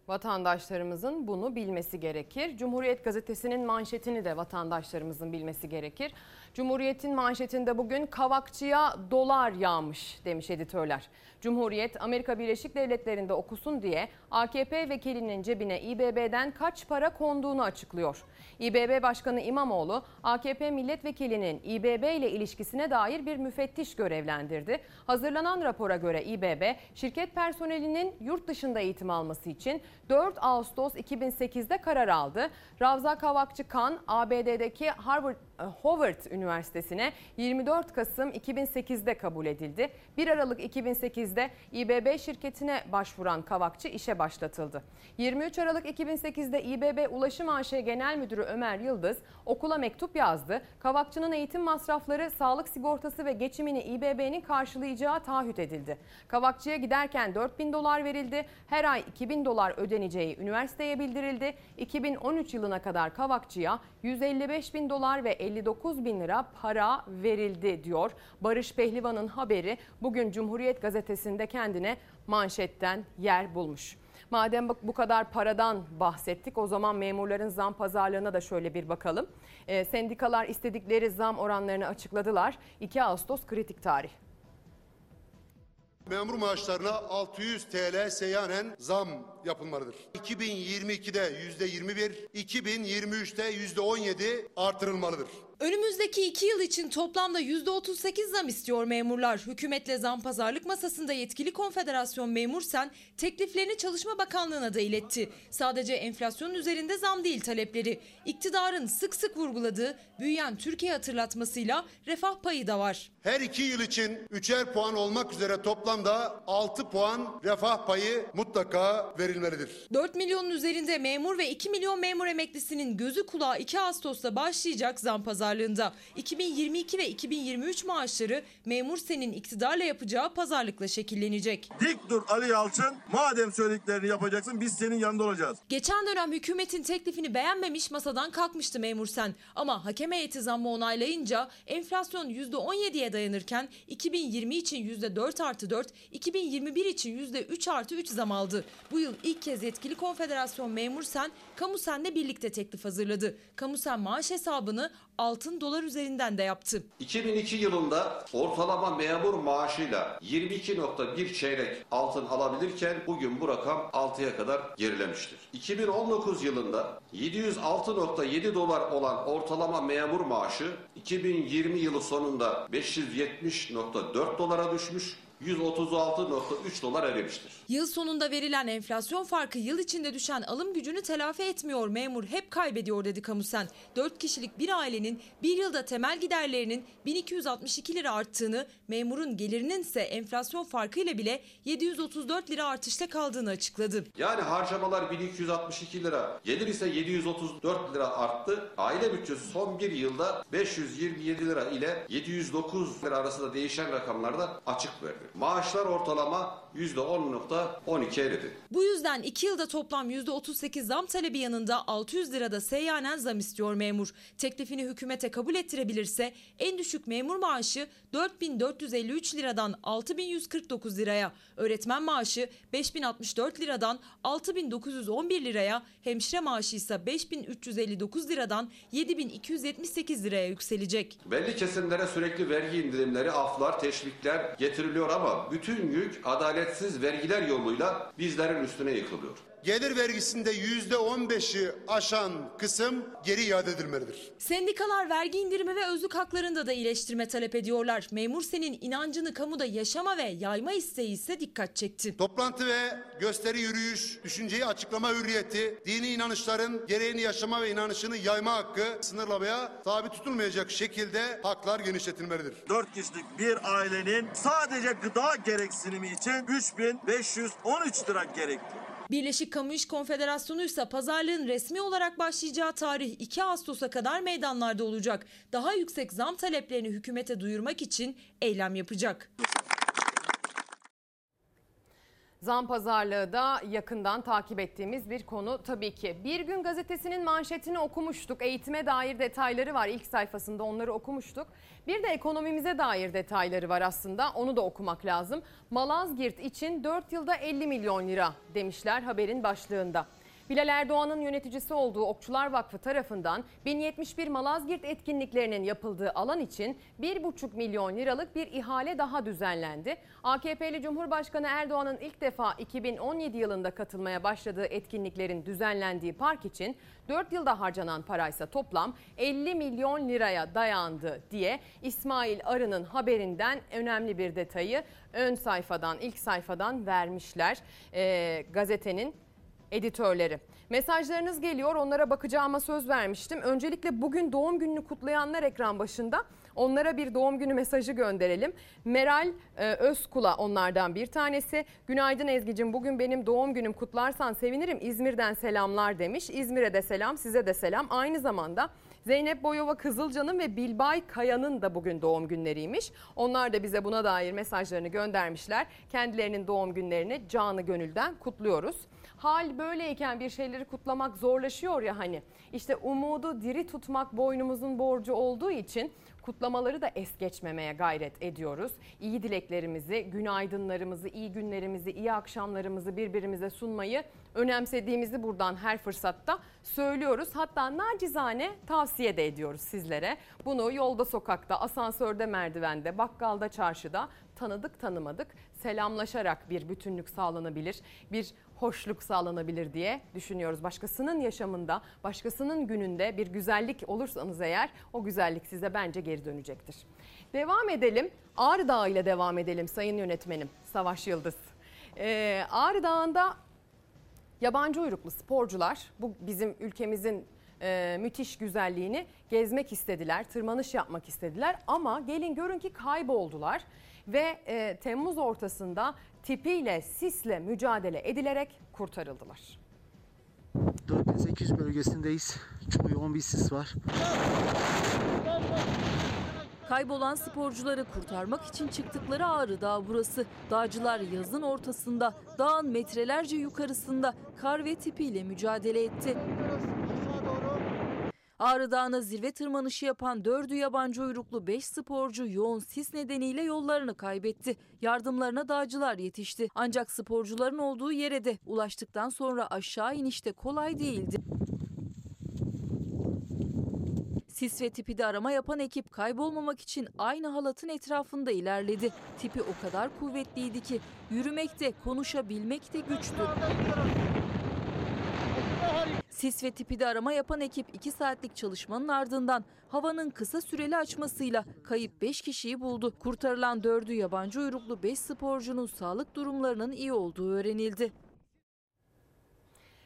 Vatandaşlarımızın bunu bilmesi gerekir. Cumhuriyet gazetesinin manşetini de vatandaşlarımızın bilmesi gerekir. Cumhuriyet'in manşetinde bugün kavakçıya dolar yağmış demiş editörler. Cumhuriyet Amerika Birleşik Devletleri'nde okusun diye AKP vekilinin cebine İBB'den kaç para konduğunu açıklıyor. İBB Başkanı İmamoğlu AKP milletvekilinin İBB ile ilişkisine dair bir müfettiş görevlendirdi. Hazırlanan rapora göre İBB şirket personelinin yurt dışında eğitim alması için 4 Ağustos 2008'de karar aldı. Ravza Kavakçı Kan ABD'deki Harvard Howard Üniversitesi'ne 24 Kasım 2008'de kabul edildi. 1 Aralık 2008'de İBB şirketine başvuran Kavakçı işe başlatıldı. 23 Aralık 2008'de İBB Ulaşım AŞ Genel Müdürü Ömer Yıldız okula mektup yazdı. Kavakçı'nın eğitim masrafları, sağlık sigortası ve geçimini İBB'nin karşılayacağı taahhüt edildi. Kavakçı'ya giderken 4000 dolar verildi. Her ay 2000 dolar ödeneceği üniversiteye bildirildi. 2013 yılına kadar Kavakçı'ya 155 bin dolar ve 59 bin lira para verildi diyor. Barış Pehlivan'ın haberi bugün Cumhuriyet Gazetesi'nde kendine manşetten yer bulmuş. Madem bu kadar paradan bahsettik o zaman memurların zam pazarlığına da şöyle bir bakalım. E, sendikalar istedikleri zam oranlarını açıkladılar. 2 Ağustos kritik tarih. Memur maaşlarına 600 TL seyyanen zam yapılmalıdır. 2022'de %21, 2023'te %17 artırılmalıdır. Önümüzdeki iki yıl için toplamda %38 zam istiyor memurlar. Hükümetle zam pazarlık masasında yetkili konfederasyon memur sen tekliflerini Çalışma Bakanlığı'na da iletti. Sadece enflasyonun üzerinde zam değil talepleri. İktidarın sık sık vurguladığı büyüyen Türkiye hatırlatmasıyla refah payı da var. Her iki yıl için üçer puan olmak üzere toplamda 6 puan refah payı mutlaka verilmelidir. 4 milyonun üzerinde memur ve 2 milyon memur emeklisinin gözü kulağı 2 Ağustos'ta başlayacak zam pazarlığında. 2022 ve 2023 maaşları memur senin iktidarla yapacağı pazarlıkla şekillenecek. Dik dur Ali Yalçın. Madem söylediklerini yapacaksın biz senin yanında olacağız. Geçen dönem hükümetin teklifini beğenmemiş masadan kalkmıştı memur sen. Ama hakem heyeti zammı onaylayınca enflasyon %17'ye dayanırken 2020 için %4 artı 4, 2021 için %3 artı 3 zam aldı. Bu yıl ilk kez yetkili konfederasyon memur sen, kamu senle birlikte teklif hazırladı. Kamu sen maaş hesabını altın dolar üzerinden de yaptı. 2002 yılında ortalama memur maaşıyla 22.1 çeyrek altın alabilirken bugün bu rakam 6'ya kadar gerilemiştir. 2019 yılında 706.7 dolar olan ortalama memur maaşı 2020 yılı sonunda 570.4 dolara düşmüş. 136.3 dolar erimiştir. Yıl sonunda verilen enflasyon farkı yıl içinde düşen alım gücünü telafi etmiyor. Memur hep kaybediyor dedi Kamusen. 4 kişilik bir ailenin bir yılda temel giderlerinin 1262 lira arttığını, memurun gelirinin ise enflasyon farkıyla bile 734 lira artışta kaldığını açıkladı. Yani harcamalar 1262 lira, gelir ise 734 lira arttı. Aile bütçesi son bir yılda 527 lira ile 709 lira arasında değişen rakamlarda açık verdi. Maaşlar ortalama %10.12 eridi. Bu yüzden 2 yılda toplam %38 zam talebi yanında 600 lirada seyyanen zam istiyor memur. Teklifini hükümete kabul ettirebilirse en düşük memur maaşı 4453 liradan 6149 liraya, öğretmen maaşı 5064 liradan 6911 liraya, hemşire maaşı ise 5359 liradan 7278 liraya yükselecek. Belli kesimlere sürekli vergi indirimleri, aflar, teşvikler getiriliyor ama bütün yük adaletsiz vergiler yoluyla bizlerin üstüne yıkılıyor. Gelir vergisinde yüzde on beşi aşan kısım geri iade edilmelidir. Sendikalar vergi indirimi ve özlük haklarında da iyileştirme talep ediyorlar. Memur senin inancını kamuda yaşama ve yayma isteği ise dikkat çekti. Toplantı ve gösteri yürüyüş, düşünceyi açıklama hürriyeti, dini inanışların gereğini yaşama ve inanışını yayma hakkı sınırlamaya tabi tutulmayacak şekilde haklar genişletilmelidir. 4 kişilik bir ailenin sadece gıda gereksinimi için 3513 lira gerekli. Birleşik Kamu İş Konfederasyonu ise pazarlığın resmi olarak başlayacağı tarih 2 Ağustos'a kadar meydanlarda olacak. Daha yüksek zam taleplerini hükümete duyurmak için eylem yapacak. Zam pazarlığı da yakından takip ettiğimiz bir konu tabii ki. Bir gün gazetesinin manşetini okumuştuk. Eğitime dair detayları var ilk sayfasında onları okumuştuk. Bir de ekonomimize dair detayları var aslında onu da okumak lazım. Malazgirt için 4 yılda 50 milyon lira demişler haberin başlığında. Bilal Erdoğan'ın yöneticisi olduğu Okçular Vakfı tarafından 1071 Malazgirt etkinliklerinin yapıldığı alan için 1,5 milyon liralık bir ihale daha düzenlendi. AKP'li Cumhurbaşkanı Erdoğan'ın ilk defa 2017 yılında katılmaya başladığı etkinliklerin düzenlendiği park için 4 yılda harcanan paraysa toplam 50 milyon liraya dayandı diye İsmail Arı'nın haberinden önemli bir detayı ön sayfadan ilk sayfadan vermişler ee, gazetenin editörleri. Mesajlarınız geliyor onlara bakacağıma söz vermiştim. Öncelikle bugün doğum gününü kutlayanlar ekran başında onlara bir doğum günü mesajı gönderelim. Meral e, Özkula onlardan bir tanesi. Günaydın Ezgi'cim bugün benim doğum günüm kutlarsan sevinirim İzmir'den selamlar demiş. İzmir'e de selam size de selam. Aynı zamanda Zeynep Boyova Kızılcan'ın ve Bilbay Kaya'nın da bugün doğum günleriymiş. Onlar da bize buna dair mesajlarını göndermişler. Kendilerinin doğum günlerini canı gönülden kutluyoruz. Hal böyleyken bir şeyleri kutlamak zorlaşıyor ya hani. İşte umudu diri tutmak boynumuzun borcu olduğu için kutlamaları da es geçmemeye gayret ediyoruz. İyi dileklerimizi, günaydınlarımızı, iyi günlerimizi, iyi akşamlarımızı birbirimize sunmayı önemsediğimizi buradan her fırsatta söylüyoruz. Hatta nacizane tavsiye de ediyoruz sizlere. Bunu yolda, sokakta, asansörde, merdivende, bakkalda, çarşıda tanıdık tanımadık selamlaşarak bir bütünlük sağlanabilir, bir hoşluk sağlanabilir diye düşünüyoruz. Başkasının yaşamında, başkasının gününde bir güzellik olursanız eğer o güzellik size bence geri dönecektir. Devam edelim. Ağrı Dağı ile devam edelim sayın yönetmenim Savaş Yıldız. Ee, Ağrı Dağı'nda yabancı uyruklu sporcular bu bizim ülkemizin e, müthiş güzelliğini gezmek istediler, tırmanış yapmak istediler ama gelin görün ki kayboldular ve e, Temmuz ortasında tipiyle, sisle mücadele edilerek kurtarıldılar. 4800 bölgesindeyiz. Çok yoğun bir sis var. Kaybolan sporcuları kurtarmak için çıktıkları Ağrı Dağı burası. Dağcılar yazın ortasında, dağın metrelerce yukarısında kar ve tipiyle mücadele etti. Ağrı Dağı'na zirve tırmanışı yapan dördü yabancı uyruklu 5 sporcu yoğun sis nedeniyle yollarını kaybetti. Yardımlarına dağcılar yetişti. Ancak sporcuların olduğu yere de ulaştıktan sonra aşağı inişte kolay değildi. Sis ve tipi de arama yapan ekip kaybolmamak için aynı halatın etrafında ilerledi. Tipi o kadar kuvvetliydi ki yürümekte, konuşabilmekte güçtü. Sis ve tipi de arama yapan ekip 2 saatlik çalışmanın ardından havanın kısa süreli açmasıyla kayıp 5 kişiyi buldu. Kurtarılan 4'ü yabancı uyruklu 5 sporcunun sağlık durumlarının iyi olduğu öğrenildi.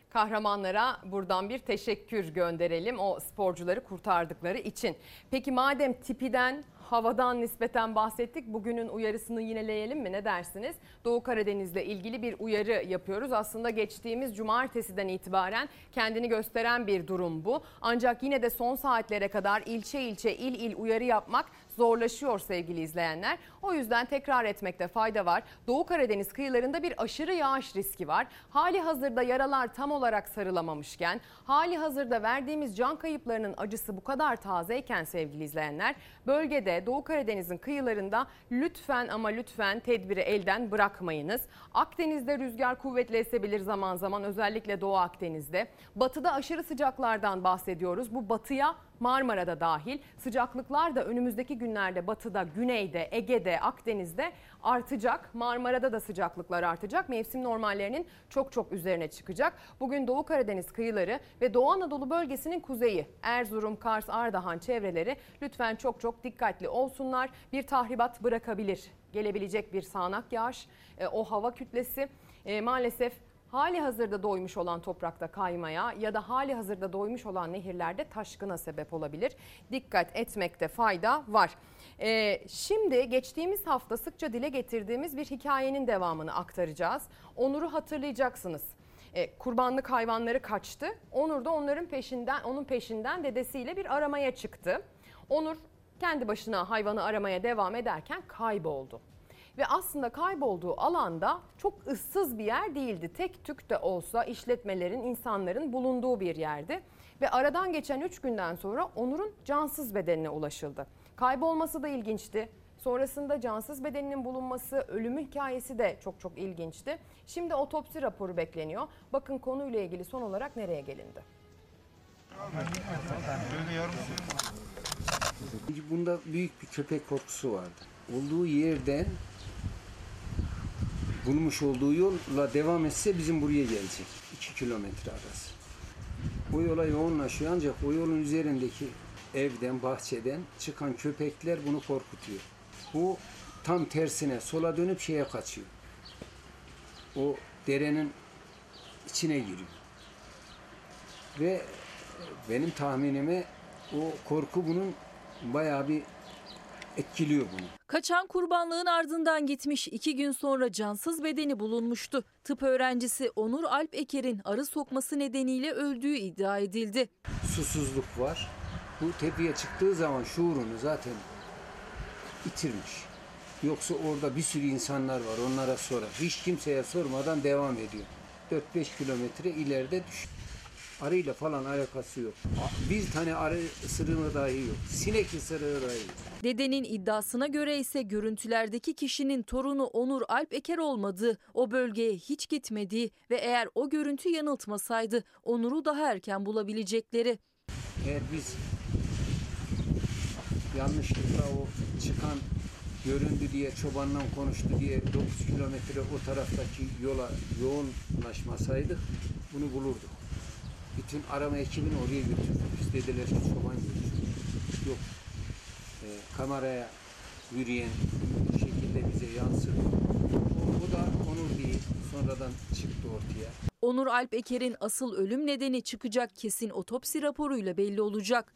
Kahramanlara buradan bir teşekkür gönderelim o sporcuları kurtardıkları için. Peki madem tipiden havadan nispeten bahsettik. Bugünün uyarısını yineleyelim mi ne dersiniz? Doğu Karadeniz'le ilgili bir uyarı yapıyoruz. Aslında geçtiğimiz cumartesiden itibaren kendini gösteren bir durum bu. Ancak yine de son saatlere kadar ilçe ilçe il il uyarı yapmak zorlaşıyor sevgili izleyenler. O yüzden tekrar etmekte fayda var. Doğu Karadeniz kıyılarında bir aşırı yağış riski var. Hali hazırda yaralar tam olarak sarılamamışken, hali hazırda verdiğimiz can kayıplarının acısı bu kadar tazeyken sevgili izleyenler, bölgede Doğu Karadeniz'in kıyılarında lütfen ama lütfen tedbiri elden bırakmayınız. Akdeniz'de rüzgar kuvvetli esebilir zaman zaman özellikle Doğu Akdeniz'de. Batıda aşırı sıcaklardan bahsediyoruz. Bu batıya Marmara'da dahil sıcaklıklar da önümüzdeki günlerde batıda, güneyde, Ege'de, Akdeniz'de artacak. Marmara'da da sıcaklıklar artacak. Mevsim normallerinin çok çok üzerine çıkacak. Bugün Doğu Karadeniz kıyıları ve Doğu Anadolu bölgesinin kuzeyi, Erzurum, Kars, Ardahan çevreleri lütfen çok çok dikkatli olsunlar. Bir tahribat bırakabilir. Gelebilecek bir sağanak yağış, e, o hava kütlesi e, maalesef hali hazırda doymuş olan toprakta kaymaya ya da hali hazırda doymuş olan nehirlerde taşkına sebep olabilir. Dikkat etmekte fayda var. Ee, şimdi geçtiğimiz hafta sıkça dile getirdiğimiz bir hikayenin devamını aktaracağız. Onur'u hatırlayacaksınız. Ee, kurbanlık hayvanları kaçtı. Onur da onların peşinden, onun peşinden dedesiyle bir aramaya çıktı. Onur kendi başına hayvanı aramaya devam ederken kayboldu ve aslında kaybolduğu alanda çok ıssız bir yer değildi. Tek tük de olsa işletmelerin, insanların bulunduğu bir yerdi. Ve aradan geçen 3 günden sonra Onur'un cansız bedenine ulaşıldı. Kaybolması da ilginçti. Sonrasında cansız bedeninin bulunması, ölümü hikayesi de çok çok ilginçti. Şimdi otopsi raporu bekleniyor. Bakın konuyla ilgili son olarak nereye gelindi? Bunda büyük bir köpek korkusu vardı. Olduğu yerden bulmuş olduğu yolla devam etse bizim buraya gelecek. 2 kilometre arası. O yola yoğunlaşıyor ancak o yolun üzerindeki evden, bahçeden çıkan köpekler bunu korkutuyor. Bu tam tersine sola dönüp şeye kaçıyor. O derenin içine giriyor. Ve benim tahminime o korku bunun bayağı bir etkiliyor bunu. Kaçan kurbanlığın ardından gitmiş iki gün sonra cansız bedeni bulunmuştu. Tıp öğrencisi Onur Alp Eker'in arı sokması nedeniyle öldüğü iddia edildi. Susuzluk var. Bu tepeye çıktığı zaman şuurunu zaten bitirmiş. Yoksa orada bir sürü insanlar var onlara sorar. Hiç kimseye sormadan devam ediyor. 4-5 kilometre ileride düş. Arıyla falan alakası yok. Bir tane arı ısırığı dahi yok. Sinek ısırığı dahi yok. Dedenin iddiasına göre ise görüntülerdeki kişinin torunu Onur Alp Eker olmadığı, o bölgeye hiç gitmediği ve eğer o görüntü yanıltmasaydı Onur'u daha erken bulabilecekleri. Eğer biz yanlışlıkla o çıkan göründü diye çobanla konuştu diye 9 kilometre o taraftaki yola yoğunlaşmasaydık bunu bulurduk. Bütün arama ekibini oraya götürdük. Dediler ki çoban götür. Yok. Ee, kameraya yürüyen bu şekilde bize yansıdı. O, o da onur değil. Sonradan çıktı ortaya. Onur Alp Eker'in asıl ölüm nedeni çıkacak kesin otopsi raporuyla belli olacak.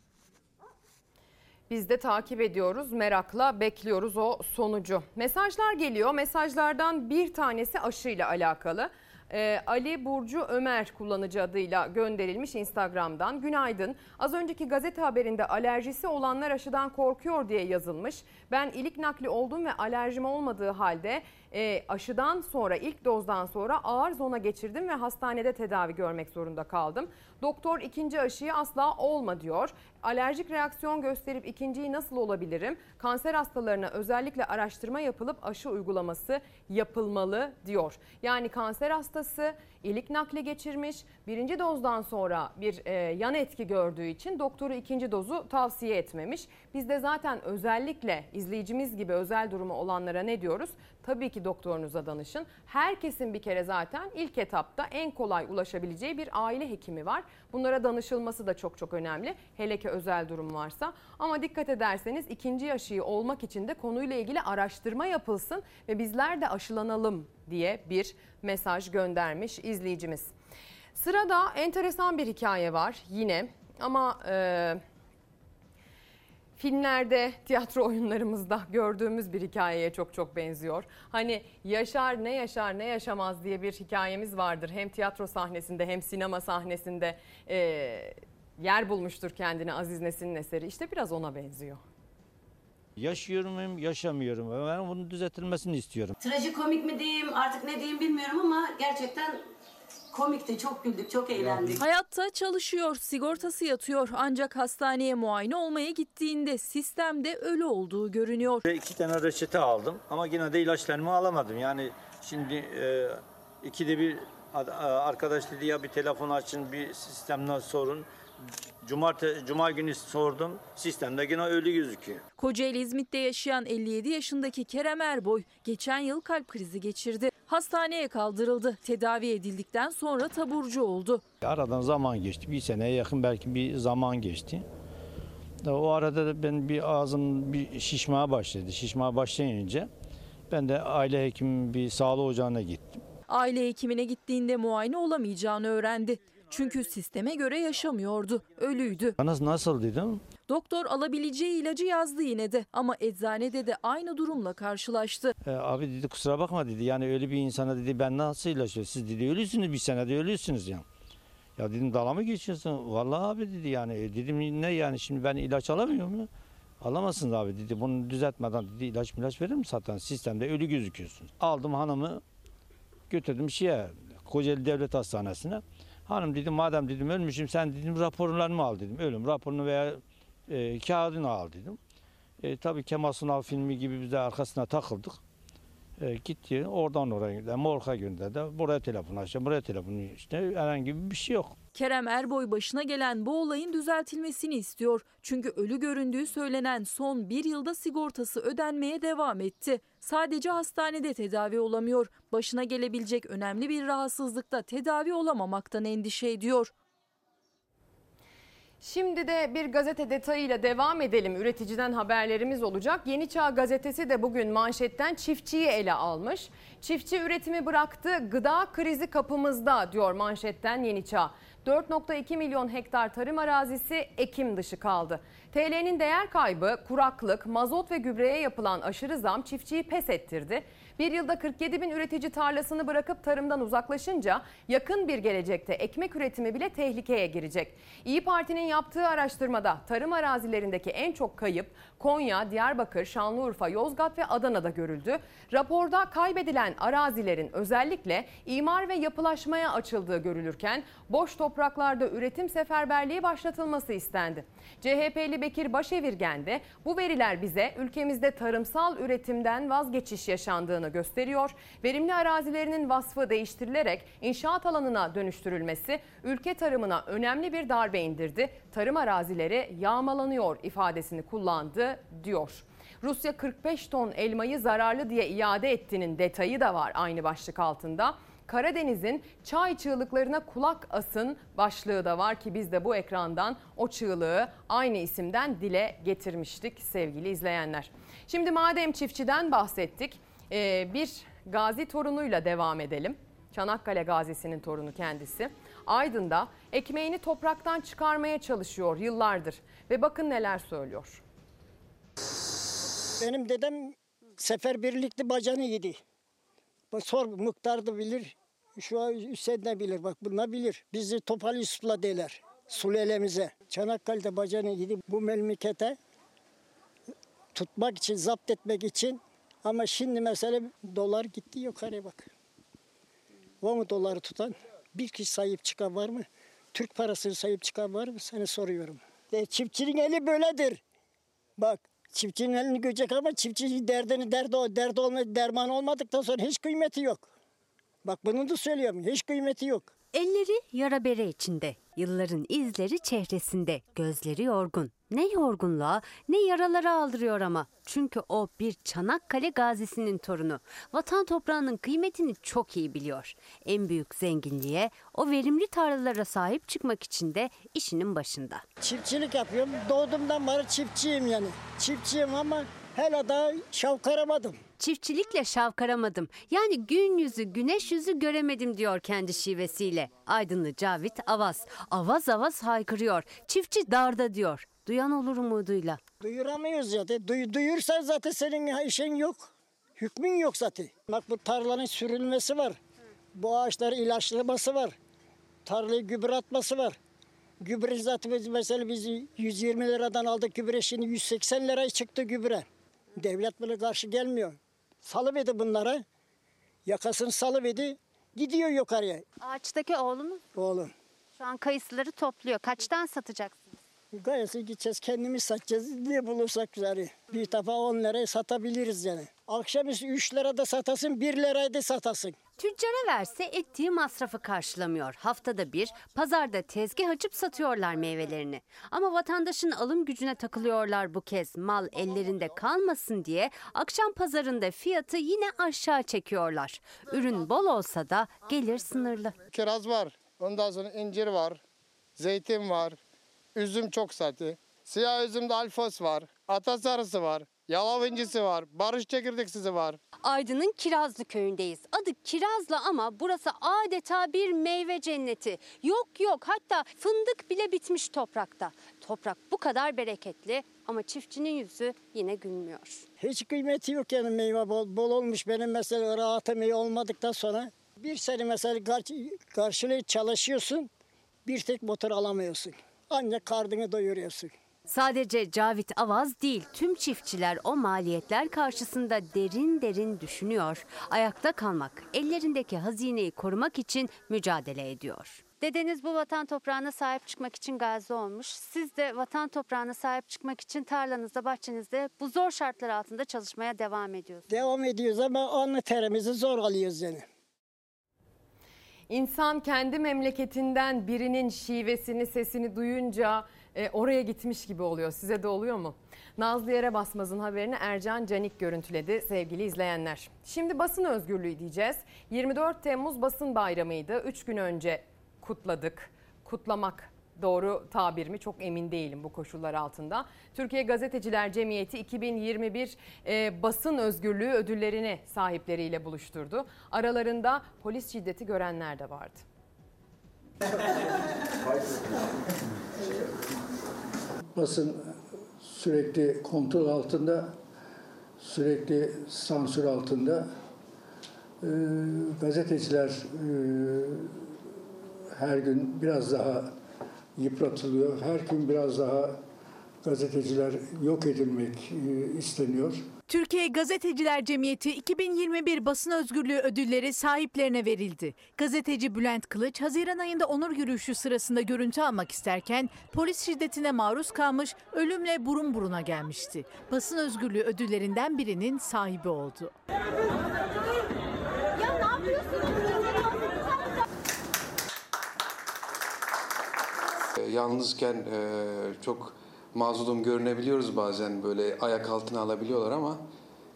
Biz de takip ediyoruz, merakla bekliyoruz o sonucu. Mesajlar geliyor. Mesajlardan bir tanesi aşıyla alakalı. Ee, Ali Burcu Ömer kullanıcı adıyla gönderilmiş Instagram'dan. Günaydın. Az önceki gazete haberinde alerjisi olanlar aşıdan korkuyor diye yazılmış. Ben ilik nakli oldum ve alerjim olmadığı halde e, aşıdan sonra ilk dozdan sonra ağır zona geçirdim ve hastanede tedavi görmek zorunda kaldım. Doktor ikinci aşıyı asla olma diyor. Alerjik reaksiyon gösterip ikinciyi nasıl olabilirim? Kanser hastalarına özellikle araştırma yapılıp aşı uygulaması yapılmalı diyor. Yani kanser hastası ilik nakli geçirmiş. Birinci dozdan sonra bir e, yan etki gördüğü için doktoru ikinci dozu tavsiye etmemiş. Biz de zaten özellikle izleyicimiz gibi özel durumu olanlara ne diyoruz? Tabii ki doktorunuza danışın. Herkesin bir kere zaten ilk etapta en kolay ulaşabileceği bir aile hekimi var. Bunlara danışılması da çok çok önemli. Hele ki özel durum varsa. Ama dikkat ederseniz ikinci aşıyı olmak için de konuyla ilgili araştırma yapılsın ve bizler de aşılanalım diye bir mesaj göndermiş izleyicimiz. Sırada enteresan bir hikaye var yine ama e, filmlerde, tiyatro oyunlarımızda gördüğümüz bir hikayeye çok çok benziyor. Hani yaşar ne yaşar ne yaşamaz diye bir hikayemiz vardır. Hem tiyatro sahnesinde hem sinema sahnesinde e, yer bulmuştur kendine Aziz Nesin'in eseri. İşte biraz ona benziyor. Yaşıyorum muyum, yaşamıyorum. Ben bunun düzeltilmesini istiyorum. Trajikomik mi diyeyim artık ne diyeyim bilmiyorum ama gerçekten komikti. Çok güldük, çok eğlendik. Hayatta çalışıyor, sigortası yatıyor ancak hastaneye muayene olmaya gittiğinde sistemde ölü olduğu görünüyor. İki tane reçete aldım ama yine de ilaçlarımı alamadım. Yani şimdi e, ikide bir ad- arkadaş dedi ya bir telefon açın bir sistemden sorun. Cumartesi, Cuma günü sordum. Sistemde yine ölü gözüküyor. Kocaeli İzmit'te yaşayan 57 yaşındaki Kerem Erboy geçen yıl kalp krizi geçirdi. Hastaneye kaldırıldı. Tedavi edildikten sonra taburcu oldu. Aradan zaman geçti. Bir seneye yakın belki bir zaman geçti. O arada da ben bir ağzım bir şişmeye başladı. Şişmeye başlayınca ben de aile hekimi bir sağlık ocağına gittim. Aile hekimine gittiğinde muayene olamayacağını öğrendi. Çünkü sisteme göre yaşamıyordu. Ölüydü. Nasıl, nasıl dedim? Doktor alabileceği ilacı yazdı yine de ama eczanede de aynı durumla karşılaştı. E, abi dedi kusura bakma dedi. Yani öyle bir insana dedi ben nasıl ilaçlıyorum? Siz dedi ölüsünüz bir senede ölüsünüz ya. Ya dedim dala mı geçiyorsun? Vallahi abi dedi yani. E, dedim ne yani şimdi ben ilaç alamıyor mu? Alamazsınız abi dedi. Bunu düzeltmeden dedi ilaç milaç verir mi zaten? Sistemde ölü gözüküyorsunuz. Aldım hanımı götürdüm şeye Kocaeli Devlet Hastanesi'ne. Hanım dedim madem dedim ölmüşüm sen dedim raporlarını al dedim. Ölüm raporunu veya e, kağıdını al dedim. E, tabii Kemal Sunal filmi gibi biz de arkasına takıldık. E, gitti oradan oraya gönderdi. Morga gönderdi. Buraya telefon açtı. Buraya telefon işte herhangi bir şey yok. Kerem Erboy başına gelen bu olayın düzeltilmesini istiyor. Çünkü ölü göründüğü söylenen son bir yılda sigortası ödenmeye devam etti. Sadece hastanede tedavi olamıyor. Başına gelebilecek önemli bir rahatsızlıkta tedavi olamamaktan endişe ediyor. Şimdi de bir gazete detayıyla devam edelim. Üreticiden haberlerimiz olacak. Yeni Çağ gazetesi de bugün manşetten çiftçiyi ele almış. Çiftçi üretimi bıraktı, gıda krizi kapımızda diyor manşetten Yeni Çağ. 4.2 milyon hektar tarım arazisi ekim dışı kaldı. TL'nin değer kaybı, kuraklık, mazot ve gübreye yapılan aşırı zam çiftçiyi pes ettirdi. Bir yılda 47 bin üretici tarlasını bırakıp tarımdan uzaklaşınca yakın bir gelecekte ekmek üretimi bile tehlikeye girecek. İyi Parti'nin yaptığı araştırmada tarım arazilerindeki en çok kayıp Konya, Diyarbakır, Şanlıurfa, Yozgat ve Adana'da görüldü. Raporda kaybedilen arazilerin özellikle imar ve yapılaşmaya açıldığı görülürken boş topraklarda üretim seferberliği başlatılması istendi. CHP'li Bekir Başevirgen de bu veriler bize ülkemizde tarımsal üretimden vazgeçiş yaşandığını gösteriyor. Verimli arazilerinin vasfı değiştirilerek inşaat alanına dönüştürülmesi ülke tarımına önemli bir darbe indirdi. Tarım arazileri yağmalanıyor ifadesini kullandı diyor. Rusya 45 ton elmayı zararlı diye iade ettiğinin detayı da var aynı başlık altında. Karadeniz'in çay çığlıklarına kulak asın başlığı da var ki biz de bu ekrandan o çığlığı aynı isimden dile getirmiştik sevgili izleyenler. Şimdi madem çiftçiden bahsettik e, bir gazi torunuyla devam edelim. Çanakkale gazisinin torunu kendisi. Aydın'da ekmeğini topraktan çıkarmaya çalışıyor yıllardır ve bakın neler söylüyor. Benim dedem seferberlikli bacanı yedi. Sor Muhtar da bilir. Şu an Hüseyin de bilir. Bak bunlar bilir. Bizi Topal Yusuf'la derler. Sulelemize. Çanakkale'de bacanı yedi. Bu memlekete tutmak için, zapt etmek için. Ama şimdi mesela dolar gitti yukarıya bak. Var mı doları tutan? Bir kişi sahip çıkan var mı? Türk parasını sahip çıkan var mı? Sana soruyorum. E, çiftçinin eli böyledir. Bak çiftçinin elini görecek ama çiftçinin derdini derdi o derdi olmadı derman olmadıktan sonra hiç kıymeti yok. Bak bunu da söylüyorum hiç kıymeti yok. Elleri yara bere içinde, yılların izleri çehresinde, gözleri yorgun. Ne yorgunluğa ne yaralara aldırıyor ama. Çünkü o bir Çanakkale gazisinin torunu. Vatan toprağının kıymetini çok iyi biliyor. En büyük zenginliğe o verimli tarlalara sahip çıkmak için de işinin başında. Çiftçilik yapıyorum. Doğduğumdan beri çiftçiyim yani. Çiftçiyim ama hala daha şavkaramadım. Çiftçilikle şavkaramadım. Yani gün yüzü, güneş yüzü göremedim diyor kendi şivesiyle. Aydınlı Cavit Avaz. Avaz avaz haykırıyor. Çiftçi darda diyor. Duyan olur umuduyla. Duyuramıyoruz zaten. Duy, duyursan zaten senin işin yok. Hükmün yok zaten. Bak bu tarlanın sürülmesi var. Bu ağaçları ilaçlaması var. Tarlayı gübre atması var. Gübre zaten biz mesela biz 120 liradan aldık gübre şimdi 180 liraya çıktı gübre. Devlet bile karşı gelmiyor. Salıverdi bunlara. Yakasını salıverdi. Gidiyor yukarıya. Ağaçtaki oğlunuz Oğlum. şu an kayısıları topluyor. Kaçtan satacaksınız? Gayesi gideceğiz kendimiz satacağız. Ne bulursak yani. Bir defa 10 liraya satabiliriz yani. Akşamüstü 3 lirada satasın 1 liraya da satasın. Tüccara verse ettiği masrafı karşılamıyor. Haftada bir pazarda tezgah açıp satıyorlar meyvelerini. Ama vatandaşın alım gücüne takılıyorlar bu kez. Mal ellerinde kalmasın diye akşam pazarında fiyatı yine aşağı çekiyorlar. Ürün bol olsa da gelir sınırlı. Kiraz var. Ondan sonra incir var. Zeytin var. Üzüm çok satı. Siyah üzümde alfos var. Atasarısı var. Yalav incisi var. Barış çekirdeksizi var. Aydın'ın Kirazlı köyündeyiz. Adı Kirazlı ama burası adeta bir meyve cenneti. Yok yok hatta fındık bile bitmiş toprakta. Toprak bu kadar bereketli ama çiftçinin yüzü yine gülmüyor. Hiç kıymeti yok yani meyve bol, bol olmuş. Benim mesela rahatım iyi olmadıktan sonra bir sene mesela kar- karşılığı çalışıyorsun. Bir tek motor alamıyorsun. Ancak karnını doyuruyorsun. Sadece Cavit Avaz değil, tüm çiftçiler o maliyetler karşısında derin derin düşünüyor. Ayakta kalmak, ellerindeki hazineyi korumak için mücadele ediyor. Dedeniz bu vatan toprağına sahip çıkmak için gazi olmuş. Siz de vatan toprağına sahip çıkmak için tarlanızda, bahçenizde bu zor şartlar altında çalışmaya devam ediyorsunuz. Devam ediyoruz ama anlı terimizi zor alıyoruz yani. İnsan kendi memleketinden birinin şivesini, sesini duyunca e, oraya gitmiş gibi oluyor. Size de oluyor mu? Nazlı Yere Basmaz'ın haberini Ercan Canik görüntüledi sevgili izleyenler. Şimdi basın özgürlüğü diyeceğiz. 24 Temmuz basın bayramıydı. 3 gün önce kutladık. Kutlamak doğru tabir mi çok emin değilim bu koşullar altında. Türkiye Gazeteciler Cemiyeti 2021 e, basın özgürlüğü ödüllerini sahipleriyle buluşturdu. Aralarında polis şiddeti görenler de vardı. Basın sürekli kontrol altında, sürekli sansür altında. Ee, gazeteciler e, her gün biraz daha yıpratılıyor. Her gün biraz daha gazeteciler yok edilmek e, isteniyor. Türkiye Gazeteciler Cemiyeti 2021 Basın Özgürlüğü ödülleri sahiplerine verildi. Gazeteci Bülent Kılıç, Haziran ayında onur yürüyüşü sırasında görüntü almak isterken polis şiddetine maruz kalmış, ölümle burun buruna gelmişti. Basın Özgürlüğü ödüllerinden birinin sahibi oldu. E, Yalnızken e, çok mazlum görünebiliyoruz bazen böyle ayak altına alabiliyorlar ama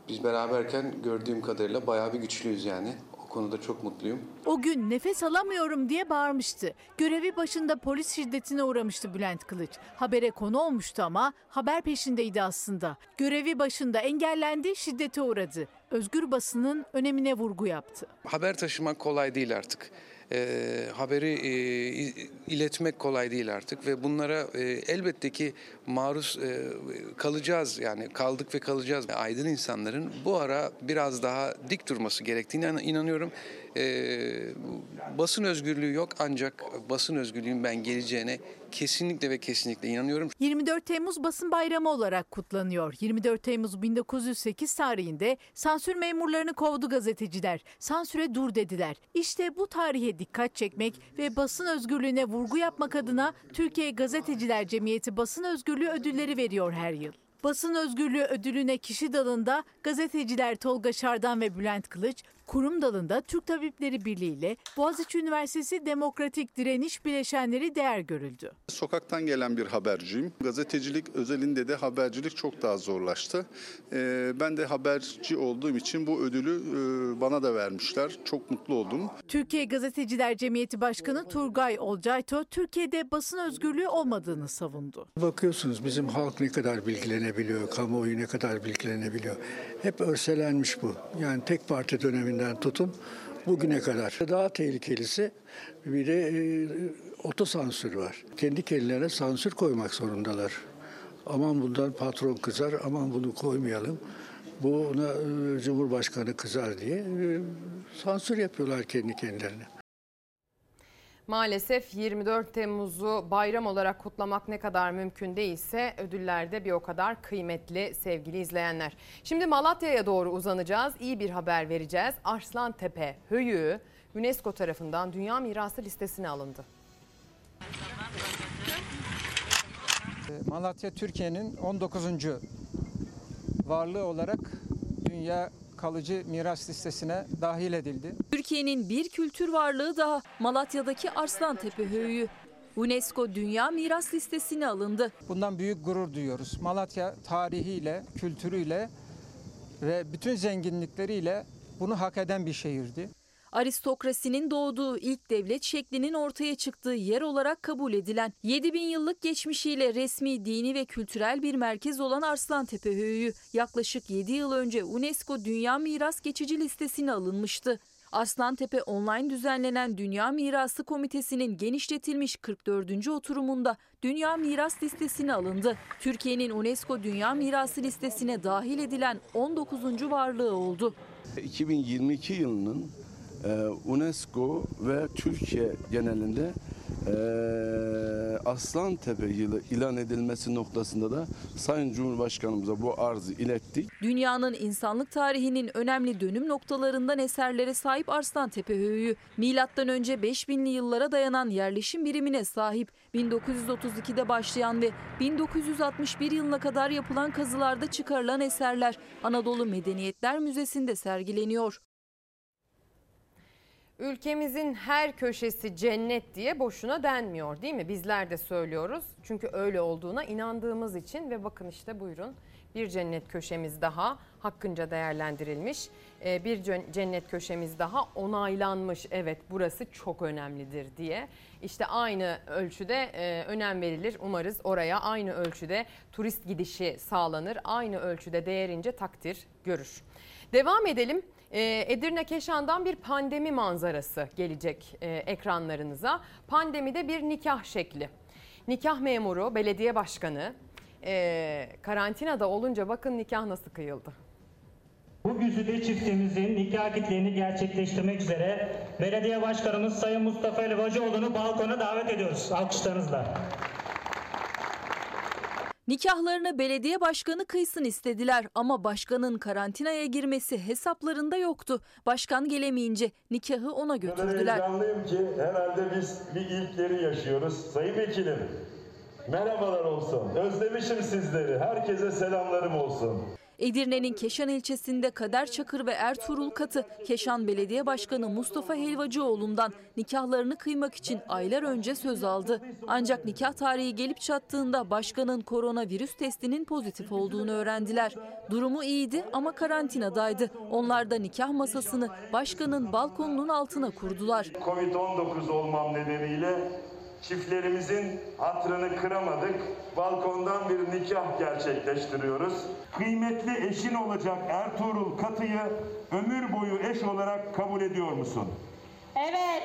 biz beraberken gördüğüm kadarıyla bayağı bir güçlüyüz yani. O konuda çok mutluyum. O gün nefes alamıyorum diye bağırmıştı. Görevi başında polis şiddetine uğramıştı Bülent Kılıç. Habere konu olmuştu ama haber peşindeydi aslında. Görevi başında engellendi, şiddete uğradı. Özgür basının önemine vurgu yaptı. Haber taşımak kolay değil artık. Ee, haberi e, iletmek kolay değil artık ve bunlara e, elbette ki maruz e, kalacağız yani kaldık ve kalacağız. Aydın insanların bu ara biraz daha dik durması gerektiğine inan- inanıyorum. Ee, basın özgürlüğü yok ancak basın özgürlüğün ben geleceğine kesinlikle ve kesinlikle inanıyorum. 24 Temmuz Basın Bayramı olarak kutlanıyor. 24 Temmuz 1908 tarihinde sansür memurlarını kovdu gazeteciler. Sansüre dur dediler. İşte bu tarihe dikkat çekmek ve basın özgürlüğüne vurgu yapmak adına Türkiye Gazeteciler Cemiyeti Basın Özgürlüğü ödülleri veriyor her yıl. Basın özgürlüğü ödülüne kişi dalında gazeteciler Tolga Şardan ve Bülent Kılıç, kurum dalında Türk Tabipleri Birliği ile Boğaziçi Üniversitesi Demokratik Direniş Bileşenleri değer görüldü. Sokaktan gelen bir haberciyim. Gazetecilik özelinde de habercilik çok daha zorlaştı. Ee, ben de haberci olduğum için bu ödülü e, bana da vermişler. Çok mutlu oldum. Türkiye Gazeteciler Cemiyeti Başkanı Turgay Olcayto, Türkiye'de basın özgürlüğü olmadığını savundu. Bakıyorsunuz bizim halk ne kadar bilgilenebiliyor, kamuoyu ne kadar bilgilenebiliyor. Hep örselenmiş bu. Yani tek parti döneminden tutun bugüne kadar. Daha tehlikelisi bir de e, otosansür var. Kendi kendilerine sansür koymak zorundalar. Aman bundan patron kızar, aman bunu koymayalım. Buna e, Cumhurbaşkanı kızar diye e, sansür yapıyorlar kendi kendilerine. Maalesef 24 Temmuz'u bayram olarak kutlamak ne kadar mümkün değilse ödüller de bir o kadar kıymetli sevgili izleyenler. Şimdi Malatya'ya doğru uzanacağız. İyi bir haber vereceğiz. Arslantepe Höyüğü UNESCO tarafından Dünya Mirası listesine alındı. Malatya Türkiye'nin 19. varlığı olarak dünya kalıcı miras listesine dahil edildi. Türkiye'nin bir kültür varlığı daha Malatya'daki Arslantepe Höyüğü. UNESCO Dünya Miras Listesi'ne alındı. Bundan büyük gurur duyuyoruz. Malatya tarihiyle, kültürüyle ve bütün zenginlikleriyle bunu hak eden bir şehirdi. Aristokrasinin doğduğu ilk devlet şeklinin ortaya çıktığı yer olarak kabul edilen 7000 yıllık geçmişiyle resmi, dini ve kültürel bir merkez olan Arslantepe Höyüğü yaklaşık 7 yıl önce UNESCO Dünya Miras Geçici Listesi'ne alınmıştı. Arslantepe online düzenlenen Dünya Mirası Komitesi'nin genişletilmiş 44. oturumunda Dünya Miras Listesi'ne alındı. Türkiye'nin UNESCO Dünya Mirası listesine dahil edilen 19. varlığı oldu. 2022 yılının UNESCO ve Türkiye genelinde e, Aslantepe yılı ilan edilmesi noktasında da Sayın Cumhurbaşkanımıza bu arzı ilettik. Dünyanın insanlık tarihinin önemli dönüm noktalarından eserlere sahip Arslantepe Höyüğü, milattan önce 5000'li yıllara dayanan yerleşim birimine sahip 1932'de başlayan ve 1961 yılına kadar yapılan kazılarda çıkarılan eserler Anadolu Medeniyetler Müzesi'nde sergileniyor. Ülkemizin her köşesi cennet diye boşuna denmiyor değil mi? Bizler de söylüyoruz. Çünkü öyle olduğuna inandığımız için ve bakın işte buyurun bir cennet köşemiz daha hakkınca değerlendirilmiş. Ee, Bir cen- cennet köşemiz daha onaylanmış. Evet burası çok önemlidir diye. İşte aynı ölçüde e, önem verilir. Umarız oraya aynı ölçüde turist gidişi sağlanır. Aynı ölçüde değerince takdir görür. Devam edelim. Ee, Edirne Keşan'dan bir pandemi manzarası gelecek e, ekranlarınıza. Pandemide bir nikah şekli. Nikah memuru, belediye başkanı e, karantinada olunca bakın nikah nasıl kıyıldı. Bu güzide çiftimizin nikah akitlerini gerçekleştirmek üzere belediye başkanımız Sayın Mustafa Elvacıoğlu'nu balkona davet ediyoruz. Alkışlarınızla. Nikahlarını belediye başkanı kıysın istediler ama başkanın karantinaya girmesi hesaplarında yoktu. Başkan gelemeyince nikahı ona götürdüler. heyecanlıyım ki herhalde biz bir ilkleri yaşıyoruz. Sayın Vekilim, merhabalar olsun. Özlemişim sizleri. Herkese selamlarım olsun. Edirne'nin Keşan ilçesinde Kader Çakır ve Ertuğrul Katı, Keşan Belediye Başkanı Mustafa Helvacıoğlu'ndan nikahlarını kıymak için aylar önce söz aldı. Ancak nikah tarihi gelip çattığında başkanın koronavirüs testinin pozitif olduğunu öğrendiler. Durumu iyiydi ama karantinadaydı. Onlar da nikah masasını başkanın balkonunun altına kurdular. Covid-19 olmam nedeniyle çiftlerimizin hatırını kıramadık. Balkondan bir nikah gerçekleştiriyoruz. Kıymetli eşin olacak Ertuğrul Katı'yı ömür boyu eş olarak kabul ediyor musun? Evet.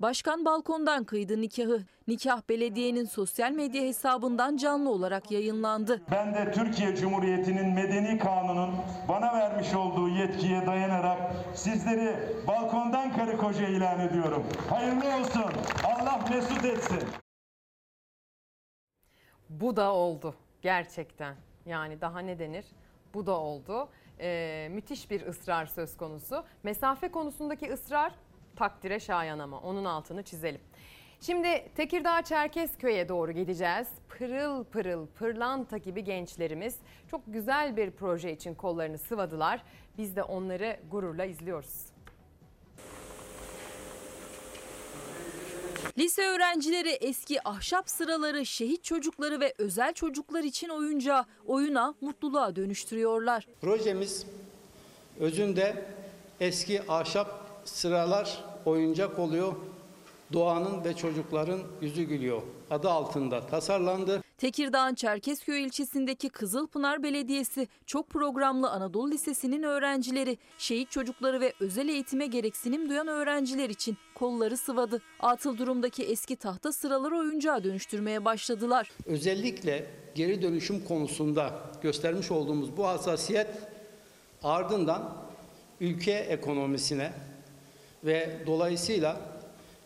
Başkan balkondan kıydı nikahı. Nikah belediyenin sosyal medya hesabından canlı olarak yayınlandı. Ben de Türkiye Cumhuriyeti'nin medeni kanunun bana vermiş olduğu yetkiye dayanarak sizleri balkondan karı koca ilan ediyorum. Hayırlı olsun. Allah mesut etsin. Bu da oldu gerçekten. Yani daha ne denir? Bu da oldu. Ee, müthiş bir ısrar söz konusu. Mesafe konusundaki ısrar takdire şayan ama onun altını çizelim. Şimdi Tekirdağ Çerkezköy'e doğru gideceğiz. Pırıl pırıl pırlanta gibi gençlerimiz çok güzel bir proje için kollarını sıvadılar. Biz de onları gururla izliyoruz. Lise öğrencileri eski ahşap sıraları, şehit çocukları ve özel çocuklar için oyuncağı, oyuna, mutluluğa dönüştürüyorlar. Projemiz özünde eski ahşap sıralar oyuncak oluyor. Doğanın ve çocukların yüzü gülüyor. Adı altında tasarlandı. Tekirdağ'ın Çerkezköy ilçesindeki Kızılpınar Belediyesi çok programlı Anadolu Lisesi'nin öğrencileri, şehit çocukları ve özel eğitime gereksinim duyan öğrenciler için kolları sıvadı. Atıl durumdaki eski tahta sıraları oyuncağa dönüştürmeye başladılar. Özellikle geri dönüşüm konusunda göstermiş olduğumuz bu hassasiyet ardından ülke ekonomisine ve dolayısıyla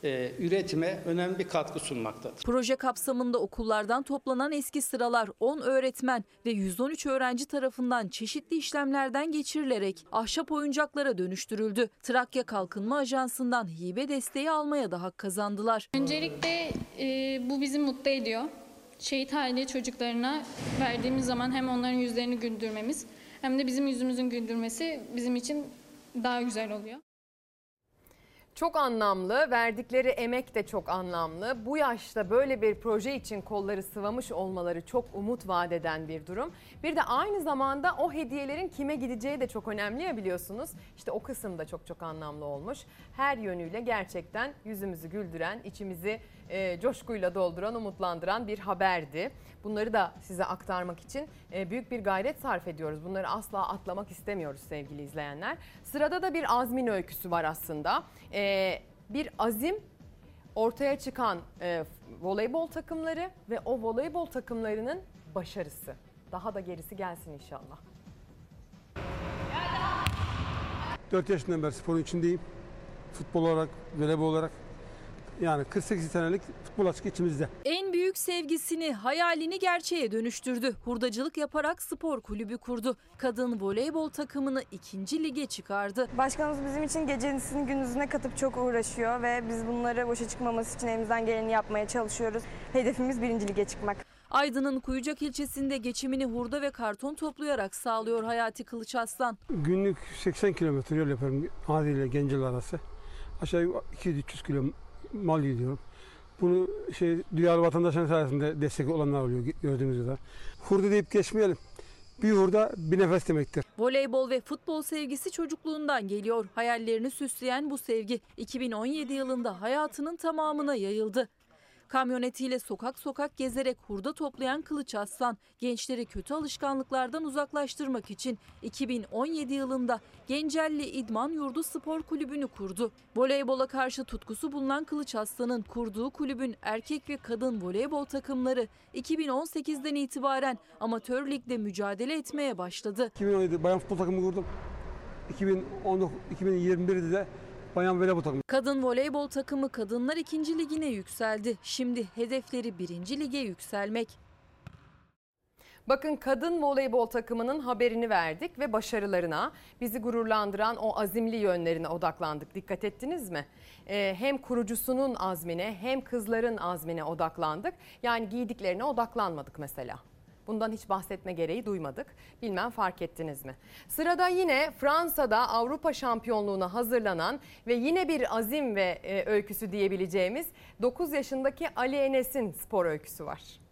e, üretime önemli bir katkı sunmaktadır. Proje kapsamında okullardan toplanan eski sıralar 10 öğretmen ve 113 öğrenci tarafından çeşitli işlemlerden geçirilerek ahşap oyuncaklara dönüştürüldü. Trakya Kalkınma Ajansı'ndan hibe desteği almaya da hak kazandılar. Öncelikle e, bu bizi mutlu ediyor. Şehit aile çocuklarına verdiğimiz zaman hem onların yüzlerini güldürmemiz hem de bizim yüzümüzün güldürmesi bizim için daha güzel oluyor. Çok anlamlı, verdikleri emek de çok anlamlı. Bu yaşta böyle bir proje için kolları sıvamış olmaları çok umut vaat eden bir durum. Bir de aynı zamanda o hediyelerin kime gideceği de çok önemli ya biliyorsunuz. İşte o kısım da çok çok anlamlı olmuş. Her yönüyle gerçekten yüzümüzü güldüren, içimizi e, coşkuyla dolduran, umutlandıran bir haberdi. Bunları da size aktarmak için e, büyük bir gayret sarf ediyoruz. Bunları asla atlamak istemiyoruz sevgili izleyenler. Sırada da bir azmin öyküsü var aslında. E, bir azim ortaya çıkan e, voleybol takımları ve o voleybol takımlarının başarısı. Daha da gerisi gelsin inşallah. 4 yaşından beri sporun içindeyim. Futbol olarak, voleybol olarak. Yani 48 senelik futbol açık içimizde. En büyük sevgisini, hayalini gerçeğe dönüştürdü. Hurdacılık yaparak spor kulübü kurdu. Kadın voleybol takımını ikinci lige çıkardı. Başkanımız bizim için gecesini gündüzüne katıp çok uğraşıyor ve biz bunları boşa çıkmaması için elimizden geleni yapmaya çalışıyoruz. Hedefimiz birinci lige çıkmak. Aydın'ın Kuyucak ilçesinde geçimini hurda ve karton toplayarak sağlıyor Hayati Kılıç Aslan. Günlük 80 kilometre yol yaparım Adi ile Gencel arası. Aşağı yukarı 200-300 kilo mal gidiyorum. Bunu şey duyarlı vatandaşların sayesinde destek olanlar oluyor gördüğünüz gibi. Hurda deyip geçmeyelim. Bir hurda bir nefes demektir. Voleybol ve futbol sevgisi çocukluğundan geliyor. Hayallerini süsleyen bu sevgi 2017 yılında hayatının tamamına yayıldı. Kamyonetiyle sokak sokak gezerek hurda toplayan Kılıç Aslan gençleri kötü alışkanlıklardan uzaklaştırmak için 2017 yılında Gencelli İdman Yurdu Spor Kulübü'nü kurdu. Voleybola karşı tutkusu bulunan Kılıç Aslan'ın kurduğu kulübün erkek ve kadın voleybol takımları 2018'den itibaren amatör ligde mücadele etmeye başladı. 2017 bayan futbol takımı kurdum. 2019 2021'de de bayan voleybol takımı. Kadın voleybol takımı kadınlar ikinci ligine yükseldi. Şimdi hedefleri birinci lige yükselmek. Bakın kadın voleybol takımının haberini verdik ve başarılarına, bizi gururlandıran o azimli yönlerine odaklandık. Dikkat ettiniz mi? Ee, hem kurucusunun azmine hem kızların azmine odaklandık. Yani giydiklerine odaklanmadık mesela. Bundan hiç bahsetme gereği duymadık. Bilmem fark ettiniz mi? Sırada yine Fransa'da Avrupa şampiyonluğuna hazırlanan ve yine bir azim ve e, öyküsü diyebileceğimiz 9 yaşındaki Ali Enes'in spor öyküsü var.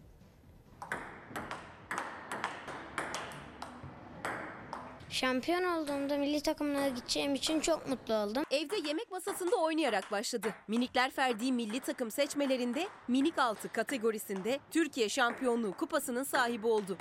Şampiyon olduğumda milli takımına gideceğim için çok mutlu oldum. Evde yemek masasında oynayarak başladı. Minikler Ferdi milli takım seçmelerinde minik altı kategorisinde Türkiye şampiyonluğu kupasının sahibi oldu.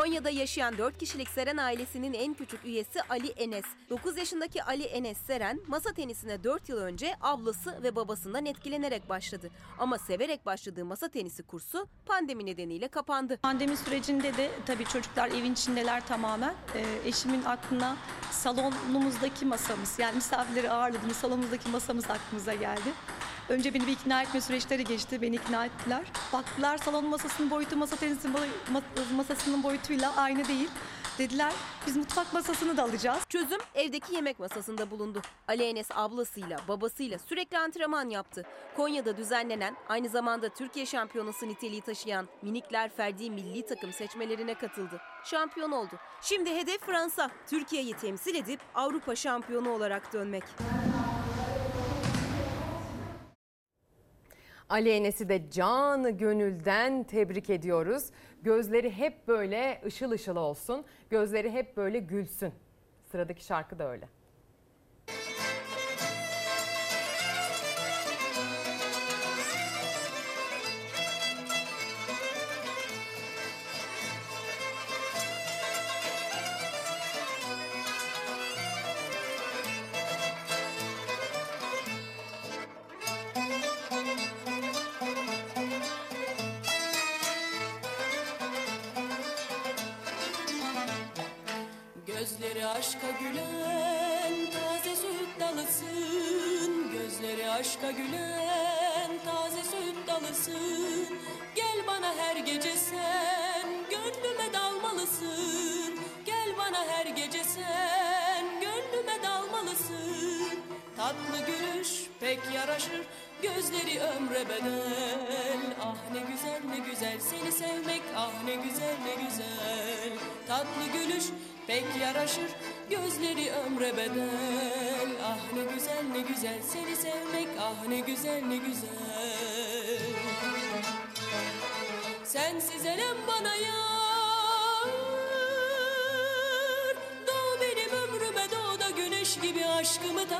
Konya'da yaşayan 4 kişilik Seren ailesinin en küçük üyesi Ali Enes. 9 yaşındaki Ali Enes Seren masa tenisine 4 yıl önce ablası ve babasından etkilenerek başladı. Ama severek başladığı masa tenisi kursu pandemi nedeniyle kapandı. Pandemi sürecinde de tabii çocuklar evin içindeler tamamen. Ee, eşimin aklına salonumuzdaki masamız yani misafirleri ağırladığımız salonumuzdaki masamız aklımıza geldi. Önce beni bir ikna etme süreçleri geçti. Beni ikna ettiler. Baktılar salon masasının boyutu masa tenisi masasının boyutuyla aynı değil. Dediler biz mutfak masasını da alacağız. Çözüm evdeki yemek masasında bulundu. Ali Enes ablasıyla babasıyla sürekli antrenman yaptı. Konya'da düzenlenen aynı zamanda Türkiye şampiyonası niteliği taşıyan Minikler Ferdi milli takım seçmelerine katıldı. Şampiyon oldu. Şimdi hedef Fransa. Türkiye'yi temsil edip Avrupa şampiyonu olarak dönmek. Ali Enes'i de canı gönülden tebrik ediyoruz. Gözleri hep böyle ışıl ışıl olsun. Gözleri hep böyle gülsün. Sıradaki şarkı da öyle.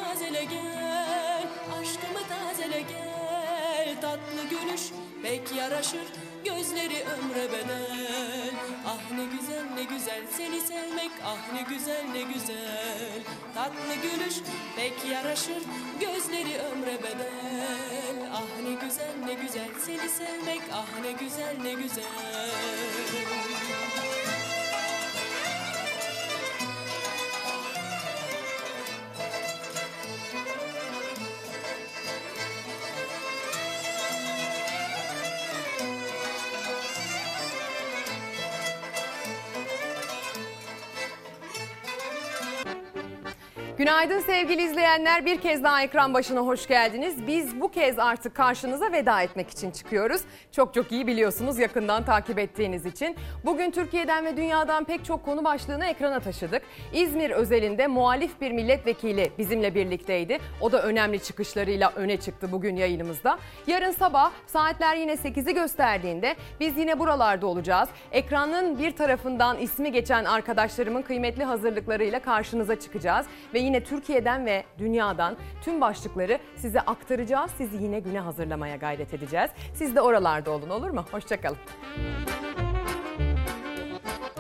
Tazele gel Aşkımı tazele gel. Tatlı gülüş pek yaraşır Gözleri ömre bedel. Ah ne güzel ne güzel seni sevmek Ah ne güzel ne güzel. Tatlı gülüş pek yaraşır Gözleri ömre bedel. Ah ne güzel ne güzel seni sevmek Ah ne güzel ne güzel Günaydın sevgili izleyenler. Bir kez daha ekran başına hoş geldiniz. Biz bu kez artık karşınıza veda etmek için çıkıyoruz. Çok çok iyi biliyorsunuz yakından takip ettiğiniz için. Bugün Türkiye'den ve dünyadan pek çok konu başlığını ekrana taşıdık. İzmir özelinde muhalif bir milletvekili bizimle birlikteydi. O da önemli çıkışlarıyla öne çıktı bugün yayınımızda. Yarın sabah saatler yine 8'i gösterdiğinde biz yine buralarda olacağız. Ekranın bir tarafından ismi geçen arkadaşlarımın kıymetli hazırlıklarıyla karşınıza çıkacağız. Ve yine Türkiye'den ve dünyadan tüm başlıkları size aktaracağız. Sizi yine güne hazırlamaya gayret edeceğiz. Siz de oralarda olun olur mu? Hoşçakalın.